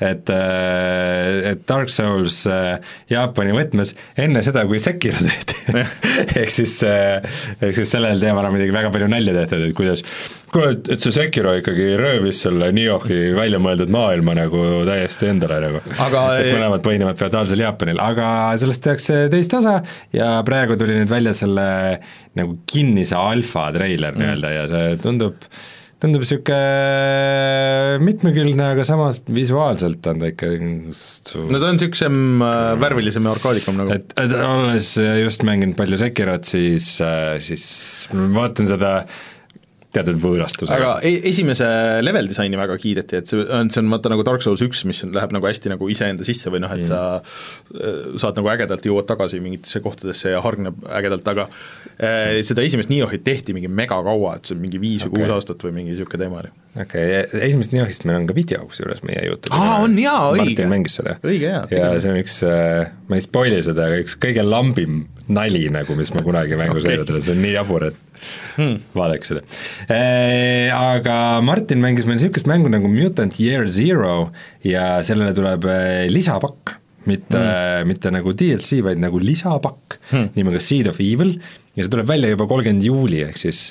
Speaker 2: et äh, et Dark Souls äh, Jaapani võtmes enne seda, kui Sekiro tehti (laughs) ehk siis, ehk siis sellel teemal on muidugi väga palju nalja tehtud, et kuidas kuule, et, see Sekiro ikkagi röövis selle Niohi välja mõeldud maailma nagu täiesti endale nagu.
Speaker 1: Aga-
Speaker 2: kes mõlemad põhinevad feodaalsel Jaapanil, aga sellest tehakse teist osa ja praegu tuli nüüd välja selle nagu kinnise alfa treiler mm. nii-öelda ja see tundub tundub niisugune mitmekülgne, aga samas visuaalselt on ta ikka su-
Speaker 1: no ta on niisugusem äh, värvilisem ja orkaadikam nagu.
Speaker 2: et, et olles just mänginud palju Sekirot, siis, siis ma vaatan seda teatud võõrastusega.
Speaker 1: aga e- esimese level disaini väga kiideti, et see on, see on vaata nagu Dark Souls üks, mis läheb nagu hästi nagu iseenda sisse või noh, et sa äh, saad nagu ägedalt, jõuad tagasi mingitesse kohtadesse ja hargneb ägedalt, aga äh, seda esimest Niohit tehti mingi mega kaua, et see on mingi viis või
Speaker 2: Okei.
Speaker 1: kuus aastat või mingi niisugune teema oli.
Speaker 2: okei okay,, esimesest Niohist meil on ka video kusjuures meie Youtube'is.
Speaker 1: Aa, on jaa, õige.
Speaker 2: Martin mängis seda.
Speaker 1: Õige, jaa,
Speaker 2: ja see on üks, ma ei spoil'i seda, aga üks kõige lambim nali nagu, mis ma kunagi mängus okay. see on nii jabur, et
Speaker 1: Hmm.
Speaker 2: vaadake seda. Aga Martin mängis meil niisugust mängu nagu Mutant Year Zero ja sellele tuleb lisapakk mitte mm., mitte nagu DLC, vaid nagu lisapakk mm. nimega Seed of Evil ja see tuleb välja juba kolmkümmend juuli, ehk siis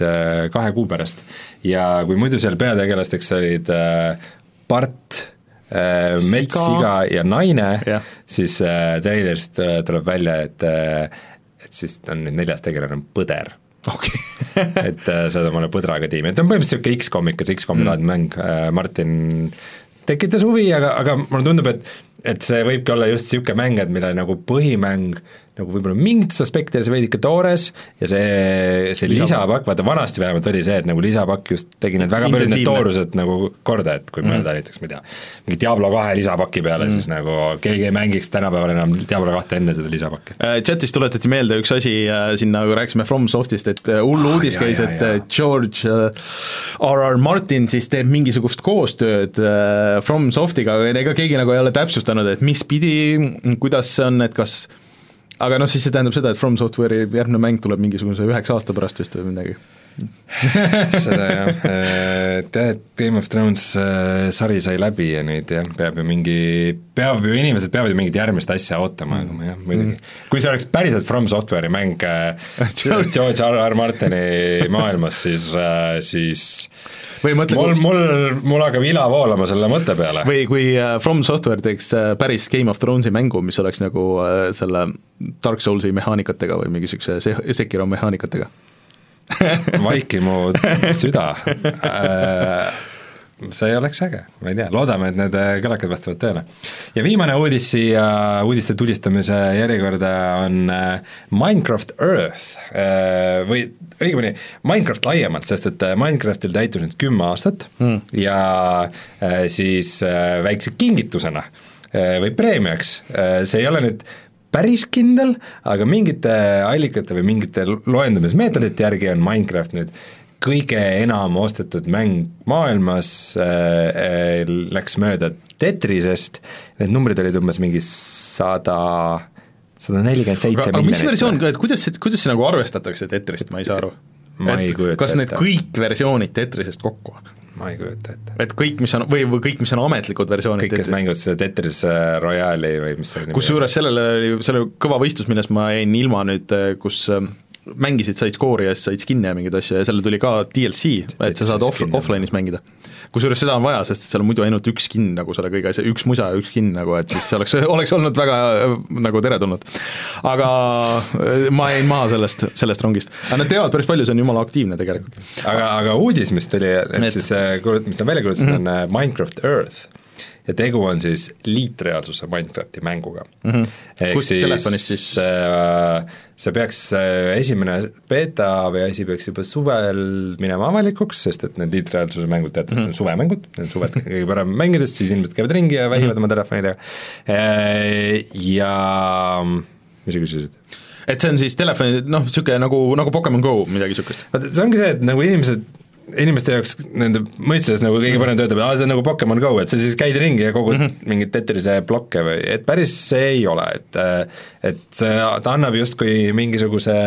Speaker 2: kahe kuu pärast. ja kui muidu seal peategelasteks olid äh, Bart äh,, mets, siga ja naine
Speaker 1: Jah.
Speaker 2: siis treilerist tuleb välja, et et siis on nüüd neljas tegelane on põder
Speaker 1: okei. (laughs)
Speaker 2: Et äh, saad omale põdraga tiimi, et on põhimõtteliselt niisugune X-kom ikka, see X-komi laadne mäng, Martin tekitas huvi, aga, aga mulle tundub, et et see võibki olla just niisugune mäng, et mille nagu põhimäng nagu võib-olla mingites aspektides veidike toores ja see, see lisapakk, vaata vanasti vähemalt oli see, et nagu lisapakk just tegi need väga paljud need toorused nagu korda, et kui mõelda näiteks, ma ei tea, mingi Diablo kahe lisapaki peale mm., siis nagu keegi ei mängiks tänapäeval enam Diablo kahte enne seda lisapakki.
Speaker 1: Äh, chatis tuletati meelde üks asi äh, siin, nagu rääkisime FromSoftist, et äh, hull
Speaker 2: Ah,
Speaker 1: uudis käis, et
Speaker 2: jaa.
Speaker 1: äh, George äh, R. R. Martin siis teeb mingisugust koostööd FromSoftiga, aga ega keegi nagu ei ole täpsustanud, et mis pidi, kuidas see on, et kas aga noh, siis see tähendab seda, et From Software'i järgmine mäng tuleb mingisuguse üheksa aasta pärast vist või midagi. (laughs)
Speaker 2: seda jah, tead, et Game of Thrones äh, sari sai läbi ja nüüd jah, peab ju mingi, peab ju, inimesed peavad ju mingit järgmist asja ootama, aga ma jah, muidugi. kui see oleks päriselt From Software'i mäng äh, (laughs) George R. R. Martini maailmas, siis, siis
Speaker 1: või mõtle,
Speaker 2: mul, mul, mul hakkab ila voolama selle mõtte peale.
Speaker 1: või kui äh, From Software teeks äh, päris Game of Thronesi mängu, mis oleks nagu äh, selle Dark Soulsi mehaanikatega või mingi niisuguse Se-, Sekiro mehaanikatega (laughs)
Speaker 2: vaiki mu süda äh, see oleks äge, ma ei tea, loodame, et need kõlakad vastavad tõele. ja viimane uudis siia uudiste tulistamise järjekorda on äh, Minecraft Earth äh, või õigemini Minecraft laiemalt, sest et äh, Minecraftil täitus nüüd kümme aastat mm. ja siis väikse kingitusena äh, või preemiaks äh,, see ei ole nüüd päris kindel, aga mingite allikate või mingite loendamismeetodite järgi on Minecraft nüüd kõige enam ostetud mäng maailmas äh, äh, läks mööda Tetrisest, need numbrid olid umbes mingi sada, sada nelikümmend seitse
Speaker 1: aga mis
Speaker 2: miljonit.
Speaker 1: versioon, kuidas see, kuidas see nagu arvestatakse Tetrist, ma ei saa aru? Kas need kõik versioonid Tetrisest kokku?
Speaker 2: Ma ei kujuta ette.
Speaker 1: et kõik, mis on, või, või kõik, mis on ametlikud versioonid
Speaker 2: kõik, kes mängivad seda Tetris äh, Royale'i või mis see nimi
Speaker 1: kusjuures sellele oli, see oli kõva võistlus, millest ma jäin ilma nüüd, kus äh, mängisid, said skoori ja siis said skin'e ja mingeid asju ja sellele tuli ka DLC, et sa saad off, offline'is mängida. kusjuures seda on vaja, sest et seal on muidu ainult üks skin nagu selle kõige asja, üks musa ja üks skin nagu, et siis see oleks, (laughs) oleks olnud väga äh, nagu teretulnud. aga äh, ma jäin maha sellest, sellest rongist. aga nad teevad päris palju, see on jumala aktiivne tegelikult.
Speaker 2: aga, aga uudis, mis tuli, et siis äh, mis nad välja kuulutasid, on äh, Minecraft Earth ja tegu on siis liitreaalsuse Minecrafti mänguga mm. -hmm.
Speaker 1: Kust telefonist siis?
Speaker 2: äh, see peaks, esimene beeta või asi peaks juba suvel minema avalikuks, sest et need liitreaalsuse mängud teatavasti on suvemängud, need on suvel kõige parem mängidest, siis inimesed käivad ringi ja vähivad oma telefonidega ja mis sa küsisid?
Speaker 1: et see on siis telefoni, noh, niisugune nagu, nagu Pokemon Go, midagi niisugust.
Speaker 2: vaata, see ongi see, et nagu inimesed, inimeste jaoks nende mõistes nagu kõige parem töötab, aa see on nagu Pokemon Go, et sa siis käid ringi ja kogud mm -hmm. mingeid Tetrise blokke või, et päris see ei ole, et et see, ta annab justkui mingisuguse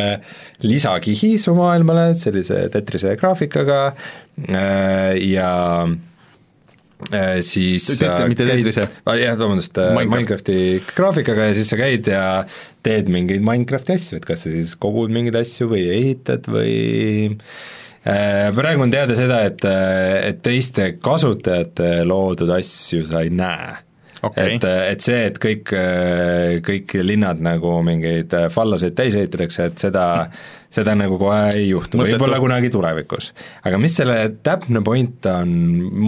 Speaker 2: lisakihi su maailmale, sellise Tetrise graafikaga äh, ja äh, siis
Speaker 1: Tet- mitte Tetrise.
Speaker 2: Ah, jah, vabandust,
Speaker 1: Minecraft.
Speaker 2: Minecrafti graafikaga ja siis sa käid ja teed mingeid Minecrafti asju, et kas sa siis kogud mingeid asju või ehitad või äh, praegu on teada seda, et, et teiste kasutajate loodud asju sa ei näe
Speaker 1: Okei.
Speaker 2: et, et see, et kõik, kõik linnad nagu mingeid falloseid täis ehitatakse, et seda, seda nagu kohe ei juhtu, võib-olla kunagi tulevikus. aga mis selle täpne point on,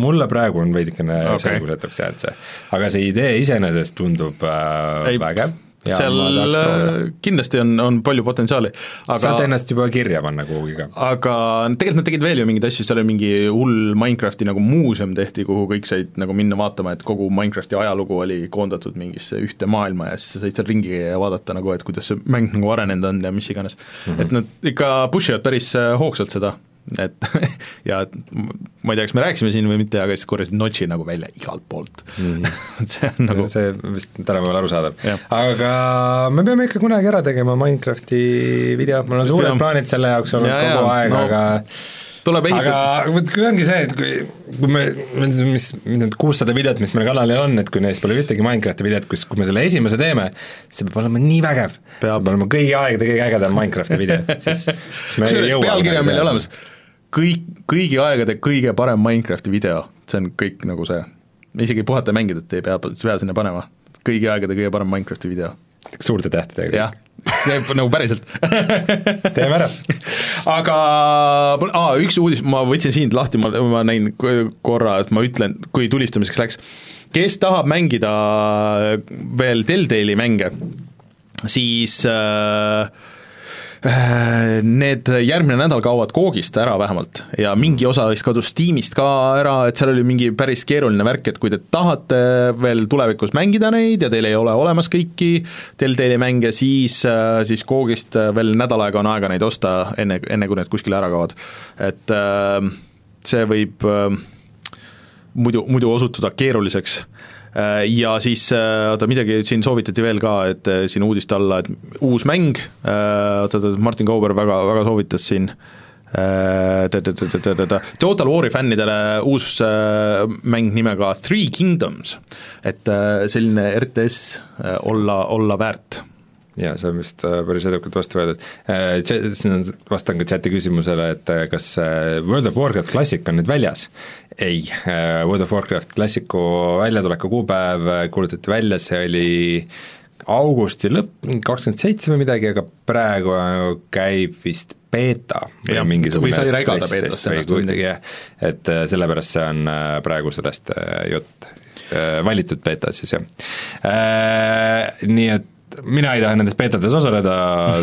Speaker 2: mulle praegu on veidikene okay. selgusetuks jäänud see, aga see idee iseenesest tundub äh,
Speaker 1: Ei,
Speaker 2: vägev ja
Speaker 1: seal äh, kindlasti on, on palju potentsiaali,
Speaker 2: saad
Speaker 1: aga
Speaker 2: ennast juba kirja panna kuhugi ka.
Speaker 1: aga tegelikult nad tegid veel ju mingeid asju, seal oli mingi hull Minecrafti nagu muuseum tehti, kuhu kõik said nagu minna vaatama, et kogu Minecrafti ajalugu oli koondatud mingisse ühte maailma ja siis sa said seal ringi käia ja vaadata nagu, et kuidas see mäng nagu arenenud on ja mis iganes mm. -hmm. et nad ikka push ivad päris äh, hoogsalt seda, et (laughs) ja ma ei tea, kas me rääkisime siin või mitte, aga siis korjasid notši nagu välja igalt poolt. Mm. -hmm. see on nagu
Speaker 2: see vist tänapäeval arusaadav. Aga me peame ikka kunagi ära tegema Minecrafti video, mul on suured plaanid selle jaoks olnud
Speaker 1: Jaa,
Speaker 2: kogu
Speaker 1: jaa,
Speaker 2: aeg
Speaker 1: no,
Speaker 2: aga
Speaker 1: tuleb ehitada,
Speaker 2: aga vot kui ongi see, et kui, kui me, mis, need kuussada videot, mis meil kanalil on, et kui neist pole ühtegi Minecrafti videot, kus, kui me selle esimese teeme, see peab olema nii vägev, see peab olema kõigi aegade kõige ägedam Minecrafti video, siis, siis me ei (laughs)
Speaker 1: kusjuures
Speaker 2: jõua
Speaker 1: pealkiri on meil olemas, kõik, kõigi aegade kõige parem Minecrafti video, see on kõik nagu see, isegi puhata ja mängida, et ei pea, pea sinna panema, kõigi aegade kõige parem Minecrafti video,
Speaker 2: suurte tähtedega,
Speaker 1: jah, nagu päriselt. (laughs)
Speaker 2: Teeme ära.
Speaker 1: aga aa, üks uudis, ma võtsin sind lahti, ma, ma näin ko- korra, et ma ütlen, kui tulistamiseks läks, kes tahab mängida veel Telltale'i mänge, siis äh, need järgmine nädal kaovad Koogist ära vähemalt ja mingi osa vist kadus Steamist ka ära, et seal oli mingi päris keeruline värk, et kui te tahate veel tulevikus mängida neid ja teil ei ole olemas kõiki Telltale'i mänge, siis, siis Koogist veel nädal aega on aega neid osta, enne, enne kui need kuskile ära kaovad. et äh, see võib äh, muidu, muidu osutuda keeruliseks Äh, ja siis äh, oota, midagi siin soovitati veel ka, et äh, siin uudiste alla, et uus mäng, oota, Martin Kauber väga, väga soovitas siin äh, Total War'i fännidele uus äh, mäng nimega Three Kingdoms, et äh, selline RTS äh, olla, olla väärt
Speaker 2: jaa, see on vist äh, päris edukalt vastu võetud. Siin on, vastan ka chati küsimusele, et äh, kas äh, World of Warcraft Classic on nüüd väljas? ei, World of Warcraft Classicu väljatuleku kuupäev äh, kuulutati välja, see oli augusti lõpp, kakskümmend seitse või midagi, aga praegu äh, käib vist beeta või
Speaker 1: Jah,
Speaker 2: mingisugune
Speaker 1: või sai beetast
Speaker 2: test või kuidagi jah, et äh, sellepärast see on äh, praegu sellest äh, jutt, valitud beetad siis jah. Nii et mina ei taha nendes beetades osaleda,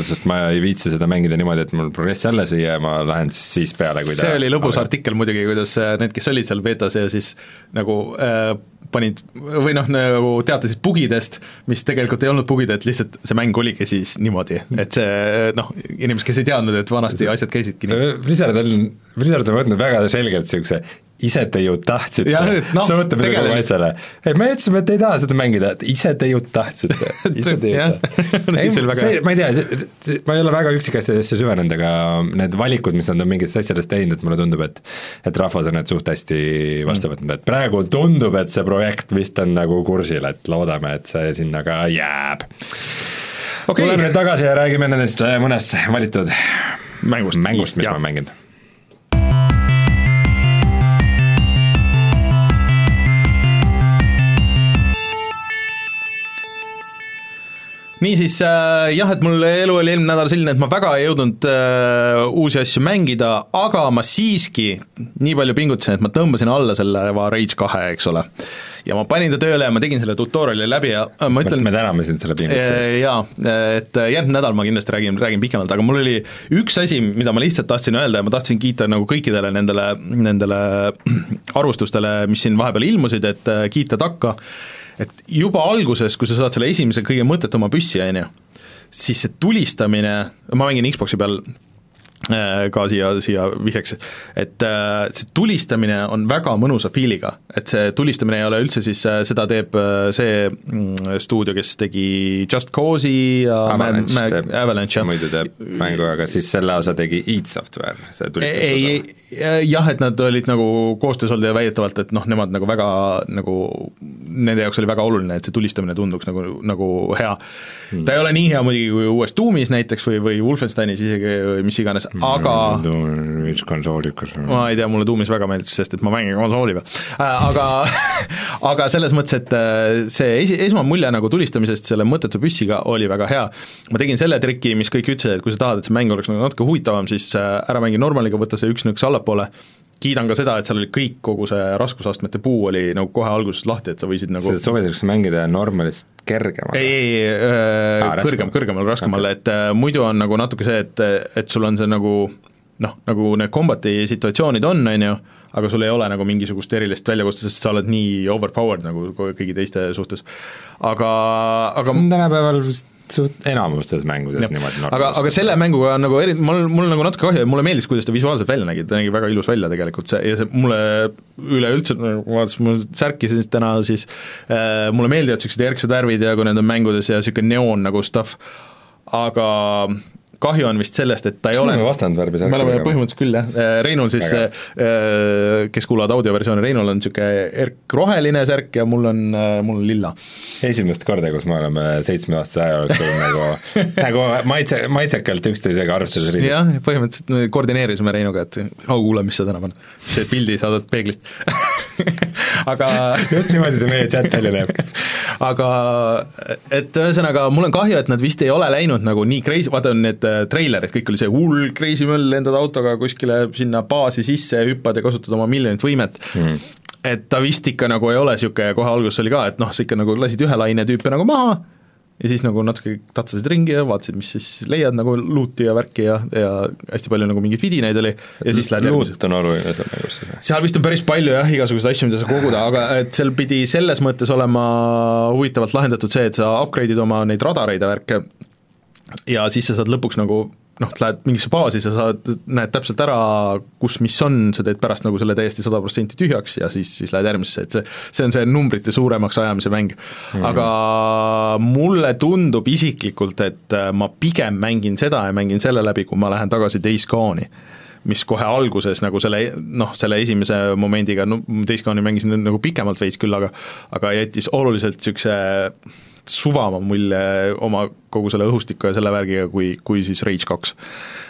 Speaker 2: sest ma ei viitsi seda mängida niimoodi, et mul progress alles ei jää, ma lähen siis, siis peale, kui ta
Speaker 1: see oli lõbus artikkel muidugi, kuidas äh, need, kes olid seal betas ja siis nagu äh, panid või noh, nagu teatasid bugidest, mis tegelikult ei olnud bugid, et lihtsalt see mäng oligi siis niimoodi, et see noh, inimesed, kes ei teadnud, et vanasti asjad käisidki nii.
Speaker 2: Blizzard on, Blizzard on võtnud väga selgelt niisuguse ise te ju tahtsite suhtumise kogu
Speaker 1: tegelikult-
Speaker 2: asjale. ei, me ütlesime, et ei taha seda mängida, et ise te ju tahtsite, (laughs) ise te ju tahtsite. (laughs) ei,
Speaker 1: See
Speaker 2: ma ei tea, ma ei ole väga üksikasjadesse süvenenud, aga need valikud, mis nad on mingitest asjadest teinud, et mulle tundub, et et rahvas on need suht hästi vastu
Speaker 1: Mm.
Speaker 2: võtnud, et praegu tundub, et see projekt vist on nagu kursil, et loodame, et see sinna ka jääb
Speaker 1: okei
Speaker 2: tuleme nüüd tagasi ja räägime nendest äh, mõnest valitud
Speaker 1: mängust.
Speaker 2: mängust, mis
Speaker 1: Jaa.
Speaker 2: ma mängin.
Speaker 1: Niisiis äh, jah, et mul elu oli eelmine nädal selline, et ma väga ei jõudnud äh, uusi asju mängida, aga ma siiski nii palju pingutasin, et ma tõmbasin alla selle Rage kahe, eks ole. ja ma panin ta tööle ja ma tegin selle tutorial'i läbi ja äh, ma ütlen
Speaker 2: me täname sind selle pingutuse eest.
Speaker 1: jaa, et järgmine nädal ma kindlasti räägin, räägin pikemalt, aga mul oli üks asi, mida ma lihtsalt tahtsin öelda ja ma tahtsin kiita nagu kõikidele nendele, nendele (clears throat) arvustustele, mis siin vahepeal ilmusid, et äh, kiita takka, et juba alguses, kui sa saad selle esimese kõige mõttetuma püssi, on ju, siis see tulistamine, ma mängin Xbox'i peal äh, ka siia, siia vihjeks, et äh, see tulistamine on väga mõnusa feel'iga, et see tulistamine ei ole üldse siis, seda teeb äh, see mm, stuudio, kes tegi Just Cause'i ja
Speaker 2: Avalanche
Speaker 1: Ma- Ma- Avalanche, jah.
Speaker 2: muidu teeb mängu, aga siis selle osa tegi id Software, see tulistuse
Speaker 1: ei, jah, et nad olid nagu koostöös olnud ja väidetavalt, et noh, nemad nagu väga nagu, nende jaoks oli väga oluline, et see tulistamine tunduks nagu, nagu hea. Hmm.. ta ei ole nii hea muidugi kui uues Doomis näiteks või, või Wolfensteinis isegi või mis iganes, aga
Speaker 2: mis konsoolikas
Speaker 1: ma ei tea, mulle Doomis väga meeldis, sest et ma mängin konsooli peal. Äh, aga (laughs) aga selles mõttes, et äh, see esi, esmane mulje nagu tulistamisest selle mõttetu püssiga oli väga hea. ma tegin selle triki, mis kõik ütlesid, et kui sa tahad, et see mäng oleks nagu natuke huvitavam, siis äh, ära mängi normaliga, võta see üks nõks allapoole, kiidan ka seda, et seal oli kõik, kogu see raskusastmete puu oli nagu kohe alguses lahti, et sa võisid nagu
Speaker 2: seda soovitakse mängida normalist kergemaga.
Speaker 1: ei, ei, ei äh,
Speaker 2: raskem.
Speaker 1: kõrgem, kõrgemal, raskemal okay., et äh, muidu on nagu natuke see, et, et sul on see nagu noh, nagu need kombati situatsioonid on, on ju, aga sul ei ole nagu mingisugust erilist väljakutset, sest sa oled nii overpowered nagu kõigi teiste suhtes. aga, aga
Speaker 2: see on tänapäeval vist suht enamustes mängudes niimoodi
Speaker 1: aga, aga selle mänguga on nagu eri-, mul, mul nagu natuke kahju, mulle meeldis, kuidas ta visuaalselt välja nägi, ta nägi väga ilus välja tegelikult, see, ja see mulle üleüldse, vaatasin mul särki siis täna, siis äh, mulle meeldivad niisugused erksad värvid ja kui need on mängudes ja niisugune neoon nagu stuff, aga kahju on vist sellest, et ta ei
Speaker 2: me
Speaker 1: ole me oleme põhimõtteliselt küll, jah, Reinul siis,
Speaker 2: Väga
Speaker 1: kes kuulavad audioversiooni, Reinul on niisugune erkroheline särk ja mul on, mul on lilla.
Speaker 2: esimest korda, kus me oleme seitsmeaastase aja jooksul (laughs) nagu, nagu maitse, maitsekalt üksteisega arvestades riidis.
Speaker 1: jah, põhimõtteliselt me koordineerisime Reinuga, et au, kuule, mis sa täna paned. see pildi saadad peeglist (laughs) (laughs) aga
Speaker 2: just niimoodi see meie chat välja näeb.
Speaker 1: aga et ühesõnaga, mul on kahju, et nad vist ei ole läinud nagu nii crazy, vaata need äh, treilerid, kõik oli see hull crazy möll, lendad autoga kuskile sinna baasi sisse, hüppad ja kasutad oma miljonit võimet mm. et ta vist ikka nagu ei ole niisugune, kohe alguses oli ka, et noh, sa ikka nagu lasid ühe laine tüüpe nagu maha ja siis nagu natuke tatsasid ringi ja vaatasid, mis siis leiad nagu luuti ja värki ja, ja hästi palju nagu mingeid vidinaid oli. Ja siis lähed järgmise
Speaker 2: luut on oluline seal mängus siis.
Speaker 1: seal vist on päris palju jah, igasuguseid asju, mida sa koguda, aga et seal pidi selles mõttes olema huvitavalt lahendatud see, et sa upgrade'id oma neid radareid ja värke. Ja siis sa saad lõpuks nagu noh, lähed mingisse baasi, sa saad, näed täpselt ära, kus mis on, sa teed pärast nagu selle täiesti sada protsenti tühjaks ja siis, siis lähed järgmisesse, et see, see on see numbrite suuremaks ajamise mäng. Mm.. aga mulle tundub isiklikult, et äh, ma pigem mängin seda ja mängin selle läbi, kui ma lähen tagasi Days Gone'i mis kohe alguses nagu selle noh, selle esimese momendiga, no Days Gone'i mängisin nagu pikemalt veits küll, aga aga jättis oluliselt niisuguse suvama mulje oma kogu selle õhustiku ja selle värgiga, kui, kui siis Rage kaks.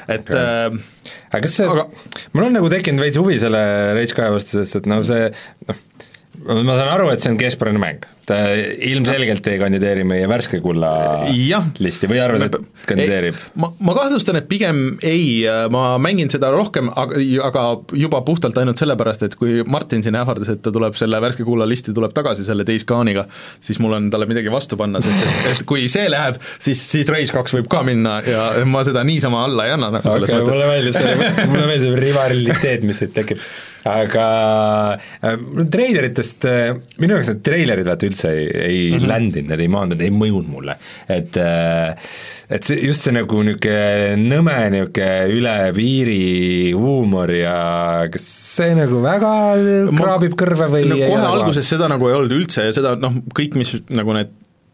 Speaker 1: et
Speaker 2: Okei.
Speaker 1: äh,
Speaker 2: aga kas see
Speaker 1: aga...
Speaker 2: mul on nagu tekkinud veits huvi selle Rage kahe vastu, sest et noh, see noh, ma saan aru, et see on keskpärane mäng, ta ilmselgelt ei kandideeri meie värske kulla
Speaker 1: Jah.
Speaker 2: listi või arvad, et kandideerib?
Speaker 1: ma, ma kahtlustan, et pigem ei, ma mängin seda rohkem, aga, aga juba puhtalt ainult sellepärast, et kui Martin siin ähvardas, et ta tuleb selle värske kulla listi, tuleb tagasi selle Days Gone'iga, siis mul on talle midagi vastu panna, sest et, et kui see läheb, siis, siis Rage kaks võib ka minna ja ma seda niisama alla ei anna nagu selles
Speaker 2: okay,,
Speaker 1: mõttes
Speaker 2: mulle meeldib see, mulle meeldib rivaliteet, mis siit tekib. Aga äh, treileritest äh, minu jaoks need treilerid vaata üldse ei, ei mm -hmm. ländinud, need ei maandunud, ei mõjunud mulle, et äh, et see, just see nagu niisugune nõme niisugune üle piiri huumor ja kas see nagu väga kraabib kõrva või
Speaker 1: no
Speaker 2: ei
Speaker 1: kohe alguses seda nagu ei olnud üldse ja seda noh, kõik, mis nagu need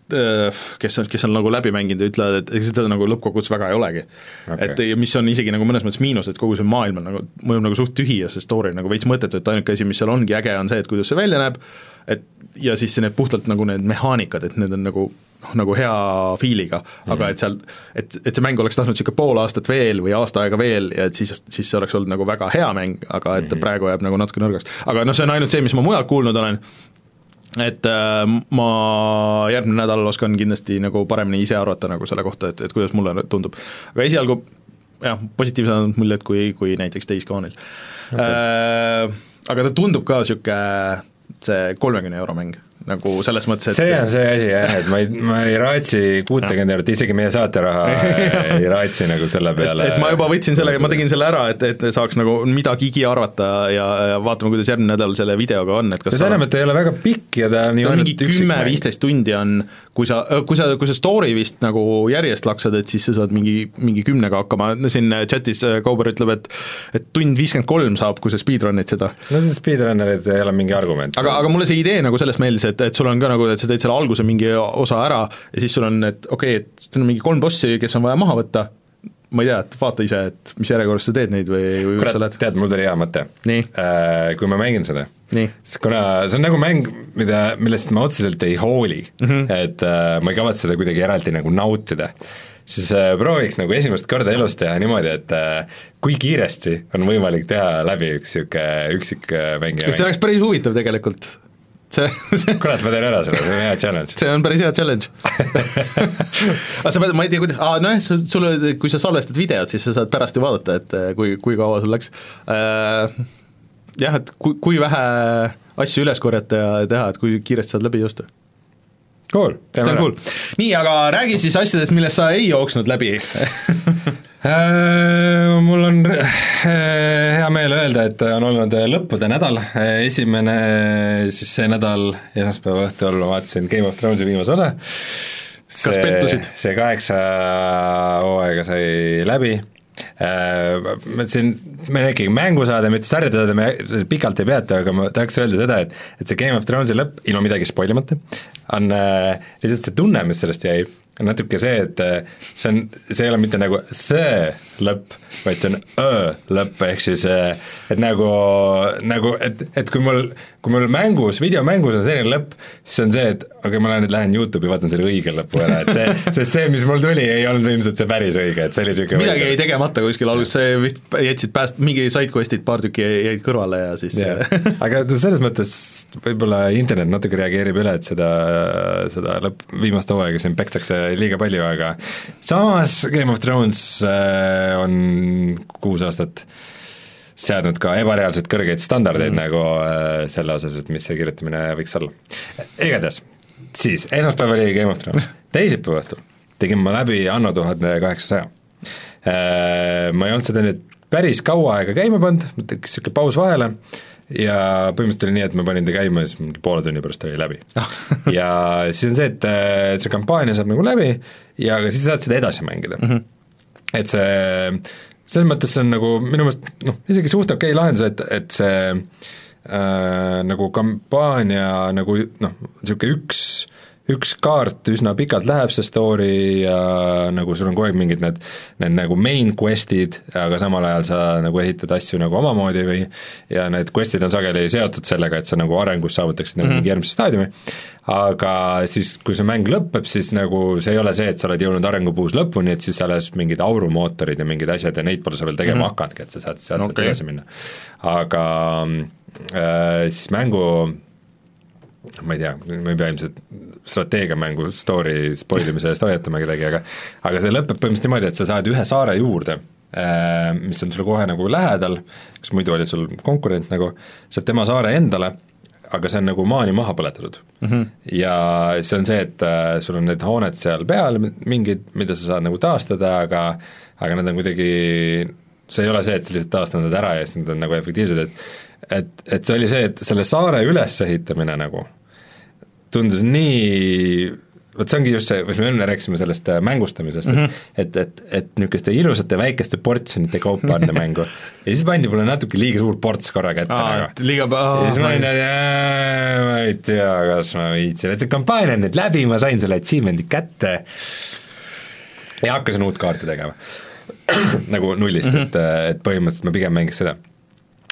Speaker 1: kes on, kes on nagu läbi mänginud ja ütlevad, et seda nagu lõppkokkuvõttes väga ei olegi. Okay. et mis on isegi nagu mõnes mõttes miinus, et kogu see maailm on nagu, mõjub nagu suht tühi ja see story on nagu veits mõttetu, et ainuke asi, mis seal ongi äge, on see, et kuidas see välja näeb, et ja siis need puhtalt nagu need mehaanikad, et need on nagu noh, nagu hea feel'iga, aga et seal, et, et see mäng oleks tahtnud niisugune pool aastat veel või aasta aega veel ja et siis, siis see oleks olnud nagu väga hea mäng, aga et ta praegu jääb nagu natuke nõrgaks. aga noh, see on ainult see, mis ma mujalt kuulnud olen, et äh, ma järgmine nädal oskan kindlasti nagu paremini ise arvata nagu selle kohta, et, et kuidas mulle tundub. aga esialgu jah, positiivsemad muljed kui, kui näiteks Days Gone'il okay. äh, aga ta tundub ka niisugune see kolmekümne euro mäng, nagu selles mõttes, et
Speaker 2: see on see asi jah, et ma ei, ma ei raatsi kuutekümmet eurot, isegi meie saateraha (laughs) ei raatsi nagu selle peale.
Speaker 1: et ma juba võtsin selle, ma tegin selle ära, et, et saaks nagu midagigi arvata ja, ja vaatame, kuidas järgmine nädal selle videoga on, et kas
Speaker 2: seda enam, et ta ei ole väga pikk ja ta on ju ainult
Speaker 1: kümme-viisteist tundi on, kui sa, kui sa, kui sa story vist nagu järjest laksad, et siis sa saad mingi, mingi kümnega hakkama, siin chatis äh, Kauber ütleb, et et tund viiskümmend kolm saab, kui sa speedrun'id seda.
Speaker 2: no see speedrunnerid ei ole mingi argument.
Speaker 1: aga, aga mulle see idee nagu sellest meeldis, et, et sul on ka nagu, et sa teed selle alguse mingi osa ära ja siis sul on, et okei okay,, et siin on mingi kolm bossi, kes on vaja maha võtta, ma ei tea, et vaata ise, et mis järjekorras sa teed neid või, või kus sa lähed.
Speaker 2: tead, mul tuli hea mõte.
Speaker 1: Nii.
Speaker 2: Kui ma mängin seda, siis kuna see on nagu mäng, mida, millest ma otseselt ei hooli mm. -hmm. et äh, ma ei kavatse seda kuidagi eraldi nagu nautida, siis äh, prooviks nagu esimest korda elus teha niimoodi, et äh, kui kiiresti on võimalik teha läbi üks niisugune üksikmängija
Speaker 1: see oleks päris huvitav tegelikult. See, see (laughs)
Speaker 2: kurat, ma teen ära selle, see on hea challenge.
Speaker 1: see on päris hea challenge (laughs) aga sa pead, ma ei tea, kuidas, aa nojah, sul, sul, kui sa salvestad videot, siis sa saad pärast ju vaadata, et eh, kui, kui kaua sul läks äh, jah, et kui, kui vähe asju üles korjata ja teha, et kui kiiresti saad läbi joosta.
Speaker 2: Cool, teeme ära
Speaker 1: cool. nii, aga räägi siis asjadest, millest sa ei jooksnud läbi (laughs)
Speaker 2: mul on äh, hea meel öelda, et on olnud lõppude nädal, esimene siis see nädal, esmaspäeva õhtul ma vaatasin Game of Thronesi viimase osa.
Speaker 1: Kas pettusid?
Speaker 2: see kaheksa hooaega sai läbi äh, ma mõtlesin, meil on ikkagi mängusaade, mitte sarjade saade, me pikalt ei peata, aga ma tahaks öelda seda, et et see Game of Thronesi lõpp, ilma midagi spoil imata, on äh, lihtsalt see tunne, mis sellest jäi, on natuke see, et äh, see on, see ei ole mitte nagu the lõpp, vaid see on ö lõpp, ehk siis äh, et nagu, nagu et, et kui mul, kui mul mängus, videomängus on selline lõpp, siis on see, et okei okay,, ma lähen nüüd lähen YouTube'i, vaatan selle õige lõpu ära, et see, sest see, mis mul tuli, ei olnud ilmselt see päris õige, et see oli niisugune
Speaker 1: midagi jäi tegemata kuskil alguses, see vist jätsid pääst-, mingi side-quest'id paar tükki jäid kõrvale ja siis
Speaker 2: jah, (laughs) aga selles mõttes võib-olla internet natuke reageerib üle, et seda, seda lõpp, viimast hooaega siin pekstakse liiga palju, aga samas Game of Thrones äh, on kuus aastat seadnud ka ebareaalselt kõrgeid standardeid mm. nagu äh, selle osas, et mis see kirjutamine võiks olla. igatahes, siis esmaspäev oli Game of Thrones, (laughs) teisipäeva õhtul tegin ma läbi Anno tuhande kaheksasaja. Ma ei olnud seda nüüd päris kaua aega käima pannud, niisugune paus vahele ja põhimõtteliselt oli nii, et ma panin ta käima ja siis mingi poole tunni pärast oli läbi (laughs) ja siis on see, et äh, see kampaania saab nagu läbi ja aga siis saad seda edasi mängida mm. -hmm. et see, selles mõttes see on nagu minu meelest noh, isegi suht okei okay lahendus, et, et see äh, nagu kampaania nagu noh, niisugune üks üks kaart üsna pikalt läheb, see story ja nagu sul on kogu aeg mingid need, need nagu main quest'id, aga samal ajal sa nagu ehitad asju nagu omamoodi või ja need quest'id on sageli seotud sellega, et sa nagu arengus saavutaksid nagu mm -hmm. mingi järgmise staadiumi, aga siis, kui see mäng lõpeb, siis nagu see ei ole see, et sa oled jõudnud arengupuus lõpuni, et siis alles mingid aurumootorid ja mingid asjad ja neid pole sa veel tegema mm -hmm. hakanudki, et sa saad sealt okay. edasi minna. aga äh, siis mängu ma ei tea, ma ei pea ilmselt strateegiamängu story spoil imise eest hoiatama kedagi, aga aga see lõpeb põhimõtteliselt niimoodi, et sa saad ühe saare juurde, mis on sulle kohe nagu lähedal, kas muidu oli sul konkurent nagu, saad tema saare endale, aga see on nagu maani maha põletatud mm. -hmm. ja see on see, et äh, sul on need hooned seal peal, mingid, mida sa saad nagu taastada, aga aga nad on kuidagi, see ei ole see, et sa lihtsalt taastad nad ära ja siis nad on nagu efektiivsed, et et, et see oli see, et selle saare ülesehitamine nagu tundus nii vot see ongi just see, mis me enne rääkisime sellest äh, mängustamisest mm, -hmm. et, et, et niisuguste ilusate väikeste portsjonite kaupa anda (laughs) mängu. ja siis pandi mulle natuke liiga suur ports korra kätte
Speaker 1: Aa,
Speaker 2: nagu.
Speaker 1: liiga
Speaker 2: ja siis ma olin, et ma ei tea, kas ma viitsin, et see kampaania on nüüd läbi, ma sain selle achievement'i kätte ja hakkasin uut kaarti tegema (clears throat) nagu nullist mm, -hmm. et, et põhimõtteliselt ma pigem mängiks seda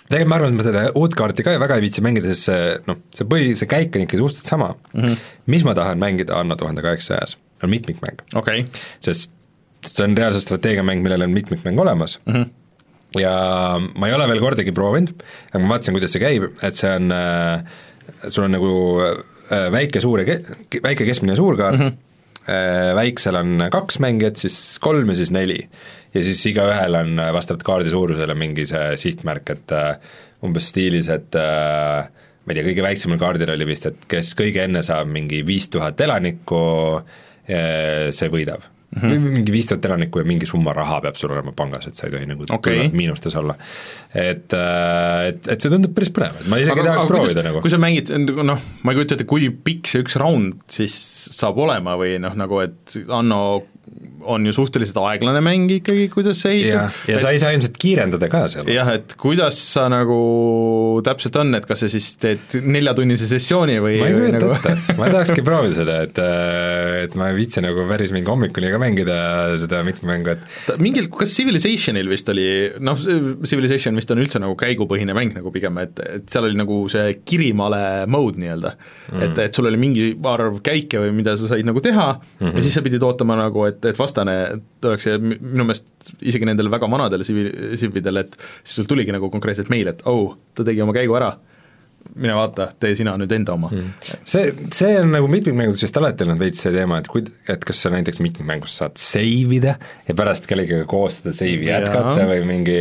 Speaker 2: tegelikult ma arvan, et ma seda uut kaarti ka väga ei viitsi mängida, sest see noh, see põhi, see käik on ikkagi suhteliselt sama mm. -hmm. mis ma tahan mängida Anno tuhande kaheksasajas, on mitmikmäng
Speaker 1: okei okay..
Speaker 2: sest see on reaalselt strateegiamäng, millel on mitmikmäng olemas mm. -hmm ja ma ei ole veel kordagi proovinud, aga ma vaatasin, kuidas see käib, et see on äh,, sul on nagu äh, väike, suur ja ke-, väike, keskmine ja suur kaart mm, -hmm. äh, väiksel on kaks mängijat, siis kolm ja siis neli ja siis igaühel on äh, vastavalt kaardi suurusele mingi see sihtmärk, et äh, umbes stiilis, et äh, ma ei tea, kõige väiksemal kaardil oli vist, et kes kõige enne saab mingi viis tuhat elanikku, see võidab mm. -hmm. mingi viis tuhat elanikku ja mingi summa raha peab sul olema pangas, et sa ei tohi nagu
Speaker 1: okay.
Speaker 2: miinustes olla. et, et, et see tundub päris põnev, et ma isegi aga, tahaks aga, proovida kuidas, nagu.
Speaker 1: kui sa mängid, noh, ma ei kujuta ette, kui pikk see üks raund siis saab olema või noh, nagu et Anno on ju suhteliselt aeglane mäng ikkagi, kuidas see ehitab.
Speaker 2: ja, ja sa ei saa ilmselt kiirendada ka seal.
Speaker 1: jah, et kuidas sa nagu täpselt on, et kas sa siis teed neljatunnise sessiooni või
Speaker 2: ma ei kujuta
Speaker 1: nagu...
Speaker 2: ette, ma tahakski proovida seda, et et ma ei viitsi nagu päris mingi hommikuni ka mängida seda mitmemängu, et
Speaker 1: mingil, kas Civilizationil vist oli, noh, Civilization vist on üldse nagu käigupõhine mäng nagu pigem, et, et seal oli nagu see kirimale mode nii-öelda mm.. et, et sul oli mingi arv käike või mida sa said nagu teha mm -hmm. ja siis sa pidid ootama nagu, et, et vast vastane oleks see minu meelest isegi nendel väga vanadel sivi-, sividel, et siis sul tuligi nagu konkreetselt meil, et oh, ta tegi oma käigu ära, mine vaata, tee sina nüüd enda oma. Mm..
Speaker 2: see, see on nagu mitmikmängudes vist alati olnud veits see teema, et kui, et kas sa näiteks mitmikmängus saad save ida ja pärast kellegagi koos seda save'i jätkata ja. või mingi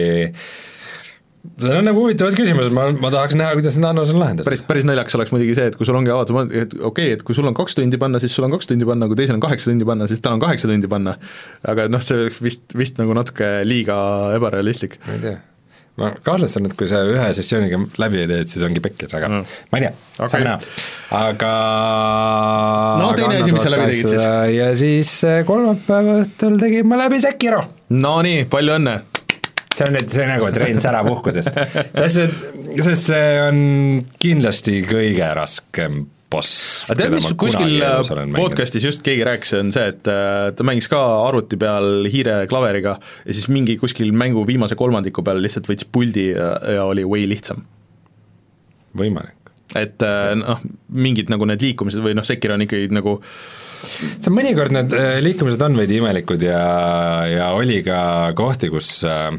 Speaker 2: Need on nagu huvitavad küsimused, ma, ma tahaks näha, kuidas need Annos on lahendatud.
Speaker 1: päris, päris naljakas oleks muidugi see, et kui sul ongi avatud, et okei okay,, et kui sul on kaks tundi panna, siis sul on kaks tundi panna, kui teisel on kaheksa tundi panna, siis tal on kaheksa tundi panna. aga noh, see oleks vist, vist nagu natuke liiga ebarealistlik.
Speaker 2: ma ei tea ma kahtlustan, et kui sa ühe sessiooniga läbi ei tee, et siis ongi pekkis, aga mm. ma ei tea okay., saame näha. aga
Speaker 1: no teine asi, mis sa läbi tegid siis?
Speaker 2: ja siis eh, kolmapäeva õhtul tegin ma läbi Sekiro.
Speaker 1: Nonii, palju õnne!
Speaker 2: See on nüüd, see nagu, et Rein särapuhkusest. sest see, on kindlasti kõige raskem boss.
Speaker 1: aga tead, mis kuskil podcast'is just keegi rääkis, on see, et äh, ta mängis ka arvuti peal hiireklaveriga ja siis mingi kuskil mängu viimase kolmandiku peal lihtsalt võttis puldi ja, ja oli way lihtsam.
Speaker 2: võimalik.
Speaker 1: et äh, noh, mingid nagu need liikumised või noh, Sekiro on ikkagi nagu
Speaker 2: see mõnikord need äh, liikumised on veidi imelikud ja, ja oli ka kohti, kus äh,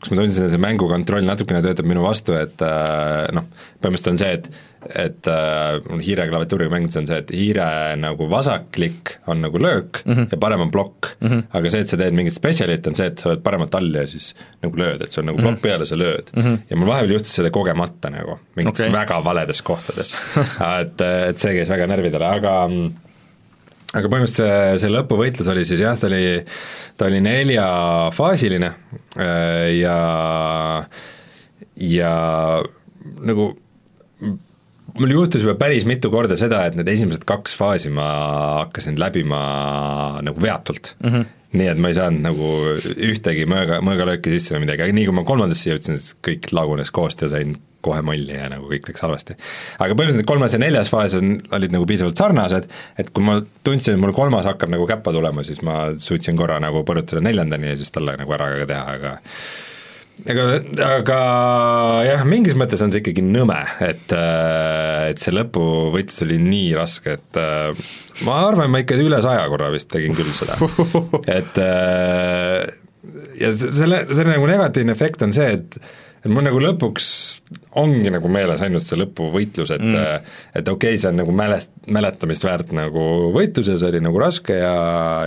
Speaker 2: kus ma tundsin, et see mängukontroll natukene töötab minu vastu, et äh, noh, põhimõtteliselt on see, et et äh, hiire klaviatuuriga mängides on see, et hiire nagu vasaklik on nagu löök mm -hmm. ja parem on plokk mm. -hmm. aga see, et sa teed mingit spetsialit, on see, et sa oled paremat all ja siis nagu lööd, et sul on nagu plokk mm -hmm. peal ja sa lööd mm. -hmm. ja mul vahepeal juhtus seda kogemata nagu, mingites okay. väga valedes kohtades (laughs) et, et see käis väga närvidele, aga aga põhimõtteliselt see, see lõpuvõitlus oli siis jah, ta oli ta oli neljafaasiline äh, ja, ja nagu mul juhtus juba päris mitu korda seda, et need esimesed kaks faasi ma hakkasin läbima nagu veatult mm. -hmm. nii et ma ei saanud nagu ühtegi mõõga, mõõgalööki sisse või midagi, aga nii kui ma kolmandasse jõudsin, siis kõik lagunes koost ja sain kohe molli ja nagu kõik läks halvasti. aga põhimõtteliselt kolmas ja neljas faas on, olid nagu piisavalt sarnased, et kui ma tundsin, et mul kolmas hakkab nagu käppa tulema, siis ma suutsin korra nagu põrutada neljandani ja siis talle nagu ära ka teha, aga aga, aga jah, mingis mõttes on see ikkagi nõme, et, et see lõpuvõitlus oli nii raske, et ma arvan, ma ikka üle saja korra vist tegin küll seda, (laughs) et ja selle, selle nagu negatiivne efekt on see, et et mul nagu lõpuks ongi nagu meeles ainult see lõpuvõitlus, et mm. et okei okay,, see on nagu mälest-, mäletamist väärt nagu võitlus ja see oli nagu raske ja,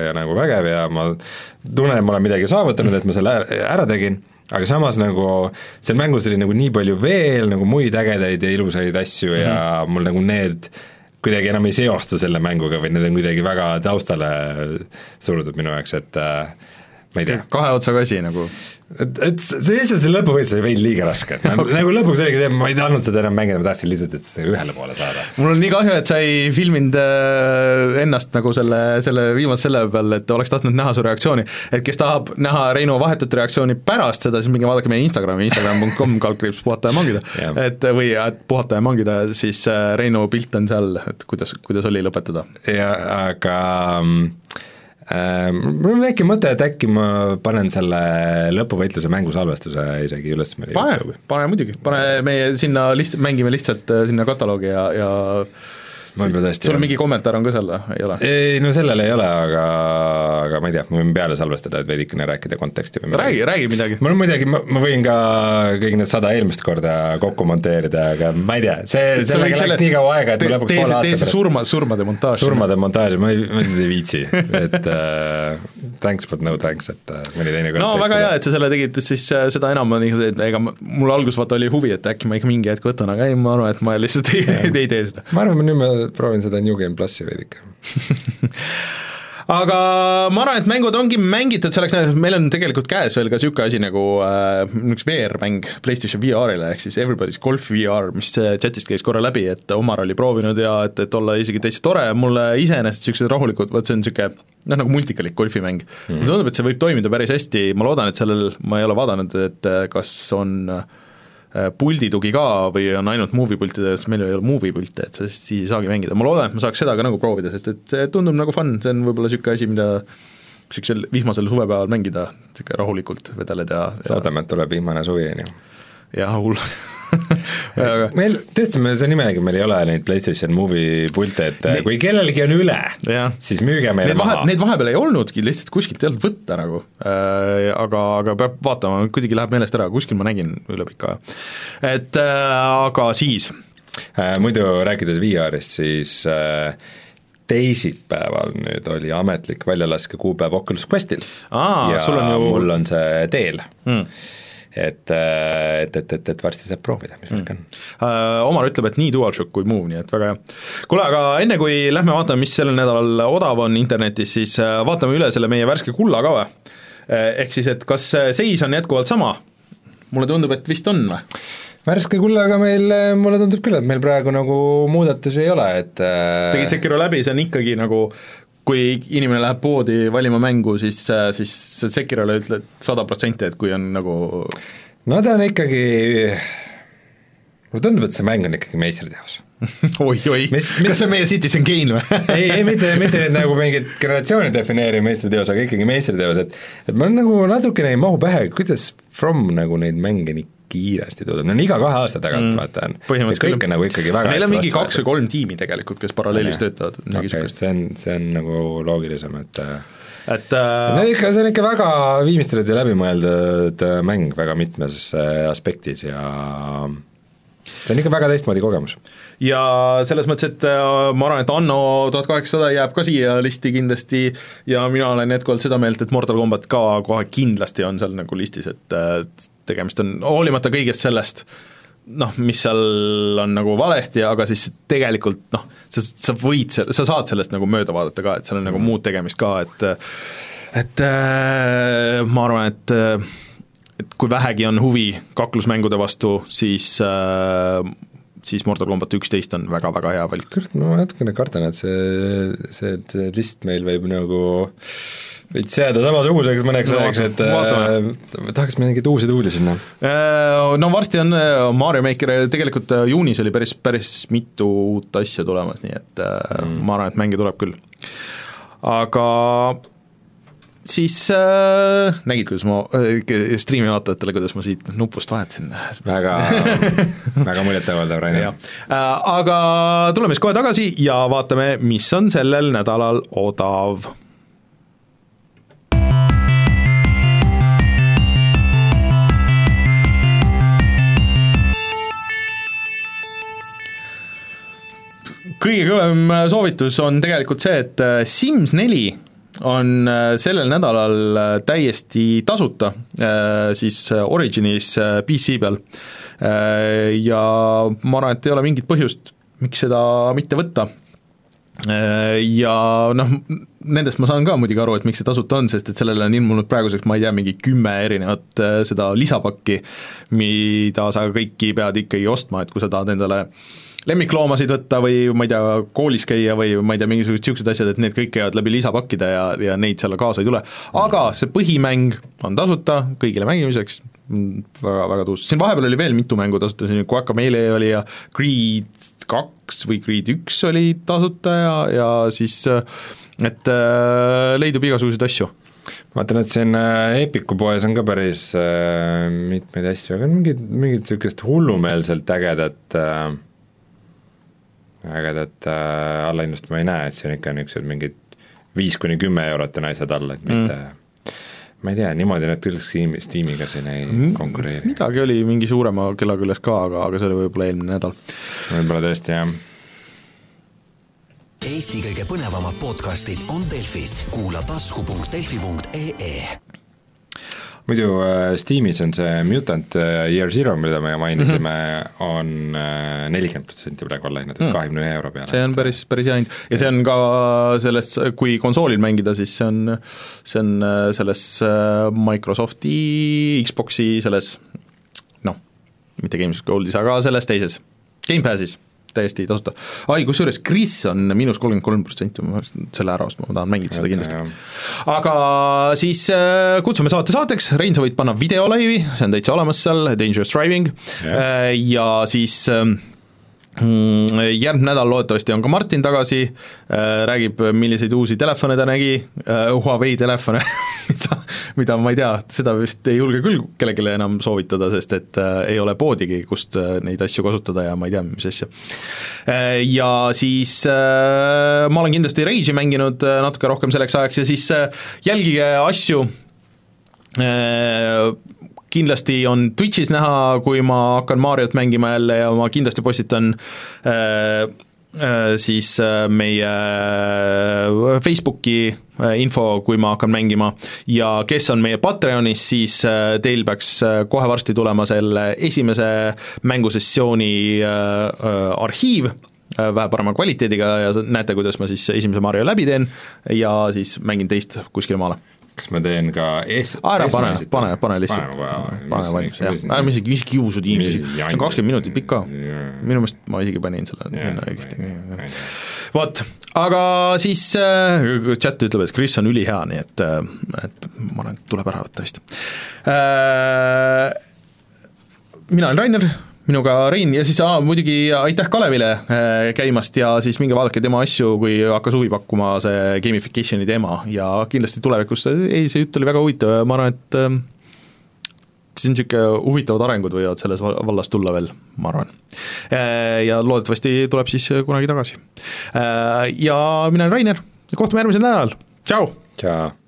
Speaker 2: ja nagu vägev ja ma tunnen, et ma olen midagi saavutanud, et ma selle ära tegin, aga samas nagu seal mängus oli nagu nii palju veel nagu muid ägedaid ja ilusaid asju mm. ja mhm. mul nagu need kuidagi enam ei seostu selle mänguga või need on kuidagi väga taustale surutud minu jaoks, et äh, ma ei tea.
Speaker 1: kahe otsaga asi nagu.
Speaker 2: et, et see lihtsalt see lõpuvõitlus oli veidi liiga raske, et nagu, nagu lõpuks oligi see, ma ei tahtnud seda enam mängida, ma tahtsin lihtsalt, et see ühele poole saada.
Speaker 1: mul on nii kahju, et sa ei filminud äh, ennast nagu selle, selle viimase selle peal, et oleks tahtnud näha su reaktsiooni. et kes tahab näha Reinu vahetut reaktsiooni pärast seda, siis minge vaadake meie Instagrami, instagram.com kaldkriips puhata ja mangida
Speaker 2: Jah.
Speaker 1: et või et puhata ja mangida, siis äh, Reinu pilt on seal, et kuidas, kuidas oli lõpetada.
Speaker 2: ja aga mm, mul on väike mõte, et äkki ma panen selle lõpuvõitluse mängusalvestuse isegi üles meie
Speaker 1: pane pane muidugi, pane meie sinna liht-, mängime lihtsalt äh, sinna kataloogi ja, ja
Speaker 2: võib-olla tõesti
Speaker 1: sul mingi kommentaar on ka seal või, ei ole?
Speaker 2: ei no sellel ei ole, aga, aga ma ei tea, ma võin peale salvestada, et veidikene rääkida konteksti või
Speaker 1: räägi, räägi midagi.
Speaker 2: mul on muidugi, ma ma võin ka kõik need sada eelmist korda kokku monteerida, aga ma ei tea, see, sellega läks nii kaua aega, et ma lõpuks poole aasta pärast
Speaker 1: surma, surmade montaaž.
Speaker 2: surmade montaaži, ma ei, ma lihtsalt ei viitsi, et äh, thanks but no thanks, et äh, mõni teine kord
Speaker 1: no väga hea, et sa selle tegid, siis äh, seda enam on ega mul alguses vaata oli huvi, et äkki ma ikka mingi hetk võtan, aga ei, ma arvan, et ma lihtsalt ei, ei tee seda.
Speaker 2: ma arvan, nüüd ma proovin seda New Game plussi veidike. (laughs)
Speaker 1: aga ma arvan, et mängud ongi mängitud selleks, meil on tegelikult käes veel ka niisugune asi nagu äh, üks VR-mäng PlayStation VR-ile, ehk siis Everybody's Golf VR, mis äh, chatist käis korra läbi, et Omar oli proovinud ja et, et olla isegi täitsa tore, mulle iseenesest niisugused rahulikud, vot see on niisugune noh, nagu multikalik golfimäng mm. -hmm. mulle tundub, et see võib toimida päris hästi, ma loodan, et sellel, ma ei ole vaadanud, et äh, kas on äh, pulditugi ka või on ainult movie pultide, sest meil ei ole movie pilte, et siis ei saagi mängida, ma loodan, et ma saaks seda ka nagu proovida, sest et see tundub nagu fun, see on võib-olla niisugune asi, mida niisugusel vihmasel suvepäeval mängida, niisugune rahulikult vedeled ja, ja,
Speaker 2: loodame, et tuleb vihmane suvi, on ju.
Speaker 1: ja hull
Speaker 2: meil, tõesti, me, see on imelik, meil ei ole neid PlayStation Movie pilte, et
Speaker 1: Me-
Speaker 2: kui kellelgi on üle, siis müüge meile
Speaker 1: vahe
Speaker 2: maha,.
Speaker 1: neid vahepeal ei olnudki, lihtsalt kuskilt ei olnud võtta nagu äh,, aga, aga peab vaatama, kuidagi läheb meelest ära, kuskil ma nägin üle pika aja. et äh, aga siis,
Speaker 2: Äh, muidu rääkides VR-ist, siis äh, teisipäeval nüüd oli ametlik väljalaskekuupäev Oculus Questil. Ja
Speaker 1: sul on ju-
Speaker 2: mul on see teel
Speaker 1: mm.
Speaker 2: et, et, et, et, et varsti saab proovida, mis värk on.
Speaker 1: Äh, Omar ütleb, et nii DualShock kui Move, nii et väga hea. kuule, aga enne kui lähme vaatame, mis sellel nädalal odav on internetis, siis äh, vaatame üle selle meie värske kulla ka või? Ehk siis, et kas äh, seis on jätkuvalt sama? mulle tundub, et vist on või?
Speaker 2: värske kullaga meil, mulle tundub küll, et meil praegu nagu muudatusi ei ole, et äh,
Speaker 1: tegid Sekiro läbi, see on ikkagi nagu kui inimene läheb poodi valima mängu, siis, siis Sekirole ütled sada protsenti, et kui on nagu
Speaker 2: no ta on ikkagi, mulle tundub, et see mäng on ikkagi meistriteos.
Speaker 1: oi-oi,
Speaker 2: Mis-
Speaker 1: kas see on meie Citizen Kane või? (laughs)
Speaker 2: ei, ei mitte, mitte nüüd nagu mingit generatsiooni defineeriv meistriteos, aga ikkagi meistriteos, et et mul nagu natukene ei mahu pähe, kuidas From nagu neid mänge nii kiiresti toodab, no iga kahe aasta tagant mm, vaata on.
Speaker 1: põhimõtteliselt
Speaker 2: kõik on nagu ikkagi väga
Speaker 1: Neil on mingi kaks või kolm tiimi tegelikult, kes paralleelis töötavad, midagi
Speaker 2: okei,
Speaker 1: niisugust,
Speaker 2: see on, see on nagu loogilisem, et äh,
Speaker 1: et äh,
Speaker 2: no ikka, see on ikka väga viimistletud ja läbimõeldud äh, mäng väga mitmes äh, aspektis ja see on ikka väga teistmoodi kogemus.
Speaker 1: Ja selles mõttes, et äh, ma arvan, et Anno tuhat kaheksasada jääb ka siia listi kindlasti ja mina olen jätkuvalt seda meelt, et Mortal Combat ka kohe kindlasti on seal nagu listis, et äh, tegemist on, hoolimata kõigest sellest, noh, mis seal on nagu valesti, aga siis tegelikult noh, sa, sa võid, sa saad sellest nagu mööda vaadata ka, et seal on nagu muud tegemist ka, et et äh, ma arvan, et äh, et kui vähegi on huvi kaklusmängude vastu, siis äh, siis Mortal Combat üksteist on väga-väga hea valik.
Speaker 2: ma natukene kardan, et see, see, see list meil võib nagu veits jääda samasuguseks mõneks
Speaker 1: No
Speaker 2: ajaks, et
Speaker 1: vaatame.
Speaker 2: äh, tahaks mingeid uusi tuuli sinna.
Speaker 1: No varsti on äh, Mario Maker, tegelikult äh, juunis oli päris, päris mitu uut asja tulemas, nii et mm. ma arvan, et mänge tuleb küll. aga siis äh, nägid, kuidas ma äh, striimi vaatajatele, kuidas ma siit nupust vahetasin?
Speaker 2: Väga, (laughs) väga muljetavaldav, Rainer.
Speaker 1: Jah, aga tuleme siis kohe tagasi ja vaatame, mis on sellel nädalal odav. Kõige kõvem äh, soovitus on tegelikult see, et äh, Sims neli on äh, sellel nädalal äh, täiesti tasuta, siis äh, Originis äh, PC peal. Ja ma arvan, et ei ole mingit põhjust, miks seda mitte võtta. Ja noh, nendest ma saan ka muidugi aru, et miks see tasuta on, sest et sellele on ilmunud praeguseks, ma ei tea, mingi kümme erinevat äh, seda lisapakki, mida sa kõiki pead ikkagi ostma, et kui sa tahad endale lemmikloomasid võtta või ma ei tea, koolis käia või ma ei tea, mingisugused niisugused asjad, et need kõik käivad läbi lisapakkide ja, ja neid seal kaasa ei tule. aga see põhimäng on tasuta kõigile mängimiseks, väga, väga tuus, siin vahepeal oli veel mitu mängu tasuta, siin Guacamelee oli ja Creed kaks või Creed üks oli tasuta ja, ja siis et äh, leidub igasuguseid asju
Speaker 2: vaatan, et siin äh, Epiku poes on ka päris äh, mitmeid asju, aga mingit, mingit niisugust hullumeelselt ägedat äh, ägedat äh, allahinnust ma ei näe, et siin ikka niisugused mingid viis kuni kümme eurot on asjad all, et mitte mm. ma ei tea, niimoodi nad küll Steam'i, Steamiga siin ei mm, konkureeri.
Speaker 1: midagi oli mingi suurema kella küljes ka, aga, aga see oli võib-olla eelmine nädal.
Speaker 2: võib-olla tõesti, jah.
Speaker 5: Eesti kõige põnevamad podcastid on Delfis, kuula tasku.delfi.ee
Speaker 2: muidu äh, Steamis on see Mutant äh, Year Zero, mida me mainisime mm, -hmm. on äh, nelikümmend protsenti praegu alla hinnatud mm., kahekümne ühe euro peale.
Speaker 1: see on päris, päris hea hind ja see on ka selles, kui konsoolil mängida, siis see on, see on selles Microsofti Xbox'i selles noh, mitte Games Goldis, aga selles teises, Gamepassis täiesti tasuta. ai, kusjuures Kris on miinus kolmkümmend kolm protsenti, ma peaks selle ära ostma, ma tahan mängida seda kindlasti. aga siis äh, kutsume saate saateks, Rein, sa võid panna videolaivi, see on täitsa olemas seal, Dangerous Driving yeah., ja siis äh, järgmine nädal loodetavasti on ka Martin tagasi, äh, räägib, milliseid uusi telefone ta nägi, äh, Huawei telefone (laughs) mida, mida ma ei tea, seda vist ei julge küll kellelegi enam soovitada, sest et äh, ei ole poodigi, kust neid asju kasutada ja ma ei tea, mis asja. Ja siis ma olen kindlasti Rage'i mänginud natuke rohkem selleks ajaks ja siis jälgige asju, kindlasti on Twitch'is näha, kui ma hakkan Mariot mängima jälle ja ma kindlasti postitan äh, äh, siis äh, meie äh, Facebooki info, kui ma hakkan mängima. Ja kes on meie Patreonis, siis teil peaks kohe varsti tulema selle esimese mängusessiooni arhiiv, vähe parema kvaliteediga ja näete, kuidas ma siis esimese Mario läbi teen ja siis mängin teist kuskile maale
Speaker 2: kas ma teen ka es-?
Speaker 1: ära pane, pane, pane lihtsalt, pane valmis, jah, ärme isegi, mis kiusu tiimisi, see on kakskümmend minutit pikk ka. minu meelest ma isegi panin selle enne õigesti. vot, aga siis äh, chat ütleb, et Chris on ülihea, nii et, äh, et ma arvan, et tuleb ära võtta vist äh,. mina olen Rainer minuga Rein ja siis aa, muidugi aitäh Kalevile äh, käimast ja siis minge vaadake tema asju, kui hakkas huvi pakkuma see gamification'i teema ja kindlasti tulevikus, ei, see jutt oli väga huvitav ja ma arvan, et äh, siin niisugune huvitavad arengud võivad selles vallas tulla veel, ma arvan. Äh, ja loodetavasti tuleb siis kunagi tagasi. Ja mina olen Rainer ja kohtume järgmisel nädalal, tšau!
Speaker 2: tšau!